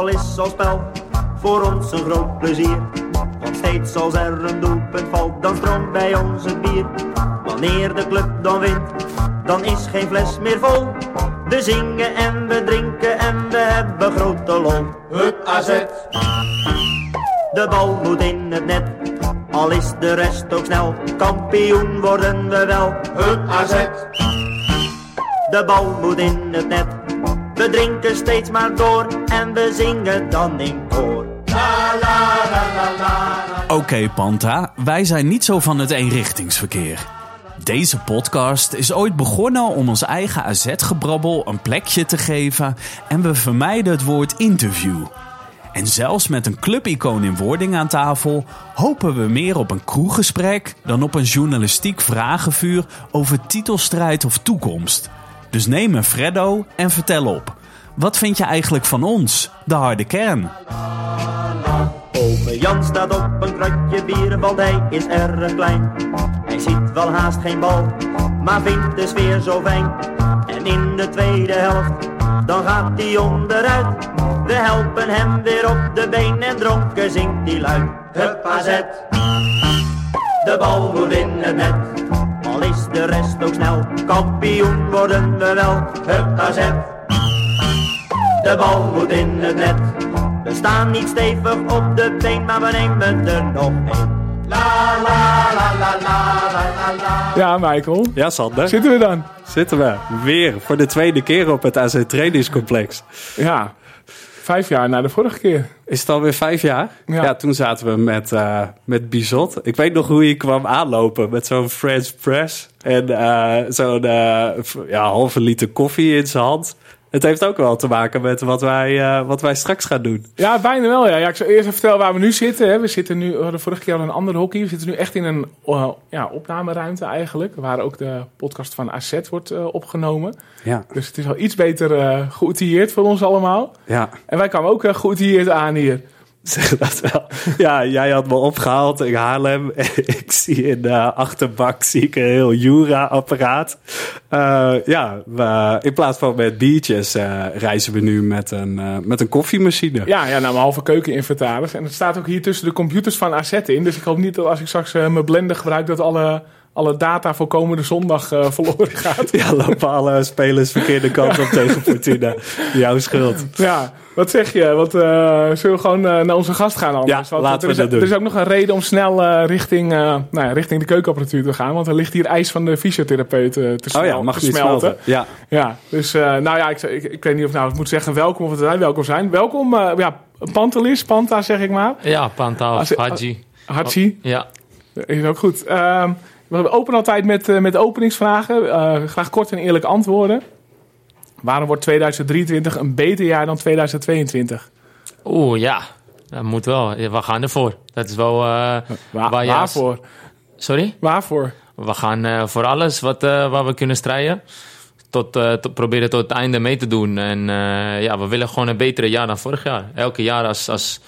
voetbal is als spel voor ons een groot plezier. Want steeds als er een doelpunt valt, dan stroomt bij ons het bier. Wanneer de club dan wint, dan is geen fles meer vol. We zingen en we drinken en we hebben grote lol. Hup AZ, De bal moet in het net, al is de rest ook snel. Kampioen worden we wel. hup AZ, De bal moet in het net. We drinken steeds maar door en we zingen dan in koor. Oké, Panta, wij zijn niet zo van het eenrichtingsverkeer. Deze podcast is ooit begonnen om ons eigen AZ-gebrabbel een plekje te geven en we vermijden het woord interview. En zelfs met een clubicoon in wording aan tafel hopen we meer op een kroeggesprek dan op een journalistiek vragenvuur over titelstrijd of toekomst. Dus neem een Freddo en vertel op. Wat vind je eigenlijk van ons, de harde kern? Ome Jan staat op een kratje bier, want hij is erg klein. Hij ziet wel haast geen bal, maar vindt de sfeer zo fijn. En in de tweede helft, dan gaat hij onderuit. We helpen hem weer op de been en dronken zingt hij luid. Hup AZ, de bal moet in het net. Al is de rest ook snel, kampioen worden we wel. Hup AZ, de bal moet in het net. We staan niet stevig op de been, maar we nemen er nog één. Ja, Michael. Ja, Sander. Zitten we dan? Zitten we weer voor de tweede keer op het AZ Trainingscomplex. Ja. Vijf jaar na de vorige keer. Is het alweer vijf jaar? Ja. Ja, toen zaten we met, eh met Bizot. Ik weet nog hoe je kwam aanlopen met zo'n French press. En eh, zo'n eh, ja, halve liter koffie in zijn hand. Het heeft ook wel te maken met wat wij, eh, wat wij straks gaan doen. Ja, bijna wel. Ja. ja ik zal eerst even vertellen waar we nu zitten. Hè. We zitten nu, we hadden vorige keer al een ander hockey. We zitten nu echt in een eh, ja, opnameruimte eigenlijk. Waar ook de podcast van AZ wordt eh, opgenomen. Ja, Dus het is al iets beter geoutilleerd voor ons allemaal. ja. En wij kwamen ook geoutilleerd aan hier. Dat wel. Ja, jij had me opgehaald in Haarlem. ik zie in de achterbak zie ik een heel Jura-apparaat. Eh, ja, in plaats van met biertjes eh, reizen we nu met een, eh, met een koffiemachine. Ja, ja, nou, mijn halve keukeninventaris. En het staat ook hier tussen de computers van AZ in. Dus ik hoop niet dat als ik straks mijn blender gebruik... dat alle, alle data voor komende zondag eh, verloren gaat. Ja, lopen alle spelers verkeerde kant op tegen Fortuna. Jouw schuld. Ja, wat zeg je? Wat, eh, zullen we gewoon eh, naar onze gast gaan anders? Ja, Want laten er we is, dat doen. Er is ook nog een reden om snel eh, richting, eh, nou ja, richting de keukenapparatuur te gaan. Want er ligt hier ijs van de fysiotherapeut te, Oh smel- ja, mag te smelten. smelten. Ja. Ja, dus eh, nou ja, ik, ik, ik weet niet of nou, ik moet zeggen welkom of dat wij welkom zijn. Welkom, eh ja, Pantelis, Panta zeg ik maar. Ja, Panta of Haji. Hachi, Ja. is ook goed. Ehm, we openen altijd met, eh, met openingsvragen. Eh, graag kort en eerlijk antwoorden. Waarom wordt 2023 een beter jaar dan 2022? Oeh, ja. Dat moet wel. We gaan ervoor. Dat is wel... eh, waar waarvoor? Sorry? Waarvoor? We gaan voor alles wat, waar we kunnen strijden. Tot, tot, proberen tot het einde mee te doen. En ja, we willen gewoon een betere jaar dan vorig jaar. Elke jaar als, als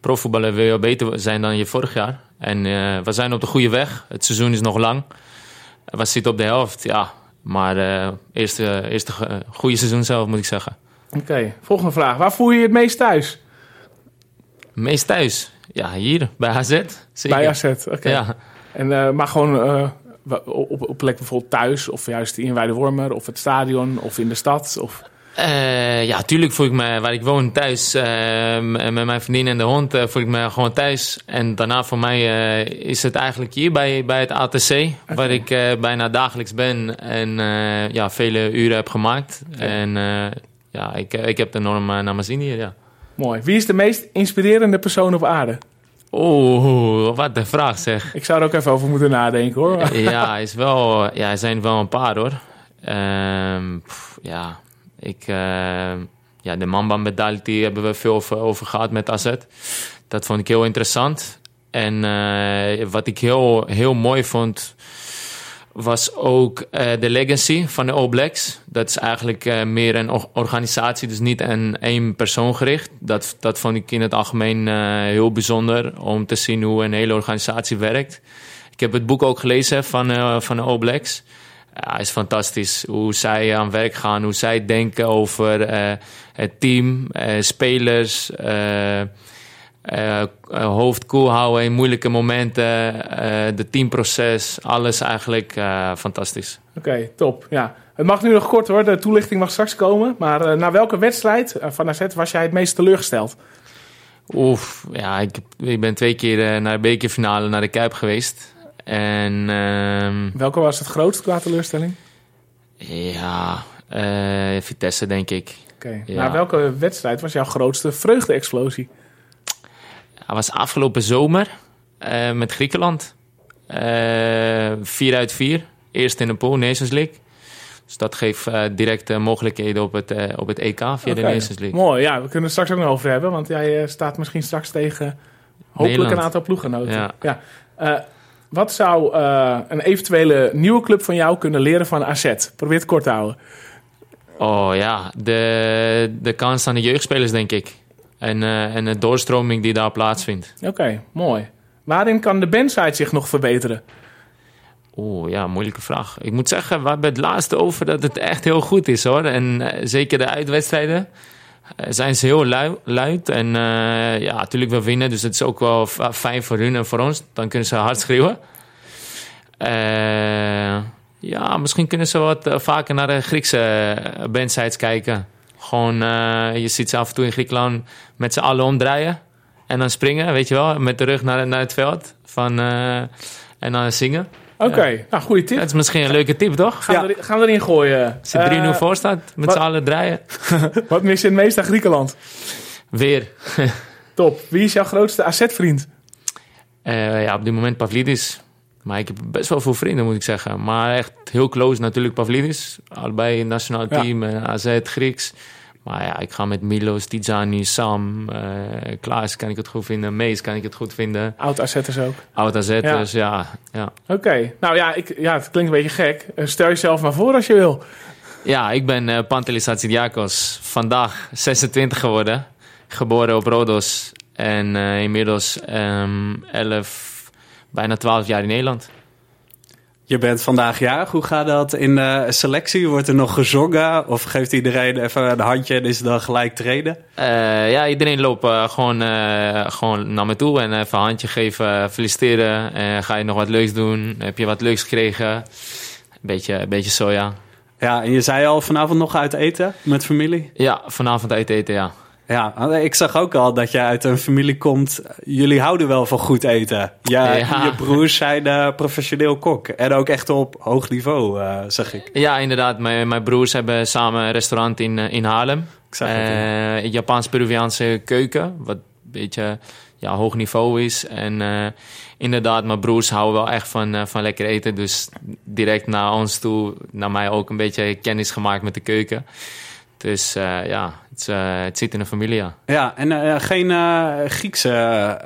profvoetballer wil je beter zijn dan je vorig jaar. En eh, we zijn op de goede weg. Het seizoen is nog lang. We zitten op de helft, ja. Maar eh eerste, eerste eh, goede seizoen zelf, moet ik zeggen. Oké, volgende vraag. Waar voel je je het meest thuis? Meest thuis? Ja, hier, bij AZ. Zeker. Bij AZ, oké. Ja. En, maar gewoon op, op plek bijvoorbeeld thuis, of juist in Weidewormer, of het stadion, of in de stad? Of... Eh, ja, tuurlijk voel ik me waar ik woon thuis. eh, met mijn vriendin en de hond eh, voel ik me gewoon thuis. En daarna voor mij is het eigenlijk hier bij, bij het ATC. Waar ik bijna dagelijks ben. En ja, vele uren heb gemaakt. En ja, ik, ik heb enorm eh, naar mijn zin hier, ja. Mooi. Wie is de meest inspirerende persoon op aarde? Oeh, wat een vraag zeg. Ik zou er ook even over moeten nadenken hoor. ja, is wel, ja, er zijn wel een paar hoor. Ehm, ja, ik, ehm, ja, de Mamba medaille hebben we veel over, over gehad met AZ. Dat vond ik heel interessant. En eh, wat ik heel, heel mooi vond, was ook eh, de legacy van de All. Dat is eigenlijk eh, meer een or- organisatie, dus niet een één persoon gericht. Dat, dat vond ik in het algemeen eh, heel bijzonder om te zien hoe een hele organisatie werkt. Ik heb het boek ook gelezen van, eh, van de All. Ja, is fantastisch. Hoe zij aan werk gaan, hoe zij denken over eh, het team, eh, spelers, eh, hoofd koel houden in moeilijke momenten, de teamproces, alles eigenlijk fantastisch. Oké, top. Ja. Het mag nu nog kort hoor, de toelichting mag straks komen. Maar na welke wedstrijd van AZ was jij het meest teleurgesteld? Oef, ja, ik, ik ben twee keer naar de bekerfinale, naar de Kuip geweest. En ehm, Welke was het grootst qua teleurstelling? ja, eh, Vitesse denk ik. Oké. Ja. Na welke wedstrijd was jouw grootste vreugde-explosie? Hij was afgelopen zomer eh, met Griekenland. Eh 4 uit 4. Eerst in de pool, Nations League. Dus dat geeft eh, direct mogelijkheden op het, op het EK via de. Nations League. Mooi, ja, we kunnen het straks ook nog over hebben. Want jij staat misschien straks tegen hopelijk Nederland. een aantal ploeggenoten. Ja. Eh, wat zou eh, een eventuele nieuwe club van jou kunnen leren van AZ? Probeer het kort te houden. Oh ja, de, de kans aan de jeugdspelers denk ik. En, eh, en de doorstroming die daar plaatsvindt. Oké, mooi. Waarin kan de bandside zich nog verbeteren? Oeh, ja, moeilijke vraag. Ik moet zeggen, we hebben het laatste over dat het echt heel goed is hoor. En eh, zeker de uitwedstrijden zijn ze heel lui, luid. En eh, ja, natuurlijk wel winnen. Dus het is ook wel fijn voor hun en voor ons. Dan kunnen ze hard schreeuwen. Eh, ja, misschien kunnen ze wat eh, vaker naar de Griekse eh, bandsites kijken. Gewoon, eh, je ziet ze af en toe in Griekenland met z'n allen omdraaien. En dan springen, weet je wel, met de rug naar, naar het veld. Van, eh, en dan zingen. Oké, nou, goede tip. Dat is misschien een leuke tip, toch? Gaan, we, gaan we erin gooien. Als je 3-0 Eh, voor staat, met z'n allen draaien. Wat mis je het meest aan Griekenland? Weer. Top. Wie is jouw grootste AZ-vriend? Eh, ja, op dit moment Pavlidis. Maar ik heb best wel veel vrienden, moet ik zeggen. Maar echt heel close natuurlijk Pavlidis. Allebei nationaal Ja. team, eh, AZ, Grieks. Maar ja, ik ga met Milos, Tizani, Sam, eh Klaas kan ik het goed vinden. Mees kan ik het goed vinden. Oud AZ'ers ook. Oud AZ'ers, ja. ja. Oké, nou ja, ik, ja, het klinkt een beetje gek. Eh, stel jezelf maar voor als je wil. Ja, ik ben eh Pantelis Hatsidiakos. Vandaag 26 geworden. Geboren op Rodos. En inmiddels ehm 11, bijna 12 jaar in Nederland. Je bent vandaag jarig. Hoe gaat dat in de selectie? Wordt er nog gezongen? Of geeft iedereen even een handje en is het dan gelijk treden? Eh, ja, iedereen loopt eh, gewoon, eh, gewoon naar me toe en even een handje geven, feliciteren. Ga je nog wat leuks doen? Heb je wat leuks gekregen? Beetje, een beetje soja. Ja, en je zei al vanavond nog uit eten met familie? Ja, vanavond uit eten, ja. Ja, ik zag ook al dat je uit een familie komt. Jullie houden wel van goed eten. Ja, Ja. Je broers zijn eh, professioneel kok. En ook echt op hoog niveau, eh, zeg ik. Ja, inderdaad. Mijn, mijn broers hebben samen een restaurant in, eh, in Haarlem. Eh, Japans-Peruviaanse keuken, wat een beetje ja, hoog niveau is. En inderdaad, mijn broers houden wel echt van, van lekker eten. Dus direct naar ons toe, naar mij ook een beetje kennis gemaakt met de keuken. Dus ja, het, eh, het zit in de familie, ja. Ja, en eh, geen eh, Griekse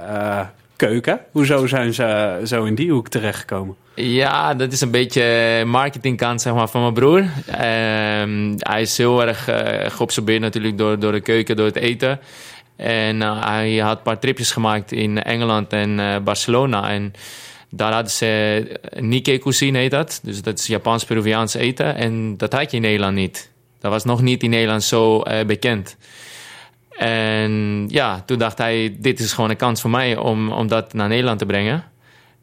keuken. Hoezo zijn ze zo in die hoek terechtgekomen? Ja, dat is een beetje marketingkant zeg maar, van mijn broer. Ehm, hij is heel erg geobsedeerd natuurlijk door, door de keuken, door het eten. En hij had een paar tripjes gemaakt in Engeland en Barcelona. En daar hadden ze Nikkei cuisine heet dat. Dus dat is Japans-Peruviaans eten. En dat had je in Nederland niet. Dat was nog niet in Nederland zo eh, bekend. En ja, toen dacht hij, dit is gewoon een kans voor mij om, om dat naar Nederland te brengen.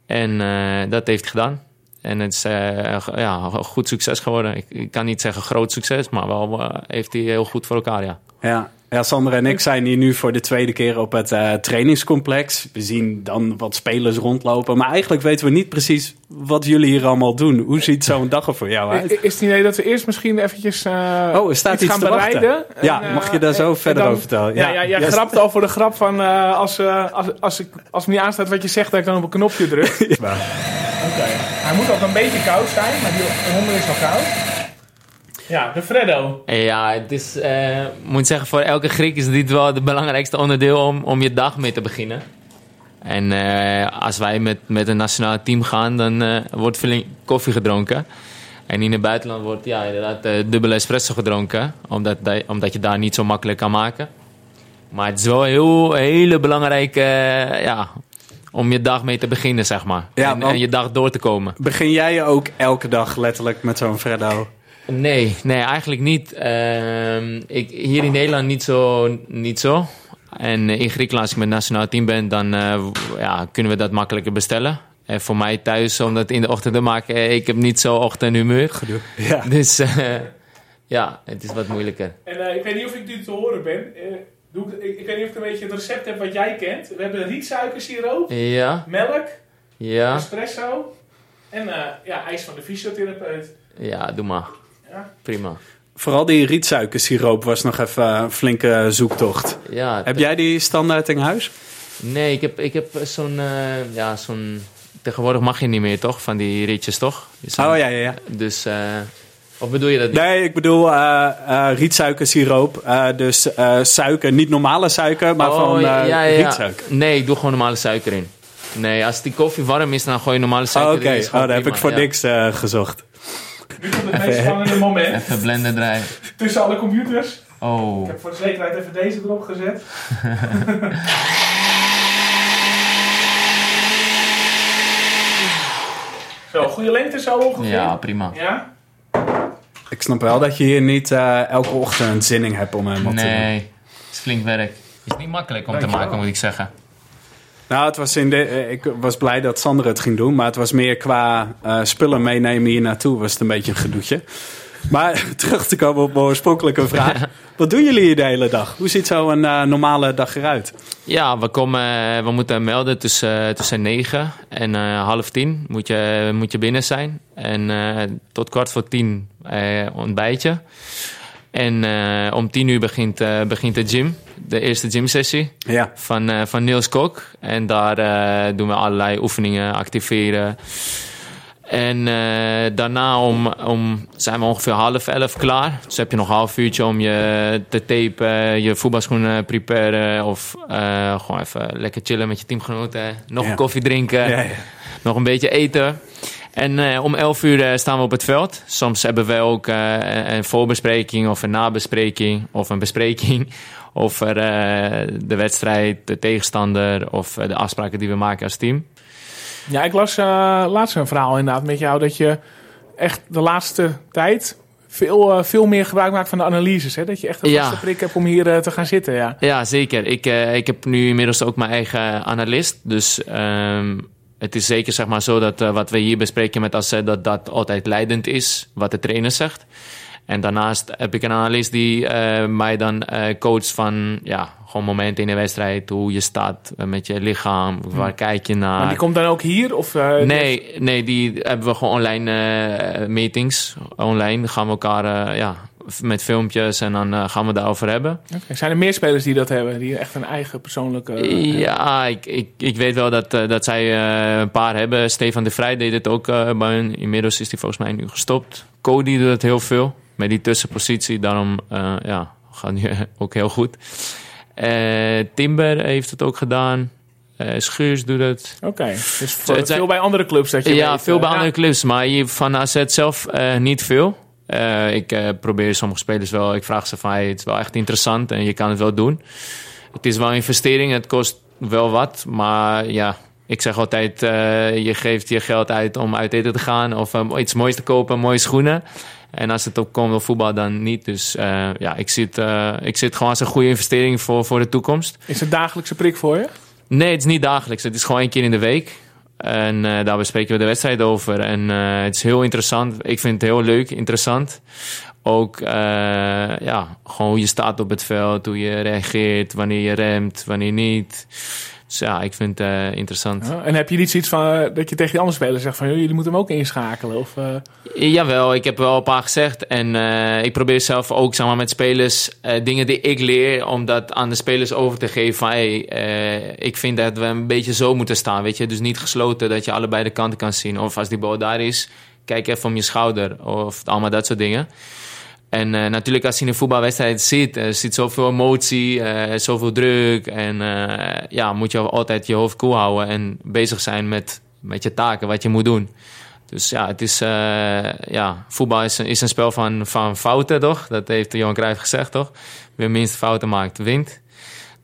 En eh, dat heeft gedaan. En het is eh, ja, goed succes geworden. Ik, ik kan niet zeggen groot succes, maar wel heeft hij heel goed voor elkaar, ja. Ja. Ja, Sander en ik zijn hier nu voor de tweede keer op het eh, trainingscomplex. We zien dan wat spelers rondlopen. Maar eigenlijk weten we niet precies wat jullie hier allemaal doen. Hoe ziet zo'n dag er voor jou uit? Is het idee dat we eerst misschien eventjes eh, Oh, er staat iets gaan te wachten. bereiden? Ja, En, mag je eh, daar zo en- verder dan- over vertellen? Ja, Ja. ja, jij Ja, grapt al voor de grap van eh, als, eh, als, als, ik, als het niet aanstaat wat je zegt, dat ik dan op een knopje druk. Oké. Hij moet ook een beetje koud zijn, maar die honden is al koud. Ja, de Freddo. Ja, het is, eh, ik moet zeggen, voor elke Griek is dit wel het belangrijkste onderdeel om, om je dag mee te beginnen. En eh, als wij met, met een nationaal team gaan, dan eh, wordt veel koffie gedronken. En in het buitenland wordt ja, inderdaad eh, dubbele espresso gedronken, omdat, dat- omdat je daar niet zo makkelijk kan maken. Maar het is wel een heel, hele belangrijke ja, om je dag mee te beginnen, zeg maar. Ja, en, en je dag door te komen. Begin jij ook elke dag letterlijk met zo'n Freddo? Nee, nee, eigenlijk niet. Ehm, ik, hier in Nederland niet zo. Niet zo. En in Griekenland, als ik met het nationaal team ben, dan eh, ja, kunnen we dat makkelijker bestellen. En voor mij thuis, om dat in de ochtend te maken, eh, ik heb niet zo ochtendhumeur. Ja. Dus eh, ja, het is wat moeilijker. En eh, ik weet niet of ik nu te horen ben. Eh, doe ik, ik, ik weet niet of ik een beetje het recept heb wat jij kent. We hebben rietsuikersiroop, Ja, melk, ja, espresso en eh, ja, ijs van de fysiotherapeut. ja, doe maar. Ja. Prima. Vooral die rietsuikersiroop was nog even een flinke zoektocht. Ja, Heb jij die standaard in huis? Nee, ik heb, ik heb zo'n. eh, ja, zo'n. Tegenwoordig mag je niet meer, toch? Van die rietjes, toch? Zijn- Oh ja, ja, ja. Dus. eh, of bedoel je dat niet? Nee, ik bedoel eh eh, rietsuikersiroop. Eh, dus eh, suiker, niet normale suiker, maar van eh, ja, ja, ja. rietsuiker. Nee, ik doe gewoon normale suiker in. Nee, als die koffie warm is, dan gooi je normale Oh, suiker Oké, in. Is oh, daar heb ik voor ja. niks gezocht. Nu komt het meest spannende moment Even blenden draaien. tussen alle computers. Oh. Ik heb voor de zekerheid even deze erop gezet. zo, goede lengte zo ongeveer. Ja, prima. Ja? Ik snap wel dat je hier niet eh, elke ochtend zin in hebt om hem op te doen. Nee, het is flink werk. Het is niet makkelijk om te maken, moet ik zeggen. Nou, het was in de, eh, ik was blij dat Sander het ging doen, maar het was meer qua eh, spullen meenemen hier naartoe was het een beetje een gedoetje. Maar terug te komen op mijn oorspronkelijke vraag. Wat doen jullie hier de hele dag? Hoe ziet zo'n eh, normale dag eruit? Ja, we, komen, we moeten melden tussen, tussen 9 en half tien moet je, moet je binnen zijn. En tot kwart voor tien eh, ontbijtje. En om tien uur begint, begint de gym, de eerste gymsessie Ja, van, eh, van Niels Kok. En daar eh, doen we allerlei oefeningen, activeren. En eh, daarna om, om, zijn we ongeveer half elf klaar. Dus heb je nog een half uurtje om je te tapen, je voetbalschoenen preparen. Of gewoon even lekker chillen met je teamgenoten. Nog Ja. een koffie drinken, ja, ja. nog een beetje eten. En eh, om 11 uur eh, staan we op het veld. Soms hebben we ook eh, een- voorbespreking of een nabespreking of een bespreking over de wedstrijd, de tegenstander of de afspraken die we maken als team. Ja, ik las laatst een verhaal inderdaad met jou dat je echt de laatste tijd veel, veel meer gebruik maakt van de analyses. Hè? Dat je echt een Ja. vaste prik hebt om hier te gaan zitten. Ja. Ja, zeker. Ik, ik heb nu inmiddels ook mijn eigen analist. Dus ehm, het is zeker zeg maar, zo dat eh, wat we hier bespreken met AZ... dat dat altijd leidend is, wat de trainer zegt. En daarnaast heb ik een analist die eh, mij dan eh coacht van... ja, gewoon momenten in de wedstrijd, hoe je staat met je lichaam... waar kijk je naar... Maar die komt dan ook hier? Of, Nee, nee, die hebben we gewoon online meetings. Online gaan we elkaar ja, met filmpjes en dan eh, gaan we daarover hebben. Oké, Zijn er meer spelers die dat hebben? Die echt een eigen persoonlijke... eh, Ja, ik, ik, ik weet wel dat, eh, dat zij een paar hebben. Stefan de Vrij deed het ook bij hun. Inmiddels is hij volgens mij nu gestopt. Cody doet het heel veel met die tussenpositie. Daarom ja, gaat nu ook heel goed. Timber heeft het ook gedaan. Schuurs doet het. Oké, dus het zijn- veel bij andere clubs dat je Ja, weet, veel bij ja. andere clubs. Maar van AZ zelf niet veel. Eh, ik eh, probeer sommige spelers wel. Ik vraag ze van, hey, het is wel echt interessant en je kan het wel doen. Het is wel een investering, het kost wel wat. Maar ja, ik zeg altijd, eh, je geeft je geld uit om uit eten te gaan... of um, iets moois te kopen, mooie schoenen. En als het op komt op voetbal, dan niet. Dus ja, ik eh, ik zie het gewoon als een goede investering voor, voor de toekomst. Is het dagelijkse prik voor je? Nee, het is niet dagelijks. Het is gewoon één keer in de week. En eh, daar bespreken we de wedstrijd over. En eh, het is heel interessant. Ik vind het heel leuk, interessant. Ook eh, ja, gewoon hoe je staat op het veld, hoe je reageert, wanneer je remt, wanneer niet. Dus ja, ik vind het eh, interessant. Ja, En heb je niet zoiets van eh, dat je tegen die andere spelers zegt van "Joh, jullie moeten hem ook inschakelen? Of, eh, Jawel, ik heb wel een paar gezegd. En ik probeer zelf ook zeg maar, met spelers dingen die ik leer, om dat aan de spelers over te geven. Van hey, ik vind dat we een beetje zo moeten staan. Weet je? Dus niet gesloten dat je allebei de kanten kan zien. Of als die bal daar is, kijk even om je schouder. Of allemaal dat soort dingen. En eh, natuurlijk als je in een voetbalwedstrijd zit, er zit zoveel emotie, eh, zoveel druk. En eh, ja, moet je altijd je hoofd koel houden en bezig zijn met, met je taken, wat je moet doen. Dus ja, het is, eh, ja voetbal is, is een spel van, van fouten, toch? Dat heeft Johan Cruijff gezegd, toch? Wie de minste fouten maakt, wint.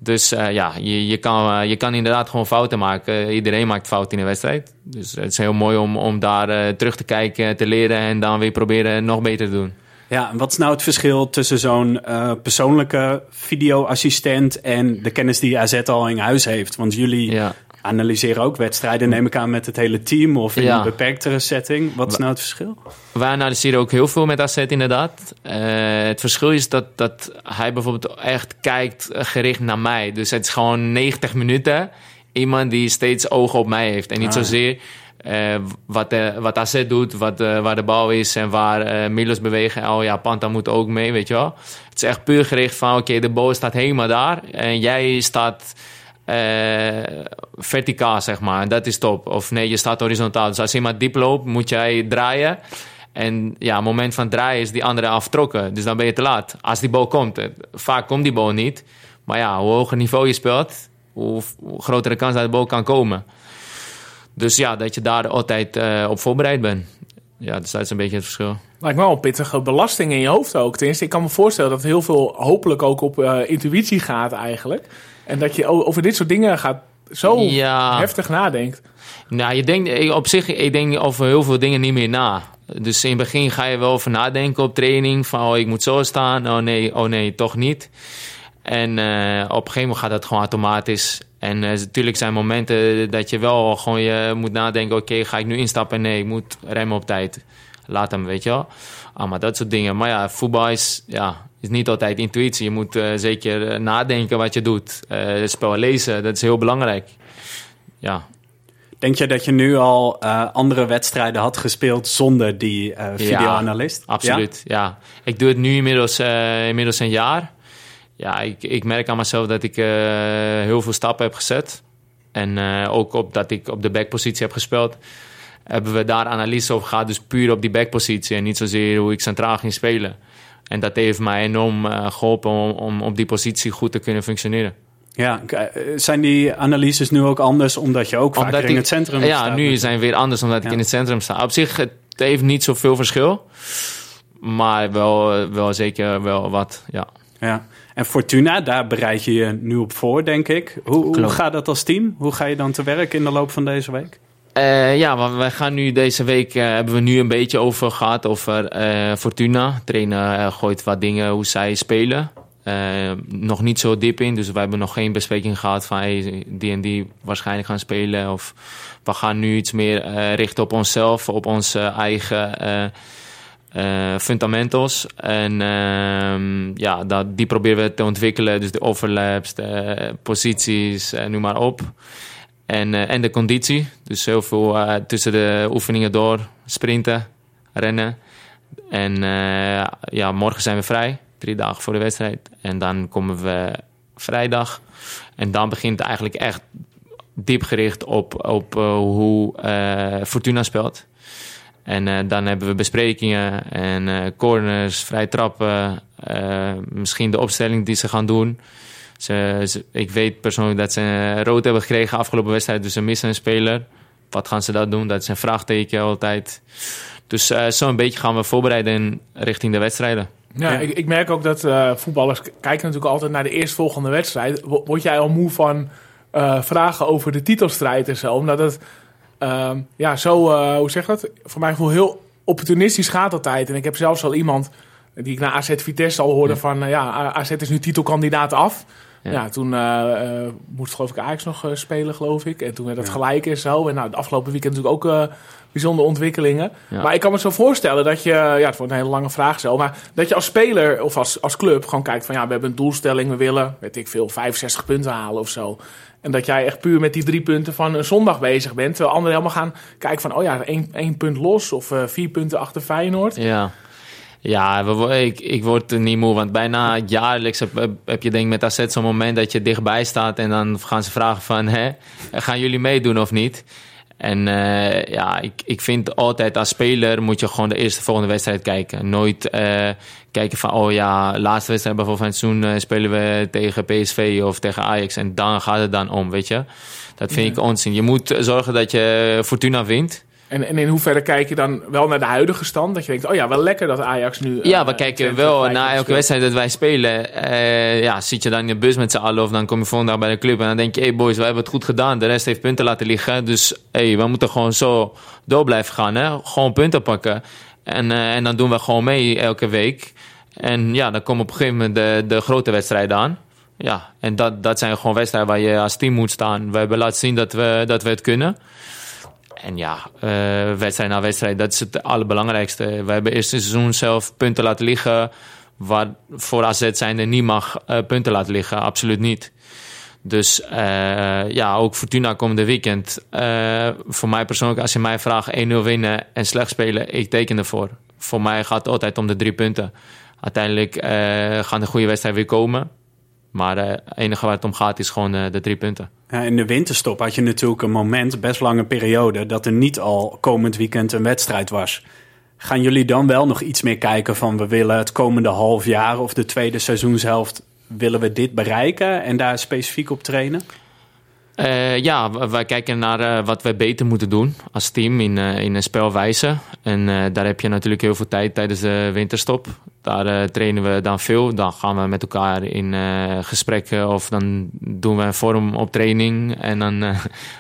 Dus eh, ja, je, je, kan, eh, je kan inderdaad gewoon fouten maken. Iedereen maakt fouten in een wedstrijd. Dus het is heel mooi om, om daar eh, terug te kijken, te leren en dan weer proberen nog beter te doen. Ja, en wat is nou het verschil tussen zo'n eh, persoonlijke videoassistent en de kennis die AZ al in huis heeft? Want jullie Ja. analyseren ook wedstrijden, neem ik aan, met het hele team of in Ja. een beperktere setting. Wat is nou het verschil? Wij analyseren ook heel veel met AZ inderdaad. Eh, het verschil is dat, dat hij bijvoorbeeld echt kijkt eh, gericht naar mij. Dus het is gewoon 90 minuten iemand die steeds ogen op mij heeft. En niet Ah. zozeer eh, wat, eh, wat AZ doet, wat, eh, waar de bal is en waar Milos bewegen. Oh ja, Panta moet ook mee, weet je wel. Het is echt puur gericht van, oké, de bal staat helemaal daar. En jij staat verticaal, zeg maar. En dat is top. Of nee, je staat horizontaal. Dus als iemand diep loopt, moet jij draaien. En ja, het moment van draaien is die andere aftrokken. Dus dan ben je te laat. Als die bal komt. Vaak komt die bal niet. Maar ja, hoe hoger niveau je speelt, hoe, hoe grotere kans dat de bal kan komen. Dus ja, dat je daar altijd eh, op voorbereid bent. Ja, dus dat is een beetje het verschil. Lijkt me wel een pittige belasting in je hoofd ook. Tenminste, ik kan me voorstellen dat heel veel hopelijk ook op eh, intuïtie gaat eigenlijk. En dat je over dit soort dingen gaat zo Ja. heftig nadenkt. Nou, je denkt op zich, ik denk over heel veel dingen niet meer na. Dus in het begin ga je wel over nadenken op training. Van, oh, ik moet zo staan. Oh nee, oh nee, toch niet. En eh, op een gegeven moment gaat dat gewoon automatisch. En eh, natuurlijk zijn momenten dat je wel gewoon je moet nadenken... oké, ga ik nu instappen? Nee, ik moet remmen op tijd. Laat hem, weet je wel. Ah, maar dat soort dingen. Maar ja, voetbal is, ja, is niet altijd intuïtie. Je moet eh, zeker eh, nadenken wat je doet. Het spel lezen, dat is heel belangrijk. Ja, Denk je dat je nu al andere wedstrijden had gespeeld zonder die eh videoanalist? Absoluut, ja. Ik doe het nu inmiddels, inmiddels een jaar. Ja, ik, ik merk aan mezelf dat ik eh, heel veel stappen heb gezet. En eh, ook op dat ik op de backpositie heb gespeeld. Hebben we daar analyse over gehad, dus puur op die backpositie. En niet zozeer hoe ik centraal ging spelen. En dat heeft mij enorm eh, geholpen om, om op die positie goed te kunnen functioneren. Ja, zijn die analyses nu ook anders omdat je ook vaker Omdat in het centrum Ja, staat? nu zijn weer anders omdat ik Ja. in het centrum sta. Op zich, het heeft niet zoveel verschil. Maar wel, wel zeker wel wat, ja. Ja. En Fortuna, daar bereid je je nu op voor, denk ik. Hoe, gaat dat als team? Hoe ga je dan te werk in de loop van deze week? Eh, ja, want wij gaan nu deze week, eh, hebben we nu een beetje over gehad over eh, Fortuna. Trainer gooit wat dingen hoe zij spelen. Nog niet zo diep in, dus we hebben nog geen bespreking gehad van hey, die en die waarschijnlijk gaan spelen. Of we gaan nu iets meer richten op onszelf, op onze eigen eh, eh, fundamentals. En ehm, ja, dat, die proberen we te ontwikkelen. Dus de overlaps, de posities, eh, noem maar op. En, eh, en de conditie. Dus heel veel eh, tussen de oefeningen door. Sprinten, rennen. En eh, ja, morgen zijn we vrij. Drie dagen voor de wedstrijd. En dan komen we vrijdag. En dan begint eigenlijk echt diep gericht op, op eh, hoe eh, Fortuna speelt. En eh, dan hebben we besprekingen en eh, corners, vrij trappen. eh, misschien de opstelling die ze gaan doen. Ze, ze- ik weet persoonlijk dat ze een rood hebben gekregen afgelopen wedstrijd. Dus ze missen een speler. Wat gaan ze dat doen? Dat is een vraagteken altijd. Dus eh zo'n beetje gaan we voorbereiden richting de wedstrijden. Ja, Ja. Ik, ik merk ook dat eh, voetballers kijken natuurlijk altijd naar de eerstvolgende wedstrijd. Wo- Word jij al moe van eh, vragen over de titelstrijd en zo? Omdat het ehm, ja, zo, eh, hoe zeg dat? Voor mijn gevoel heel opportunistisch gaat altijd. En ik heb zelfs al iemand die ik naar AZ Vitesse al hoorde Ja. van... eh, ja, AZ is nu titelkandidaat af. Ja, Ja. toen eh, eh, moest geloof ik Ajax nog eh, spelen, geloof ik. En toen werd het Ja. gelijk en zo. En nou, het afgelopen weekend natuurlijk ook bijzondere ontwikkelingen. Ja. Maar ik kan me zo voorstellen dat je... Ja, het wordt een hele lange vraag zo. Maar dat je als speler of als, als club gewoon kijkt van... Ja, we hebben een doelstelling. We willen, weet ik veel, 65 punten halen of zo. En dat jij echt puur met die drie punten van een zondag bezig bent. Terwijl anderen helemaal gaan kijken van... Oh ja, één, één punt los of vier punten achter Feyenoord. Ja, ja we, ik, ik word er niet moe. Want bijna jaarlijks heb, heb- heb je denk ik met AZ zo'n moment dat je dichtbij staat. En dan gaan ze vragen van, hè, gaan jullie meedoen of niet? En eh, ja, ik, ik vind altijd als speler moet je gewoon de eerste volgende wedstrijd kijken. Nooit eh, kijken van, oh ja, laatste wedstrijd bijvoorbeeld van het seizoen eh, spelen we tegen PSV of tegen Ajax. En dan gaat het dan om, weet je. Dat vind ik onzin. Je moet zorgen dat je Fortuna wint. En, en in hoeverre kijk je dan wel naar de huidige stand? Dat je denkt, oh ja, wel lekker dat Ajax nu... Ja, eh, we kijken wel gelijk na heeft elke wedstrijd dat wij spelen. eh, ja, zit je dan in de bus met z'n allen of dan kom je volgende dag bij de club en dan denk je, hey boys, we hebben het goed gedaan. De rest heeft punten laten liggen. Dus hey, we moeten gewoon zo door blijven gaan. Hè? Gewoon punten pakken. En, eh, en dan doen we gewoon mee elke week. En ja, dan komen op een gegeven moment de, de grote wedstrijden aan. Ja, en dat, dat zijn gewoon wedstrijden waar je als team moet staan. We hebben laten zien dat we, dat we het kunnen. En ja, eh, wedstrijd na wedstrijd, dat is het allerbelangrijkste. We hebben eerst het seizoen zelf punten laten liggen. Waar voor AZ zijn er niet mag eh, punten laten liggen. Absoluut niet. Dus eh, ja, ook Fortuna komende weekend. Voor mij persoonlijk, als je mij vraagt 1-0 winnen en slecht spelen, ik teken ervoor. Voor mij gaat het altijd om de drie punten. Uiteindelijk gaan de goede wedstrijden weer komen. Maar eh, het enige waar het om gaat is gewoon eh, de drie punten. Ja, in de winterstop had je natuurlijk een moment, best lange periode, dat er niet al komend weekend een wedstrijd was. Gaan jullie dan wel nog iets meer kijken van we willen het komende half jaar of de tweede seizoenshelft, willen we dit bereiken en daar specifiek op trainen? Eh, ja, wij kijken naar eh, wat we beter moeten doen als team in, eh, in een spelwijze. En daar heb je natuurlijk heel veel tijd tijdens de winterstop. Daar trainen we dan veel. Dan gaan we met elkaar in gesprekken of dan doen we een vorm op training. En dan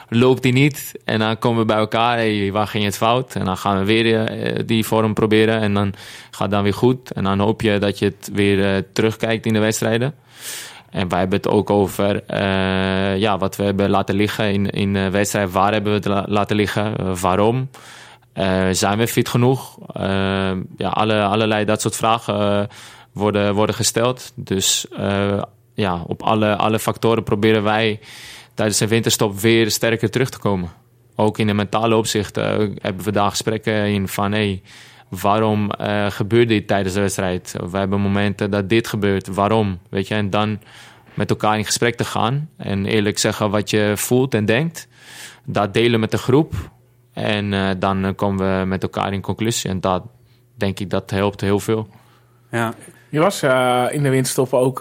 loopt die niet. En dan komen we bij elkaar. Waar ging het fout? En dan gaan we weer die vorm proberen. En dan gaat het dan weer goed. En dan hoop je dat je het weer terugkijkt in de wedstrijden. En wij hebben het ook over eh, ja, wat we hebben laten liggen in, in de wedstrijd. Waar hebben we het la- laten liggen? Eh, waarom? Eh, zijn we fit genoeg? Eh, ja, alle, allerlei dat soort vragen eh, worden, worden gesteld. Dus eh, ja, op alle, alle factoren proberen wij tijdens de winterstop weer sterker terug te komen. Ook in de mentale opzicht eh, hebben we daar gesprekken in van... Hey, waarom eh, gebeurt dit tijdens de wedstrijd? We hebben momenten dat dit gebeurt. Waarom? Weet je, en dan met elkaar in gesprek te gaan en eerlijk zeggen wat je voelt en denkt. Dat delen met de groep. En eh, dan komen we met elkaar in conclusie. En dat denk ik dat helpt heel veel. Ja, Je was eh, in de winterstop ook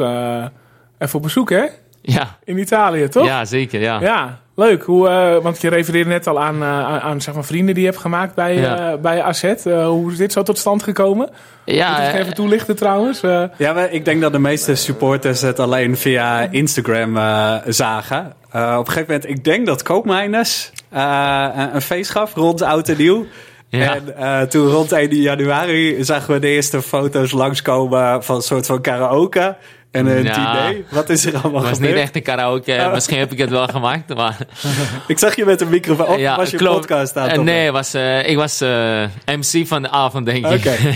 even op bezoek, hè? Ja, In Italië, toch? ja zeker. Ja. Ja, leuk. Hoe, eh, want je refereerde net al aan, eh, aan, aan, zeg maar, vrienden die je hebt gemaakt bij, Ja. eh, bij AZ. Eh, hoe is dit zo tot stand gekomen? Ja, Moet ik het even toelichten trouwens? Eh, ja maar ik denk dat de meeste supporters het alleen via Instagram eh, zagen. Eh, op een gegeven moment, ik denk dat Koopmijners eh, een, een feest gaf rond Oud en Nieuw. Ja. En eh, toen rond 1 januari zagen we de eerste foto's langskomen van een soort van karaoke en een Ja. diner. Wat is er allemaal Het was gebeurd? niet echt een karaoke. Oh. Misschien heb ik het wel gemaakt. Maar, Ik zag je met een microfoon. Of was je klopt. podcast aan het Eh? Nee, was, eh, ik was eh, MC van de avond, denk ik. Oké.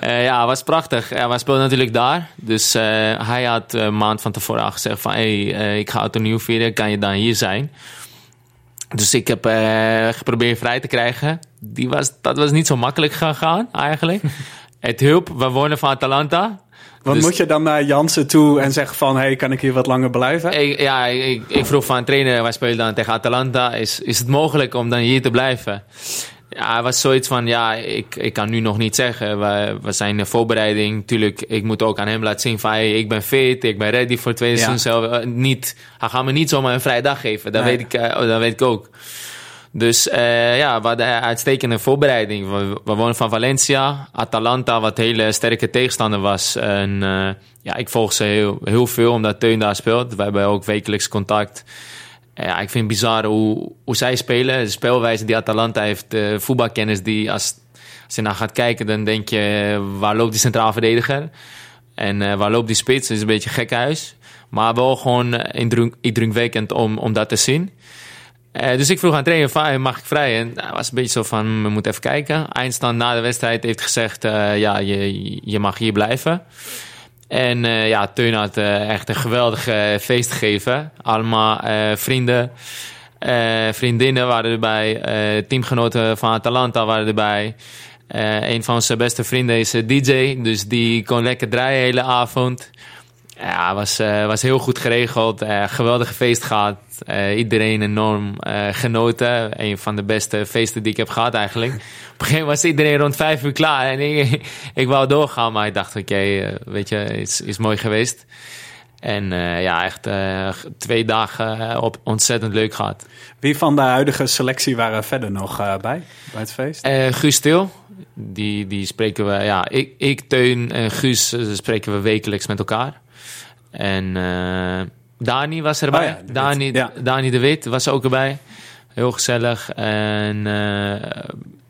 Eh, ja, het was prachtig. Wij speelden natuurlijk daar. Dus hij had een maand van tevoren al gezegd van... Hey, ik ga het opnieuw vieren, kan je dan hier zijn? Dus ik heb geprobeerd vrij te krijgen. Die was, dat was niet zo makkelijk gegaan, eigenlijk. het hulp, we wonen van Atalanta. Want Dus- moet je dan naar Jansen toe en zeggen van... hey, kan ik hier wat langer blijven? Ik, ja, ik, ik vroeg van een trainer, wij spelen dan tegen Atalanta. Is, is het mogelijk om dan hier te blijven? Ja, het was zoiets van, ja, ik, ik kan nu nog niet zeggen. We, we zijn in de voorbereiding. Tuurlijk, ik moet ook aan hem laten zien van, hey, ik ben fit, ik ben ready voor het tweede Ja. seizoen zelf. Eh, Niet, hij gaat me niet zomaar een vrije dag geven. Dat, Nee. weet, ik, eh, oh, dat weet ik ook. Dus eh, ja, we uitstekende voorbereiding. We, we wonen van Valencia, Atalanta, wat een hele sterke tegenstander was. En eh, ja, ik volg ze heel, heel veel omdat Teun daar speelt. We hebben ook wekelijks contact. En Ja, ik vind het bizar hoe, hoe zij spelen. De spelwijze die Atalanta heeft, eh voetbalkennis die als, als je naar gaat kijken, dan denk je, eh, waar loopt die centraal verdediger? En eh, waar loopt die spits? Dat is een beetje gek huis. Maar wel gewoon eh, indruk- indrukwekkend om, om dat te zien. Eh, dus ik vroeg aan de trainer, van, mag ik vrij? En hij was een beetje zo van, we moeten even kijken. Eindstand na de wedstrijd heeft gezegd, eh, ja, je, je mag hier blijven. En eh, ja, Teun had eh, echt een geweldig eh, feest gegeven. Allemaal eh, vrienden, eh, vriendinnen waren erbij. eh, teamgenoten van Atalanta waren erbij. Eh, een van zijn beste vrienden is eh, DJ, dus die kon lekker draaien de hele avond. Ja, het was, eh, was heel goed geregeld. Eh, geweldige feest gehad. Eh, iedereen enorm genoten. Een van de beste feesten die ik heb gehad eigenlijk. Op een gegeven moment was iedereen rond vijf uur klaar. En ik, ik wou doorgaan, maar ik dacht, oké, weet je, is, is mooi geweest. En ja, echt twee dagen op, ontzettend leuk gehad. Wie van de huidige selectie waren verder nog bij, bij het feest? Guus Stil, die, die spreken we, ja, ik, ik Teun en Guus spreken we wekelijks met elkaar. En Dani was erbij. Oh ja, Dani, ja. Dani de Wit was ook erbij. Heel gezellig. En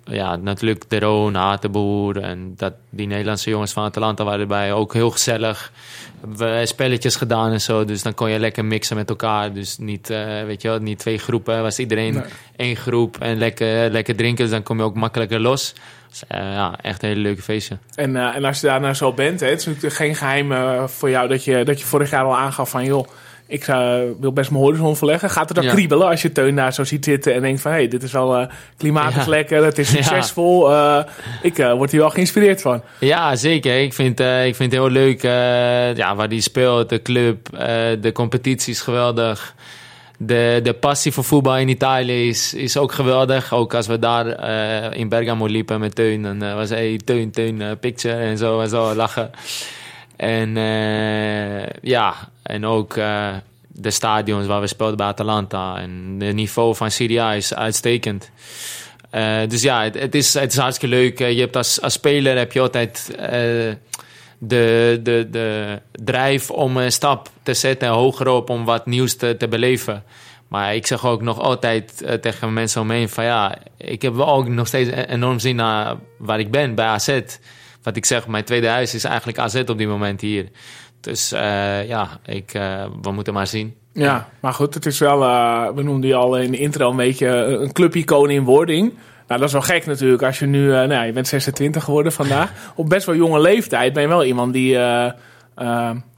ja, natuurlijk de Roon, Hatenboer en dat, die Nederlandse jongens van Atalanta waren erbij. Ook heel gezellig. We hebben spelletjes gedaan en zo, dus dan kon je lekker mixen met elkaar. Dus niet, uh, weet je wel, niet twee groepen, was iedereen één groep en lekker, lekker drinken. Dus dan kom je ook makkelijker los. Dus, uh, ja, echt een hele leuke feestje. En, uh, en als je daar nou zo bent, hè, het is natuurlijk geen geheim voor jou dat je, dat je vorig jaar al aangaf van joh ik wil best mijn horizon verleggen. Gaat er dan kriebelen als je Teun daar zo ziet zitten en denkt van... hé, hey, dit is wel uh, klimaat is lekker, het is succesvol. Uh, ik uh, word hier wel geïnspireerd van. Ja, zeker. Ik vind, ik vind het heel leuk ja, waar die speelt, de club, de competitie is geweldig. De, de passie voor voetbal in Italië is, is ook geweldig. Ook als we daar in Bergamo liepen met Teun. Dan was hij hey, Teun, Teun, picture en zo en zo lachen. En ja, en ook uh, de stadions waar we speelden bij Atalanta. En het niveau van Serie is uitstekend. Uh, dus ja, het, is, het is hartstikke leuk. Je hebt als, als speler heb je altijd de, de, de drijf om een stap te zetten hoger op om wat nieuws te, te beleven. Maar ik zeg ook nog altijd tegen mensen om me van ja, ik heb ook nog steeds e-, enorm zin naar waar ik ben bij AZ. Wat ik zeg, mijn tweede huis is eigenlijk AZ op dit moment hier. Dus uh, ja, ik, uh, we moeten maar zien. Ja, maar goed, het is wel, uh, we noemden die al in de intro een beetje een clubicoon in wording. Nou, dat is wel gek natuurlijk. Als je nu, nou ja, je bent 26 geworden vandaag. Op best wel jonge leeftijd ben je wel iemand die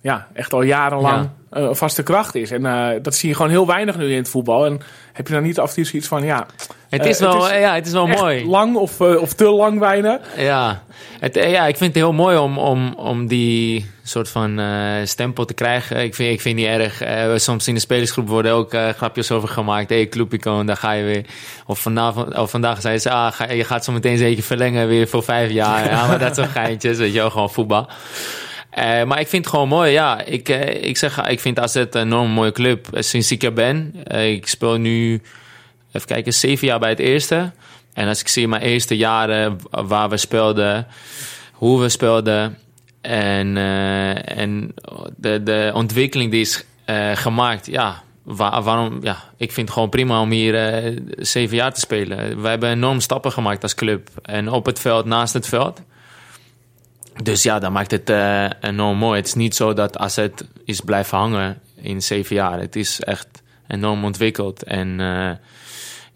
ja, echt al jarenlang ja. Vaste kracht is. En dat zie je gewoon heel weinig nu in het voetbal. En heb je dan niet af en toe zoiets van, ja... Het is wel, het is ja, het is wel mooi. lang of, of te lang bijna. Ja, het, ja, ik vind het heel mooi om, om, om die soort van uh, stempel te krijgen. Ik vind, ik vind die erg. Uh, soms in de spelersgroep worden ook uh, grapjes over gemaakt. Hé, hey, Kloepico, daar ga je weer. Of, vanavond, of vandaag zei ze, ah, ga, je gaat zo meteen zeker verlengen weer voor vijf jaar. ja, maar dat soort geintjes, weet je wel, gewoon voetbal. Maar ik vind het gewoon mooi, ja. Ik, ik zeg, ik vind AZ een enorm mooie club sinds ik er ben. ik speel nu, even kijken, zeven jaar bij het eerste. En als ik zie mijn eerste jaren waar we speelden, hoe we speelden en, en de, de ontwikkeling die is gemaakt, ja, waar, waarom, ja, ik vind het gewoon prima om hier zeven jaar te spelen. We hebben enorm stappen gemaakt als club en op het veld, naast het veld. Dus ja, dat maakt het enorm mooi. Het is niet zo dat AZ is blijven hangen in zeven jaar. Het is echt enorm ontwikkeld en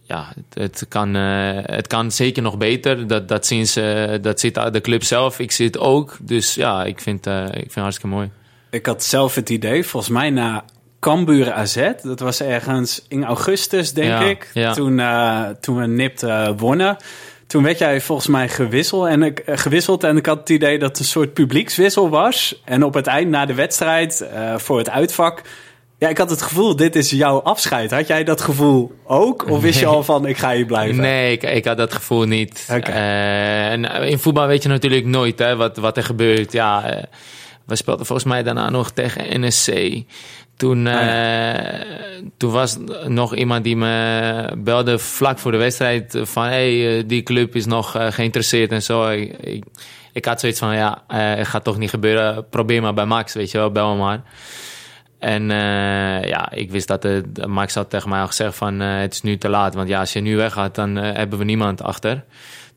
ja, het, kan, uh, het kan zeker nog beter. Dat, dat, zien ze, dat ziet de club zelf. Ik zie het ook. Dus ja, ik vind, uh, ik vind het hartstikke mooi. Ik had zelf het idee, volgens mij na Cambuur AZ. Dat was ergens in augustus, denk ik. Ja. Toen, uh, toen we nipt wonnen. Toen werd jij volgens mij gewisseld en, ik, gewisseld. En ik had het idee dat het een soort publiekswissel was. En op het eind, na de wedstrijd, voor het uitvak ja, ik had het gevoel, dit is jouw afscheid. Had jij dat gevoel ook? Of wist je al van, ik ga hier blijven? Nee, ik, ik had dat gevoel niet. Okay. Uh, en eh, in voetbal weet je natuurlijk nooit hè, wat, wat er gebeurt. Ja, uh, we speelden volgens mij daarna nog tegen NSC. Toen, ah, toen was nog iemand die me belde vlak voor de wedstrijd van... hey, die club is nog geïnteresseerd en zo. Ik, ik, ik, had zoiets van, ja, het gaat toch niet gebeuren. Probeer maar bij Max, weet je wel, bel me maar. En uh, ja, ik wist dat de, Max had tegen mij al gezegd van uh, het is nu te laat. Want ja, als je nu weggaat, dan uh, hebben we niemand achter.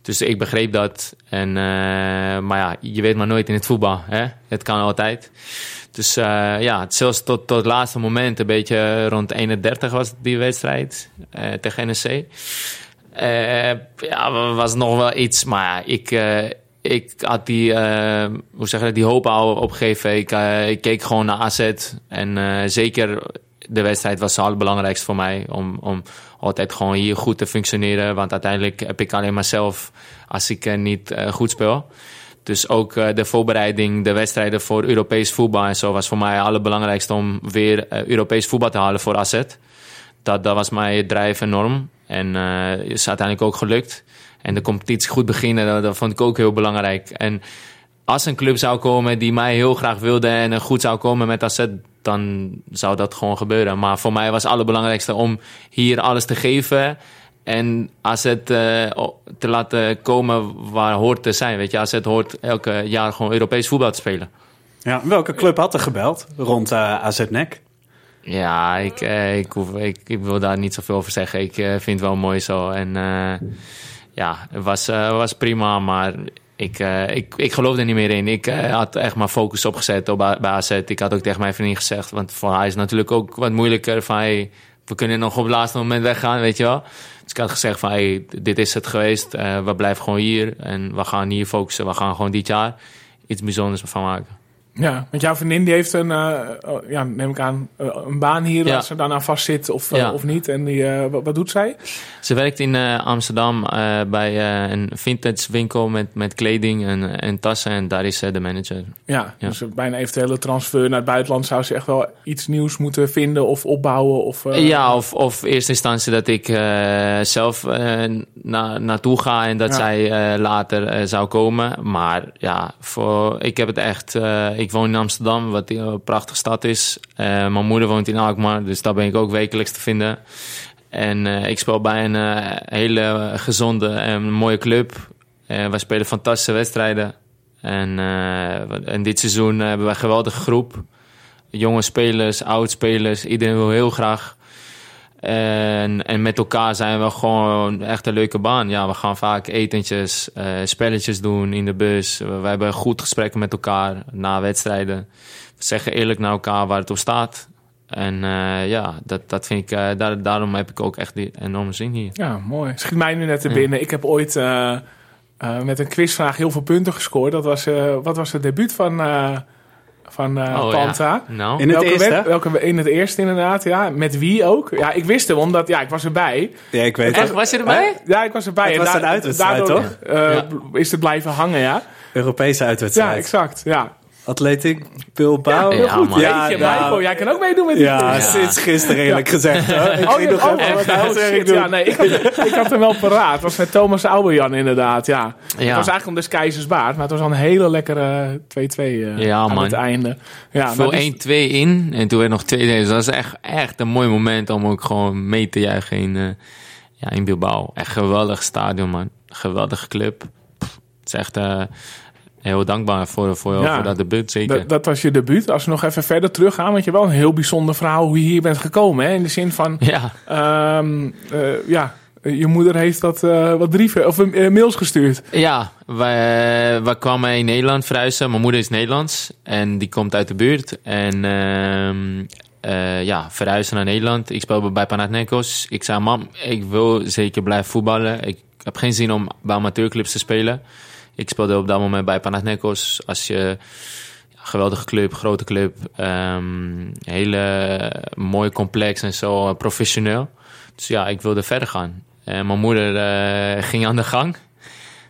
Dus ik begreep dat. En, maar ja, je weet maar nooit in het voetbal. Hè? Het kan altijd. Dus ja, zelfs tot, tot het laatste moment, een beetje rond 31 was die wedstrijd tegen NEC. ja, was nog wel iets, maar ik, ik had die, hoe zeg die hoop al opgegeven. Ik, ik keek gewoon naar AZ. En zeker de wedstrijd was het allerbelangrijkste voor mij. Om, om altijd gewoon hier goed te functioneren. Want uiteindelijk heb ik alleen maar zelf als ik niet goed speel. Dus ook de voorbereiding, de wedstrijden voor Europees voetbal en zo was voor mij het allerbelangrijkste om weer Europees voetbal te halen voor AZ. Dat, dat was mijn drijf enorm. En is uiteindelijk ook gelukt. En de competitie goed beginnen, dat, vond ik ook heel belangrijk. En als een club zou komen die mij heel graag wilde en goed zou komen met AZ, dan zou dat gewoon gebeuren. Maar voor mij was het allerbelangrijkste om hier alles te geven. En als het eh, te laten komen waar hoort te zijn. Weet je, als het hoort elke jaar gewoon Europees voetbal te spelen. Ja, welke club had er gebeld rond uh, AZ NEC? Ja, ik, eh, ik, hoef, ik, ik, wil daar niet zoveel over zeggen. Ik vind het wel mooi zo. En ja, het was, was prima, maar ik, eh, ik, ik geloof er niet meer in. Ik eh, had echt maar focus opgezet op, AZ. Ik had ook tegen mijn vriendin gezegd, want voor haar is natuurlijk ook wat moeilijker. Van, hey, we kunnen nog op het laatste moment weggaan, weet je wel. Dus ik had gezegd van, hey, dit is het geweest. Eh, we blijven gewoon hier en we gaan hier focussen. We gaan gewoon dit jaar iets bijzonders van maken. Ja, want jouw vriendin die heeft een, uh, ja, neem ik aan, uh, een baan hier Ja. waar ze daarna vast zit of, uh, Ja. of niet. En die, uh, wat, wat doet zij? Ze werkt in uh, Amsterdam bij een vintage winkel met, met kleding en, en tassen. En daar is ze de manager. Ja, Ja. dus bij een eventuele transfer naar het buitenland zou ze echt wel iets nieuws moeten vinden of opbouwen. Of, Ja, of, of in eerste instantie dat ik zelf na, naartoe ga en dat zij later zou komen. Maar ja, voor, ik heb het echt. Ik woon in Amsterdam, wat een prachtige stad is. Uh, mijn moeder woont in Alkmaar, dus daar ben ik ook wekelijks te vinden. En uh, ik speel bij een hele gezonde en mooie club. Wij spelen fantastische wedstrijden. En, en dit seizoen hebben we een geweldige groep. Jonge spelers, oud spelers. Iedereen wil heel graag. En, en met elkaar zijn we gewoon echt een leuke baan. Ja, we gaan vaak etentjes, uh, spelletjes doen in de bus. We, we hebben goed gesprekken met elkaar na wedstrijden. We zeggen eerlijk naar elkaar waar het op staat. En uh, ja, dat, dat vind ik, uh, daar, daarom heb ik ook echt die enorme zin hier. Ja, mooi. Schiet mij nu net te binnen. Ja. Ik heb ooit met een quizvraag heel veel punten gescoord. Dat was, wat was het debuut van, van oh, Panta? Ja. Nou. In het welke eerste? Welke, in het eerste inderdaad, ja. Met wie ook? Ja, ik wist hem, omdat ja, ik was erbij. Ja, ik weet Echt, was je erbij? Ja, ik was erbij. Het was en een uitwedstrijd, daardoor, toch? ja. is het blijven hangen, ja. Europese uitwedstrijd. Ja, exact, ja. Atletiek Bilbao. Ja, heel goed. Ja, Ja, nou, Michael, jij kan ook meedoen met die Ja, sinds gisteren eerlijk gezegd. Hoor. Ik Oh, je, nog oh, even wat oh, oh, shit, ja, nee, ik had, ik had hem wel paraat. Het was met Thomas Ouwejan inderdaad, ja. Het was eigenlijk om des keizers baard, maar het was al een hele lekkere 2-2 uh, Ja, aan man. het einde. Ja, Veel maar dus- 1-2 in en toen werd nog 2 Dus dat is echt, echt een mooi moment om ook gewoon mee te juichen in, uh, ja, in Bilbao. Echt geweldig stadion, man. Geweldige club. Pff, het is echt... Uh, heel dankbaar voor, voor, Ja, voor dat debuut, zeker. Dat, dat was je debuut. Als we nog even verder teruggaan, want je wel een heel bijzonder verhaal hoe je hier bent gekomen. Hè? In de zin van, ja. ehm, eh, ja, je moeder heeft dat eh, wat brieven of eh, mails gestuurd. Ja, wij, wij kwamen in Nederland verhuizen. Mijn moeder is Nederlands en die komt uit de buurt. En ehm, eh, ja, verhuizen naar Nederland. Ik speel bij Panathinaikos. Ik zei, mam, ik wil zeker blijven voetballen. Ik heb geen zin om bij amateurclubs te spelen. Ik speelde op dat moment bij Panathinaikos. Als je geweldige club, grote club, um, hele mooi complex en zo professioneel. Dus ja, ik wilde verder gaan. En mijn moeder uh, ging aan de gang.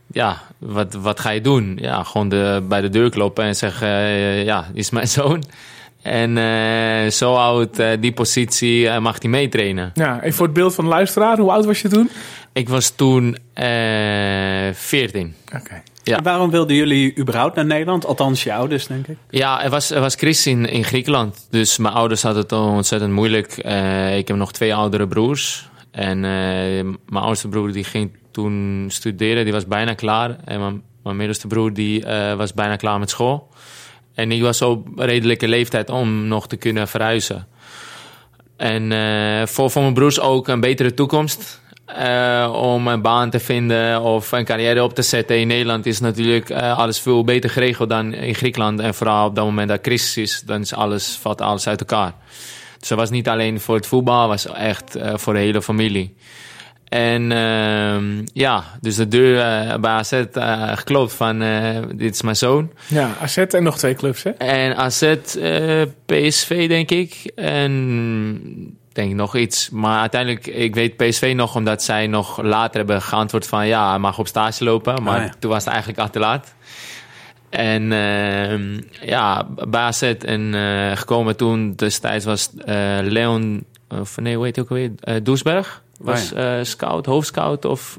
Ja, wat, wat ga je doen? Ja, gewoon de, bij de deur kloppen en zeggen: uh, Ja, die is mijn zoon. En uh, zo oud, die positie, mag hij meetrainen. Ja, even voor het beeld van de luisteraar, hoe oud was je toen? Ik was toen 14. Oké. Okay. Ja. En waarom wilden jullie überhaupt naar Nederland? Althans, je ouders, denk ik. Ja, er was, er was crisis in, in Griekenland. Dus mijn ouders hadden het ontzettend moeilijk. ik heb nog twee oudere broers. En mijn oudste broer die ging toen studeren, die was bijna klaar. En mijn, mijn middelste broer die was bijna klaar met school. En ik was op redelijke leeftijd om nog te kunnen verhuizen. En voor, voor mijn broers ook een betere toekomst. Uh, om een baan te vinden of een carrière op te zetten in Nederland is natuurlijk uh, alles veel beter geregeld dan in Griekenland. En vooral op dat moment dat crisis is, dan is alles, valt alles uit elkaar. Dus dat was niet alleen voor het voetbal, was echt voor de hele familie. En uh, ja, dus de deur uh, bij AZ uh, geklopt van uh, dit is mijn zoon. Ja, AZ en nog twee clubs hè? En AZ, PSV denk ik. En denk ik nog iets. Maar uiteindelijk, ik weet PSV nog omdat zij nog later hebben geantwoord van ja, hij mag op stage lopen. Maar ja. toen was het eigenlijk al te laat. En ehm, ja, bij AZ en gekomen toen destijds was Leon, of nee, hoe heet hij ook alweer? Doesberg. was eh, scout, hoofdscout of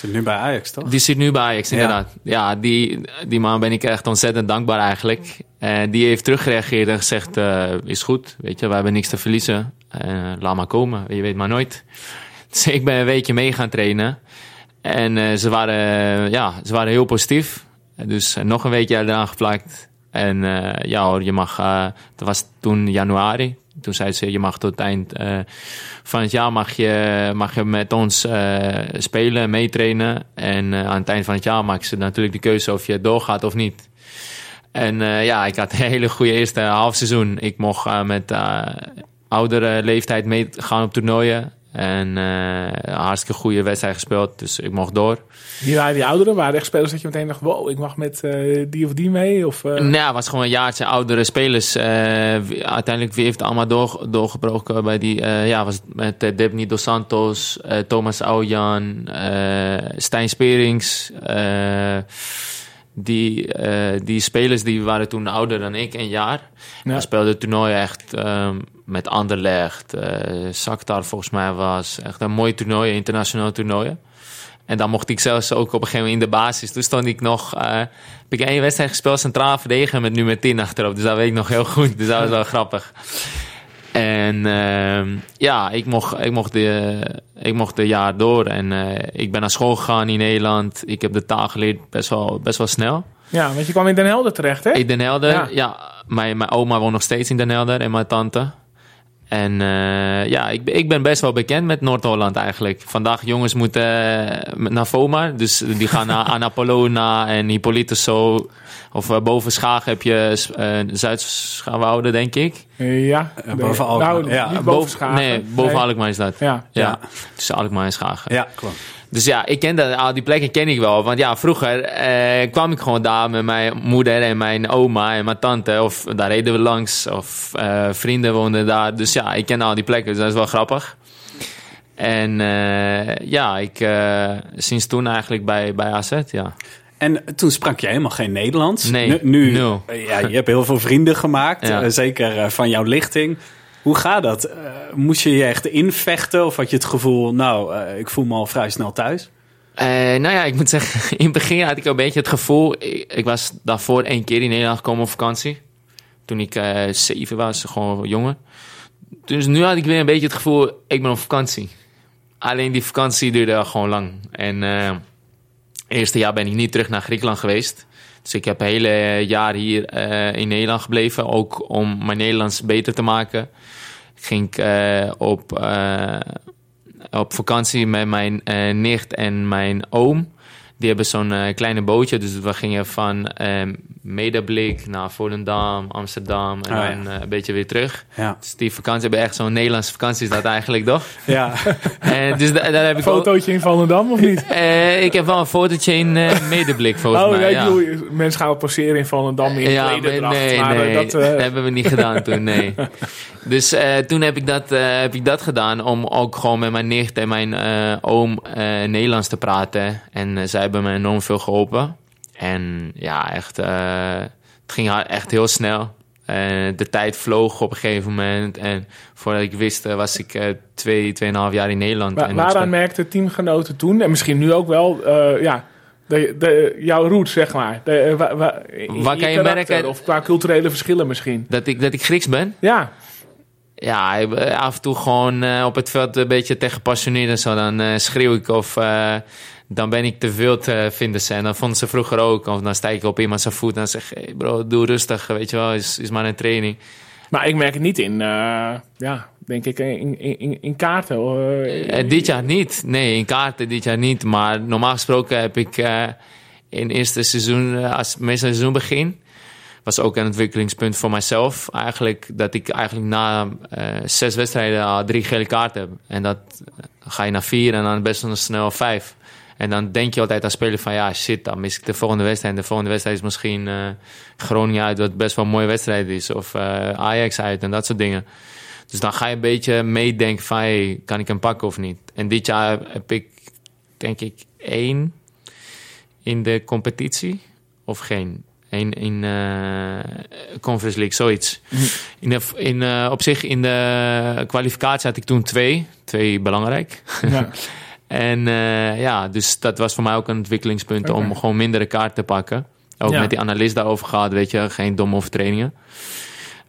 Zit nu bij Ajax, toch? die zit nu bij Ajax, inderdaad. Ja, die, die man ben ik echt ontzettend dankbaar eigenlijk. En die heeft teruggereageerd en gezegd, eh, is goed, weet je, we hebben niks te verliezen. Eh, laat maar komen, je weet maar nooit. Dus ik ben een weekje mee gaan trainen. En eh, ze, waren, ja, ze waren heel positief. Dus nog een weekje eraan geplakt. En ja hoor, je mag, dat was toen januari. Toen zei ze, je mag tot het eind eh, van het jaar mag je, mag je met ons eh, spelen, meetrainen. En eh, aan het eind van het jaar maken ze natuurlijk de keuze of je doorgaat of niet. En ja, ik had een hele goede eerste halfseizoen. Ik mocht met oudere leeftijd meegaan op toernooien. En eh hartstikke goede wedstrijd gespeeld, dus ik mocht door. Wie waren die ouderen? Waren er echt spelers dat je meteen dacht, wow, ik mag met eh, die of die mee? Of, eh, Nou, het was gewoon een jaartje oudere spelers. Uiteindelijk, wie heeft het allemaal door, doorgebroken bij die... ja, was het met uh, Debny Dos Santos, Thomas Aujan, Stijn Sperings. die, die spelers die waren toen ouder dan ik, een jaar. Ja. We speelden toernooien echt ehm, met Anderlecht. Shakhtar volgens mij was echt een mooi toernooi, internationaal toernooien. En dan mocht ik zelfs ook op een gegeven moment in de basis. Toen stond ik nog... eh, heb ik één wedstrijd gespeeld, centraal verdediger met nummer 10 achterop. Dus dat weet ik nog heel goed. Dus dat was wel grappig. En ehm, ja, ik mocht, ik, mocht de, ik mocht de jaar door. En eh, ik ben naar school gegaan in Nederland. Ik heb de taal geleerd best wel, best wel snel. Ja, want je kwam in Den Helder terecht, hè? In Den Helder, Ja. ja. mijn, mijn oma woont nog steeds in Den Helder en mijn tante. En eh, ja, ik, ben- ik ben best wel bekend met Noord-Holland eigenlijk. Vandaag jongens moeten eh, naar Vomar. Dus die gaan naar Annapolona en Hippolytus zo. Of eh, boven Schagen heb je uh, Zuid-Schaanwouden, denk ik. Ja. Boven Alkmaar, Nou, ja. niet boven Schagen. Nee, boven Alkmaar is dat. Ja. Ja, Ja. tussen Alkmaar en Schagen. Ja, klopt. Dus ja, ik ken dat, al die plekken ken ik wel. Want ja, vroeger eh, kwam ik gewoon daar met mijn moeder en mijn oma en mijn tante. Of daar reden we langs. Of eh, vrienden woonden daar. Dus ja, ik ken al die plekken. Dus dat is wel grappig. En eh, ja, ik eh, sinds toen eigenlijk bij, bij AZ, ja. En toen sprak je helemaal geen Nederlands. Nee, nu, ja, je hebt heel veel vrienden gemaakt, Ja. eh, zeker eh, van jouw lichting. Hoe gaat dat? Eh, moest je je echt invechten of had je het gevoel, nou, eh, ik voel me al vrij snel thuis? Eh, nou ja, ik moet zeggen, in het begin had ik een beetje het gevoel... Ik, was daarvoor één keer in Nederland gekomen op vakantie. Toen ik zeven was, gewoon jonger. Dus nu had ik weer een beetje het gevoel, ik ben op vakantie. Alleen die vakantie duurde gewoon lang. En eerste jaar ben ik niet terug naar Griekenland geweest. Dus ik heb een hele jaar hier eh, in Nederland gebleven. Ook om mijn Nederlands beter te maken. Ging eh, op, eh, op vakantie met mijn nicht en mijn oom. Die hebben zo'n kleine bootje. Dus we gingen van eh Medeblik naar Volendam, Amsterdam en Ah, dan eh, een beetje weer terug. Ja. Dus die vakantie hebben echt zo'n Nederlandse vakantie is dat eigenlijk toch? Ja, En dus da- daar heb ik. Fotootje in Volendam, of niet? Eh, ik heb wel een fotootje in eh, Medeblik volgens oh, mij. ja, ik ja. bedoel, mensen gaan passeren in Volendam in Ja, nee, maar eh, nee, dat... dat, eh, hebben we niet gedaan toen, nee. Dus eh, toen heb ik, dat, eh, heb ik dat gedaan om ook gewoon met mijn nicht en mijn eh, oom eh, Nederlands te praten. En eh, zij hebben me enorm veel geholpen. En ja, echt, eh, het ging echt heel snel. De tijd vloog op een gegeven moment. En voordat ik wist, eh, was ik eh, twee, tweeënhalf jaar in Nederland. En ik waaraan merkten teamgenoten toen, en misschien nu ook wel, ja, de, de, jouw roots, zeg maar. De, wa- wa- in Waar kan je merken- Of qua culturele verschillen misschien. dat, ik, dat ik Grieks ben? Ja, Ja, af en toe gewoon op het veld een beetje te gepassioneerd en zo. Dan schreeuw ik of dan ben ik te wild, eh, vinden ze. En dan vonden ze vroeger ook. Of dan stijg ik op iemand zijn voet en zeg. Hey bro, doe rustig, weet je wel. Is, is maar een training. maar ik merk het niet in, eh, ja, denk ik, in, in, in, in kaarten. eh, Eh, dit jaar niet. Nee, in kaarten dit jaar niet. Maar normaal gesproken heb ik eh, in het eerste seizoen... eh, als het meeste seizoen begin... was ook een ontwikkelingspunt voor mijzelf. Eigenlijk dat ik eigenlijk na eh, zes wedstrijden al drie gele kaarten heb. En dat eh, ga je naar vier en dan best wel snel vijf. En dan denk je altijd als speler van ja, shit, dan mis ik de volgende wedstrijd. En de volgende wedstrijd is misschien eh, Groningen uit, wat best wel een mooie wedstrijd is. Of eh, Ajax uit en dat soort dingen. Dus dan ga je een beetje meedenken van hey, kan ik hem pakken of niet. En dit jaar heb ik denk ik één in de competitie of geen. Eén in eh Conference League, zoiets. In de, in, op zich in de kwalificatie had ik toen twee. twee belangrijk. Ja. en eh, ja, dus dat was voor mij ook een ontwikkelingspunt om gewoon mindere kaart te pakken. Ook Ja. met die analist daarover gehad, weet je, geen domme overtredingen.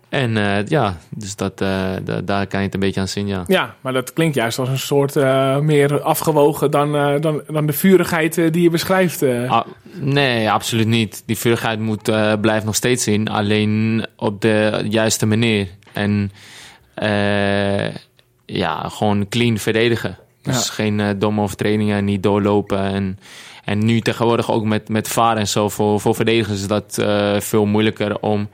En eh, ja, dus dat, eh, da- daar kan je het een beetje aan zien, ja. ja, maar dat klinkt juist als een soort eh, meer afgewogen dan, dan, dan de vurigheid die je beschrijft. Ah, nee, absoluut niet. Die vurigheid moet, blijft nog steeds in, alleen op de juiste manier. En ja, gewoon clean verdedigen. Dus Ja. geen eh, domme overtredingen, niet doorlopen. En, en nu tegenwoordig ook met, met VAR en zo, voor, voor verdedigers is dat eh, veel moeilijker om...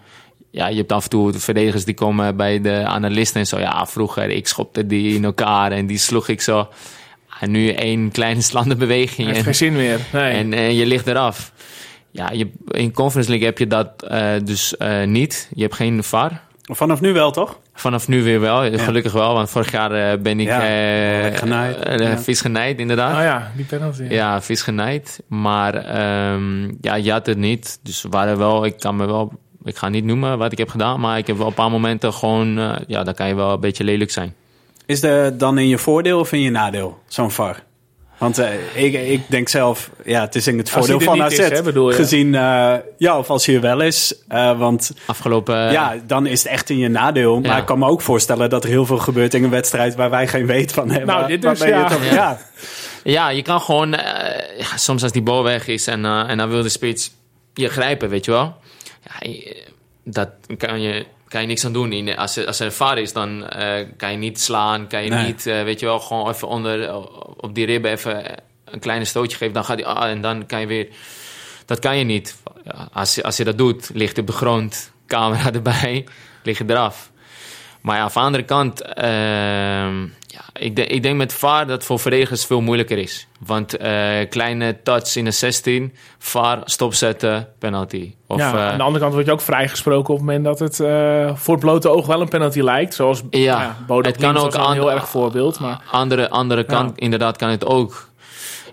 Ja, je hebt af en toe verdedigers die komen bij de analisten en zo. Ja, vroeger, ik schopte die in elkaar en die sloeg ik zo. En nu één kleine slandenbeweging. heeft en- geen zin meer. Nee. en eh, je ligt eraf. Ja, je, in Conference League heb je dat eh, dus niet. Je hebt geen VAR. Vanaf nu wel, toch? Vanaf nu weer wel. Gelukkig wel, want vorig jaar eh, ben ik Ja, eh, genaaid. eh, Ja. vis genaaid, inderdaad. oh ja, die penalty. Ja, vis genaaid. Maar ehm, ja, je had het niet. Dus waren wel, ik kan me wel, ik ga niet noemen wat ik heb gedaan, maar ik heb wel een paar momenten gewoon, eh, ja, dan kan je wel een beetje lelijk zijn. Is de dan in je voordeel of in je nadeel, zo'n VAR? Want eh, ik, ik denk zelf, ja, het is in het voordeel van AZ. is, hè, bedoel je? Gezien, eh, ja, of als hij er wel is. eh, want Afgelopen, ja, dan is het echt in je nadeel. Maar Ja. ik kan me ook voorstellen dat er heel veel gebeurt in een wedstrijd waar wij geen weet van hebben. Nou, dit dus, ja. Ja. ja. Ja, je kan gewoon... eh, soms als die bal weg is en, eh, en dan wil de spits je grijpen, weet je wel. Ja, dat kan je, kan je niks aan doen. In- Als, als er VAR is, dan eh, kan je niet slaan. Kan je Nee. niet, eh, weet je wel, gewoon even onder, op die ribben even een kleine stootje geven. Dan gaat hij, ah, en dan kan je weer... Dat kan je niet. Als, je, als je dat doet, ligt de grond, camera erbij, lig je eraf. Maar ja, van de andere kant, ehm, ja, ik, de- ik denk met VAR dat voor verdedigers veel moeilijker is. Want eh, kleine touch in de 16, VAR, stopzetten, penalty. Of, ja, eh, aan de andere kant word je ook vrijgesproken op het moment dat het eh, voor het blote oog wel een penalty lijkt. Zoals Ja, ja, het kan ook een heel erg voorbeeld. Maar andere, andere kant, inderdaad, kan het ook.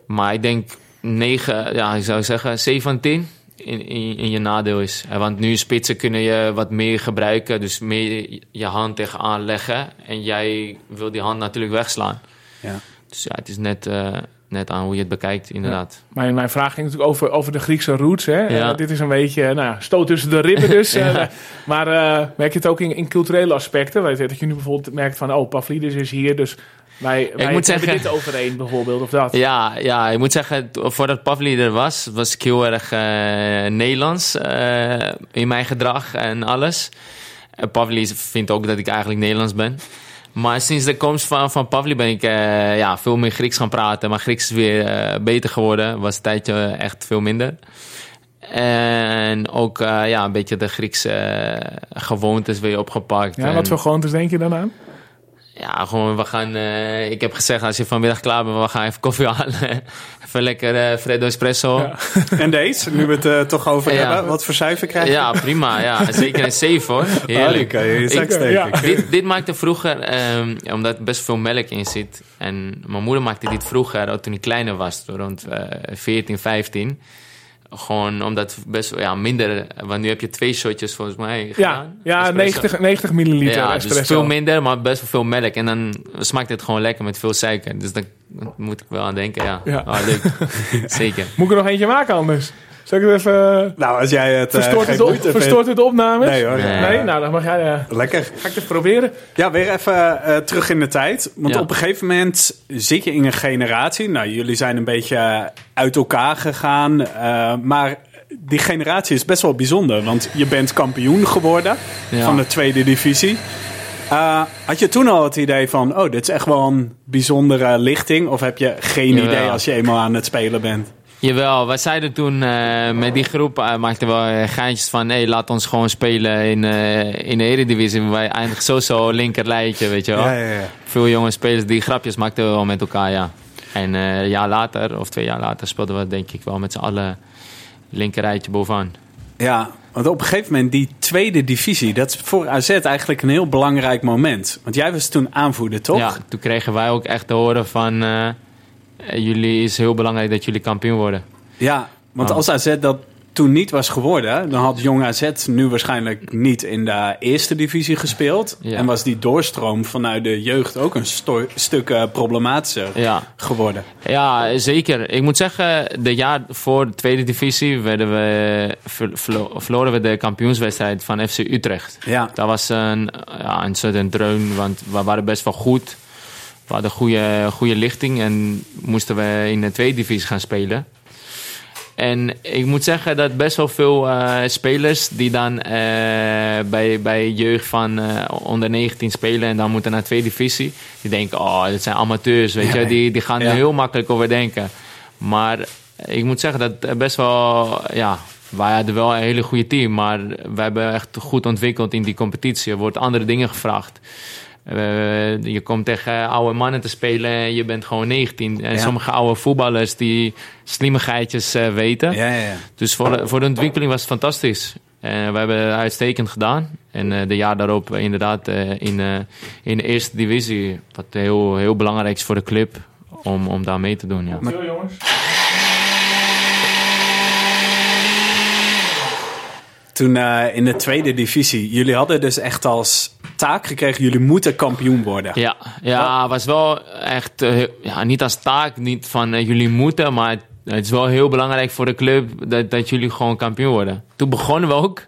Maar ik denk 9, ja, ik zou zeggen 7 van 10 in, in, in je nadeel is. Eh, Want nu spitsen kunnen je wat meer gebruiken, dus meer je hand tegenaan leggen. En jij wil die hand natuurlijk wegslaan. Ja. Dus ja, het is net, eh, net aan hoe je het bekijkt, inderdaad. mijn, mijn vraag ging natuurlijk over, over de Griekse roots. Hè? Ja. Eh, dit is een beetje nou, stoot tussen de ribben dus. maar merk je het ook in, in culturele aspecten? Weet je, dat je nu bijvoorbeeld merkt van, oh, Pavlidis is hier, dus wij, wij moet hebben zeggen- dit overeen bijvoorbeeld, of dat. Ja, ja, ik moet zeggen, voordat Pavli er was, was ik heel erg eh, Nederlands eh, in mijn gedrag en alles. En Pavli vindt ook dat ik eigenlijk Nederlands ben. Maar sinds de komst van, van Pavli ben ik eh, ja, veel meer Grieks gaan praten. Maar Grieks is weer beter geworden. Was een tijdje echt veel minder. En ook ja, een beetje de Griekse gewoontes weer opgepakt. Ja, En- wat voor gewoontes denk je dan aan? Ja, gewoon, we gaan. eh, ik heb gezegd, als je vanmiddag klaar bent, we gaan even koffie halen. even lekker eh Freddo Espresso. Ja. Ja. En deze, nu we het eh, toch over Ja. hebben. Wat voor cijfer krijg je? prima. Ja. Zeker een 7 hoor. Oh, Heerlijk. je Ik- ja. dit, dit maakte vroeger, ehm, omdat er best veel melk in zit. En mijn moeder maakte dit vroeger, ook toen ik kleiner was, rond eh 14, 15. Gewoon omdat best wel ja, minder. Want nu heb je twee shotjes volgens mij. Ja, gedaan. ja Espresso. 90, 90 milliliter Ja, espresso. dus veel minder, maar best wel veel melk. En dan smaakt het gewoon lekker met veel suiker. Dus daar moet ik wel aan denken, ja. Ja. Ah, leuk. Zeker. Moet ik er nog eentje maken anders? Zal ik het even... Nou, als jij het eh, verstoort, het, op, moeite vindt- verstoort het de opnames? Nee hoor. Nee. Nee? Nou, dan mag jij... eh, Lekker. ga ik het even proberen. Ja, weer even eh, terug in de tijd. Want Ja. op een gegeven moment zit je in een generatie. Nou, jullie zijn een beetje uit elkaar gegaan. eh, maar die generatie is best wel bijzonder. Want je bent kampioen geworden Ja. van de tweede divisie. Eh, had je toen al het idee van... oh, dit is echt wel een bijzondere lichting? Of heb je geen Jawel. idee als je eenmaal aan het spelen bent? Jawel, wij zeiden toen eh, met die groep, uh, maakten we eh, geintjes van... Hé, laat ons gewoon spelen in, eh, in de Eredivisie. Wij eindigen sowieso linker lijntje, weet je wel. Ja, ja, ja. Veel jonge spelers die grapjes maakten we wel met elkaar, ja. En eh, een jaar later, of twee jaar later, speelden we denk ik wel met z'n allen linker rijtje bovenaan. Ja, want op een gegeven moment die tweede divisie... dat is voor AZ eigenlijk een heel belangrijk moment. Want jij was toen aanvoerder, toch? Ja, toen kregen wij ook echt te horen van... eh, jullie is heel belangrijk dat jullie kampioen worden. Ja, want Ah. als AZ dat toen niet was geworden, dan had Jong AZ nu waarschijnlijk niet in de eerste divisie gespeeld. Ja. En was die doorstroom vanuit de jeugd ook een stuk eh, problematischer Ja. geworden. Ja, zeker. Ik moet zeggen, de jaar voor de tweede divisie werden we, ver- verlo- verloren we de kampioenswedstrijd van FC Utrecht. Ja. Dat was een, ja, een soort een dreun, want we waren best wel goed. We hadden goede, goede lichting en moesten we in de tweede divisie gaan spelen. En ik moet zeggen dat best wel veel eh, spelers die dan eh, bij, bij jeugd van eh, onder 19 spelen en dan moeten naar tweede divisie, die denken, oh, dat zijn amateurs, weet Ja. je, die, die gaan Ja. er heel makkelijk over denken. Maar ik moet zeggen dat best wel, ja, wij hadden wel een hele goede team, maar we hebben echt goed ontwikkeld in die competitie. Er wordt andere dingen gevraagd. Eh, je komt tegen oude mannen te spelen en je bent gewoon 19. En Ja. sommige oude voetballers die slimmigheidjes eh, weten. Ja, ja, ja. Dus voor de, voor de ontwikkeling was het fantastisch. We hebben het uitstekend gedaan. En eh, de jaar daarop eh, inderdaad eh, in, eh, in de eerste divisie. Wat heel, heel belangrijk is voor de club om, om daar mee te doen. Ja. Veel jongens. Toen eh, in de tweede divisie, jullie hadden dus echt als taak gekregen, jullie moeten kampioen worden. Ja, ja was wel echt eh, ja, niet als taak, niet van eh, jullie moeten, maar het, is wel heel belangrijk voor de club dat, dat jullie gewoon kampioen worden. Toen begonnen we ook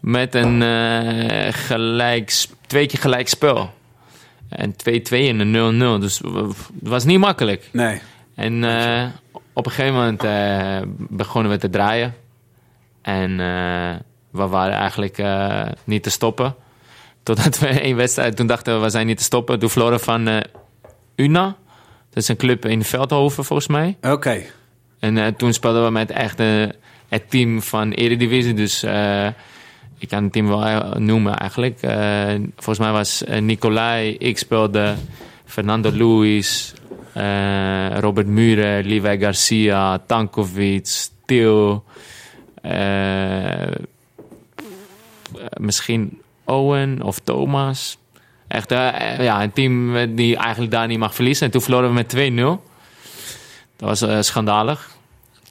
met een eh, gelijk, twee keer gelijk spel. En 2-2 en een 0-0. Dus het was niet makkelijk. Nee. En op een gegeven moment begonnen we te draaien. En we waren eigenlijk niet te stoppen. Totdat we één wedstrijd, toen dachten we, we zijn niet te stoppen. Toen verloren van eh, Una. Dat is een club in Veldhoven volgens mij. Oké. En eh, toen speelden we met echt eh, het team van Eredivisie. Dus ik kan het team wel noemen eigenlijk. Volgens mij was Nicolai, ik speelde Fernando Luis, Robert Muren, Levi Garcia, Tankovic, Til. misschien Owen of Thomas. Echt eh, ja, een team eh, die eigenlijk daar niet mag verliezen. En toen verloren we met 2-0. Dat was eh, schandalig.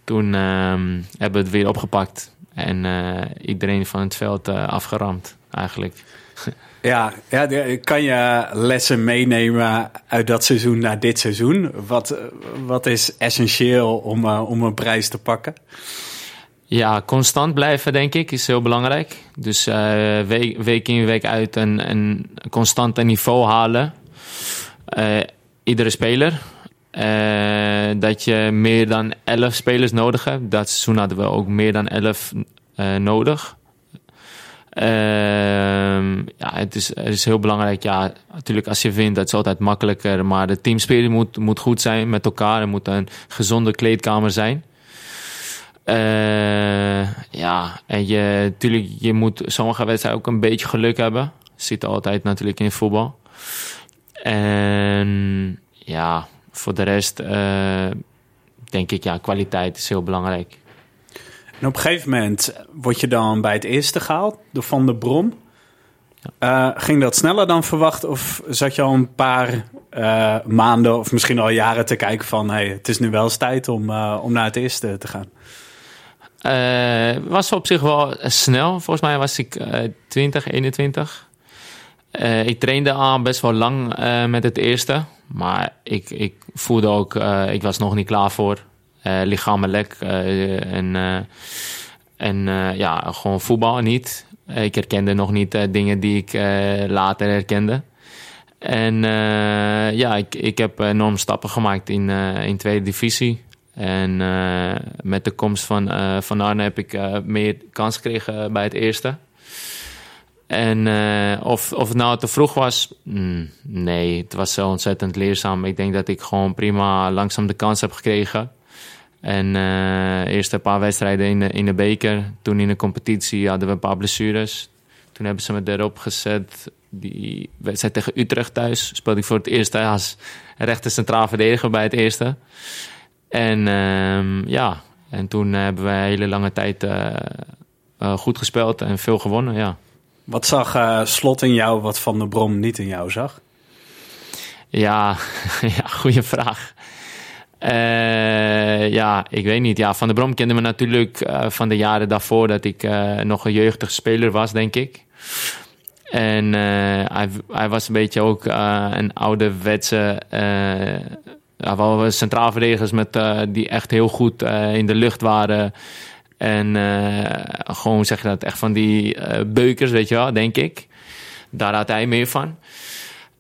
Toen ehm, hebben we het weer opgepakt. En eh, iedereen van het veld eh, afgeramd, eigenlijk. Ja, ja, kan je lessen meenemen uit dat seizoen naar dit seizoen? Wat, eh, wat is essentieel om, eh, om een prijs te pakken? Ja, constant blijven, denk ik, is heel belangrijk. Dus eh, week, week in, week uit een, een constant niveau halen. Eh, iedere speler. Eh, dat je meer dan 11 spelers nodig hebt. Dat seizoen hadden we ook meer dan 11 eh, nodig. Ehm, ja, het is, het is heel belangrijk. Ja, natuurlijk als je wint, dat is altijd makkelijker. Maar de teamspeler moet, moet goed zijn met elkaar. Er moet een gezonde kleedkamer zijn. Eh, ja, en je, natuurlijk, je moet sommige wedstrijden ook een beetje geluk hebben. Zit altijd natuurlijk in voetbal. En ja, voor de rest eh, denk ik, ja, kwaliteit is heel belangrijk. En op een gegeven moment word je dan bij het eerste gehaald door Van der Brom. Eh, ging dat sneller dan verwacht? Of zat je al een paar maanden of misschien al jaren te kijken van... Hey, het is nu wel eens tijd om, om naar het eerste te gaan? Eh, was op zich wel snel. Volgens mij was ik eh 20, 21. Eh, ik trainde al best wel lang eh, met het eerste. Maar ik, ik voelde ook, eh, ik was nog niet klaar voor. Eh lichamelijk. eh, en eh, en eh, ja, gewoon voetbal niet. Eh, ik herkende nog niet eh, dingen die ik eh, later herkende. En eh, ja, ik, ik heb enorm stappen gemaakt in, eh, in tweede divisie. En eh, met de komst van, eh, van Arne heb ik eh, meer kans gekregen bij het eerste. En of, of het nou te vroeg was, mm, nee, het was zo ontzettend leerzaam. Ik denk dat ik gewoon prima langzaam de kans heb gekregen. En eerst een paar wedstrijden in de, in de beker. Toen in de competitie hadden we een paar blessures. Toen hebben ze me erop gezet. Die wedstrijd tegen Utrecht thuis speelde ik voor het eerst als rechter centraal verdediger bij het eerste. En ehm, ja, en toen hebben we een hele lange tijd eh, eh, goed gespeeld en veel gewonnen, ja. Wat zag eh, Slot in jou wat Van der Brom niet in jou zag? Ja, ja goede vraag. Ja, ik weet niet. Ja, van der Brom kende me natuurlijk van de jaren daarvoor dat ik nog een jeugdig speler was, denk ik. En hij, hij was een beetje ook een ouderwetse... ja, wel centraal verdedigers met, eh, die echt heel goed eh, in de lucht waren. En eh, gewoon zeg je dat, echt van die beukers, weet je wel, denk ik. Daar had hij meer van.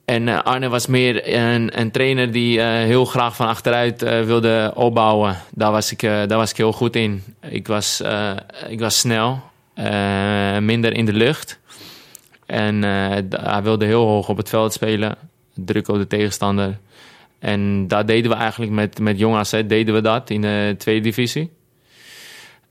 En Arne was meer een, een trainer die heel graag van achteruit wilde opbouwen. Daar was, ik, daar was ik heel goed in. Ik was, ik was snel, minder in de lucht. En hij wilde heel hoog op het veld spelen. Druk op de tegenstander. En daar deden we eigenlijk met, met Jong AZ deden we dat in de tweede divisie.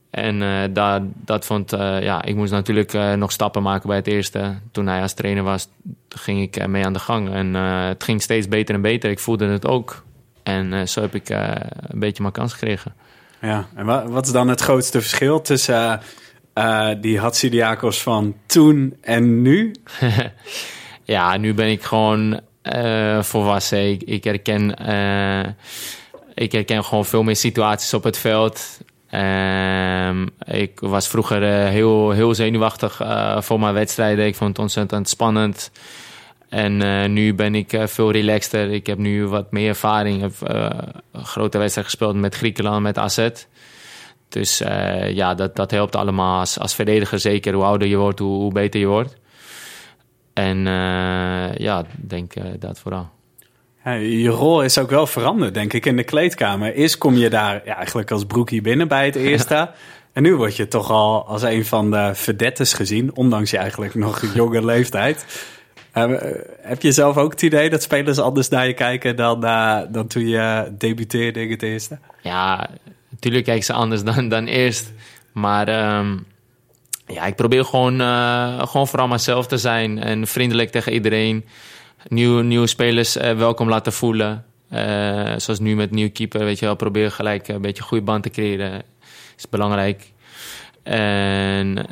En eh, daar, dat vond, eh, ja, ik moest natuurlijk eh, nog stappen maken bij het eerste. Toen hij als trainer was, ging ik mee aan de gang. En het ging steeds beter en beter. Ik voelde het ook. En zo heb ik een beetje mijn kans gekregen. Ja, en wa- wat is dan het grootste verschil tussen die Hatsidiakos van toen en nu? Ja, nu ben ik gewoon eh, volwassen. Ik, ik, herken, eh, ik herken gewoon veel meer situaties op het veld. Ehm, ik was vroeger eh, heel, heel zenuwachtig voor mijn wedstrijden. Ik vond het ontzettend spannend. En nu ben ik veel relaxter. Ik heb nu wat meer ervaring. Ik heb grote wedstrijd gespeeld met Griekenland, met AZ. Dus ja, dat, dat helpt allemaal als, verdediger zeker. Hoe ouder je wordt, hoe beter je wordt. En eh, ja, denk eh, dat vooral. Ja, je rol is ook wel veranderd, denk ik, in de kleedkamer. Eerst kom je daar ja, eigenlijk als broekie binnen bij het eerste. En nu word je toch al als een van de verdettes gezien, ondanks je eigenlijk nog jonge leeftijd. Eh, heb je zelf ook het idee dat spelers anders naar je kijken dan, dan toen je debuteerde in het eerste? Ja, natuurlijk kijken ze anders dan, dan eerst. Maar ehm, ja, ik probeer gewoon, eh, gewoon vooral mezelf te zijn. En vriendelijk tegen iedereen. Nieuwe, nieuwe spelers eh, welkom laten voelen. Eh, zoals nu met nieuw keeper, weet je wel. Probeer gelijk een beetje goede band te creëren. Is belangrijk. En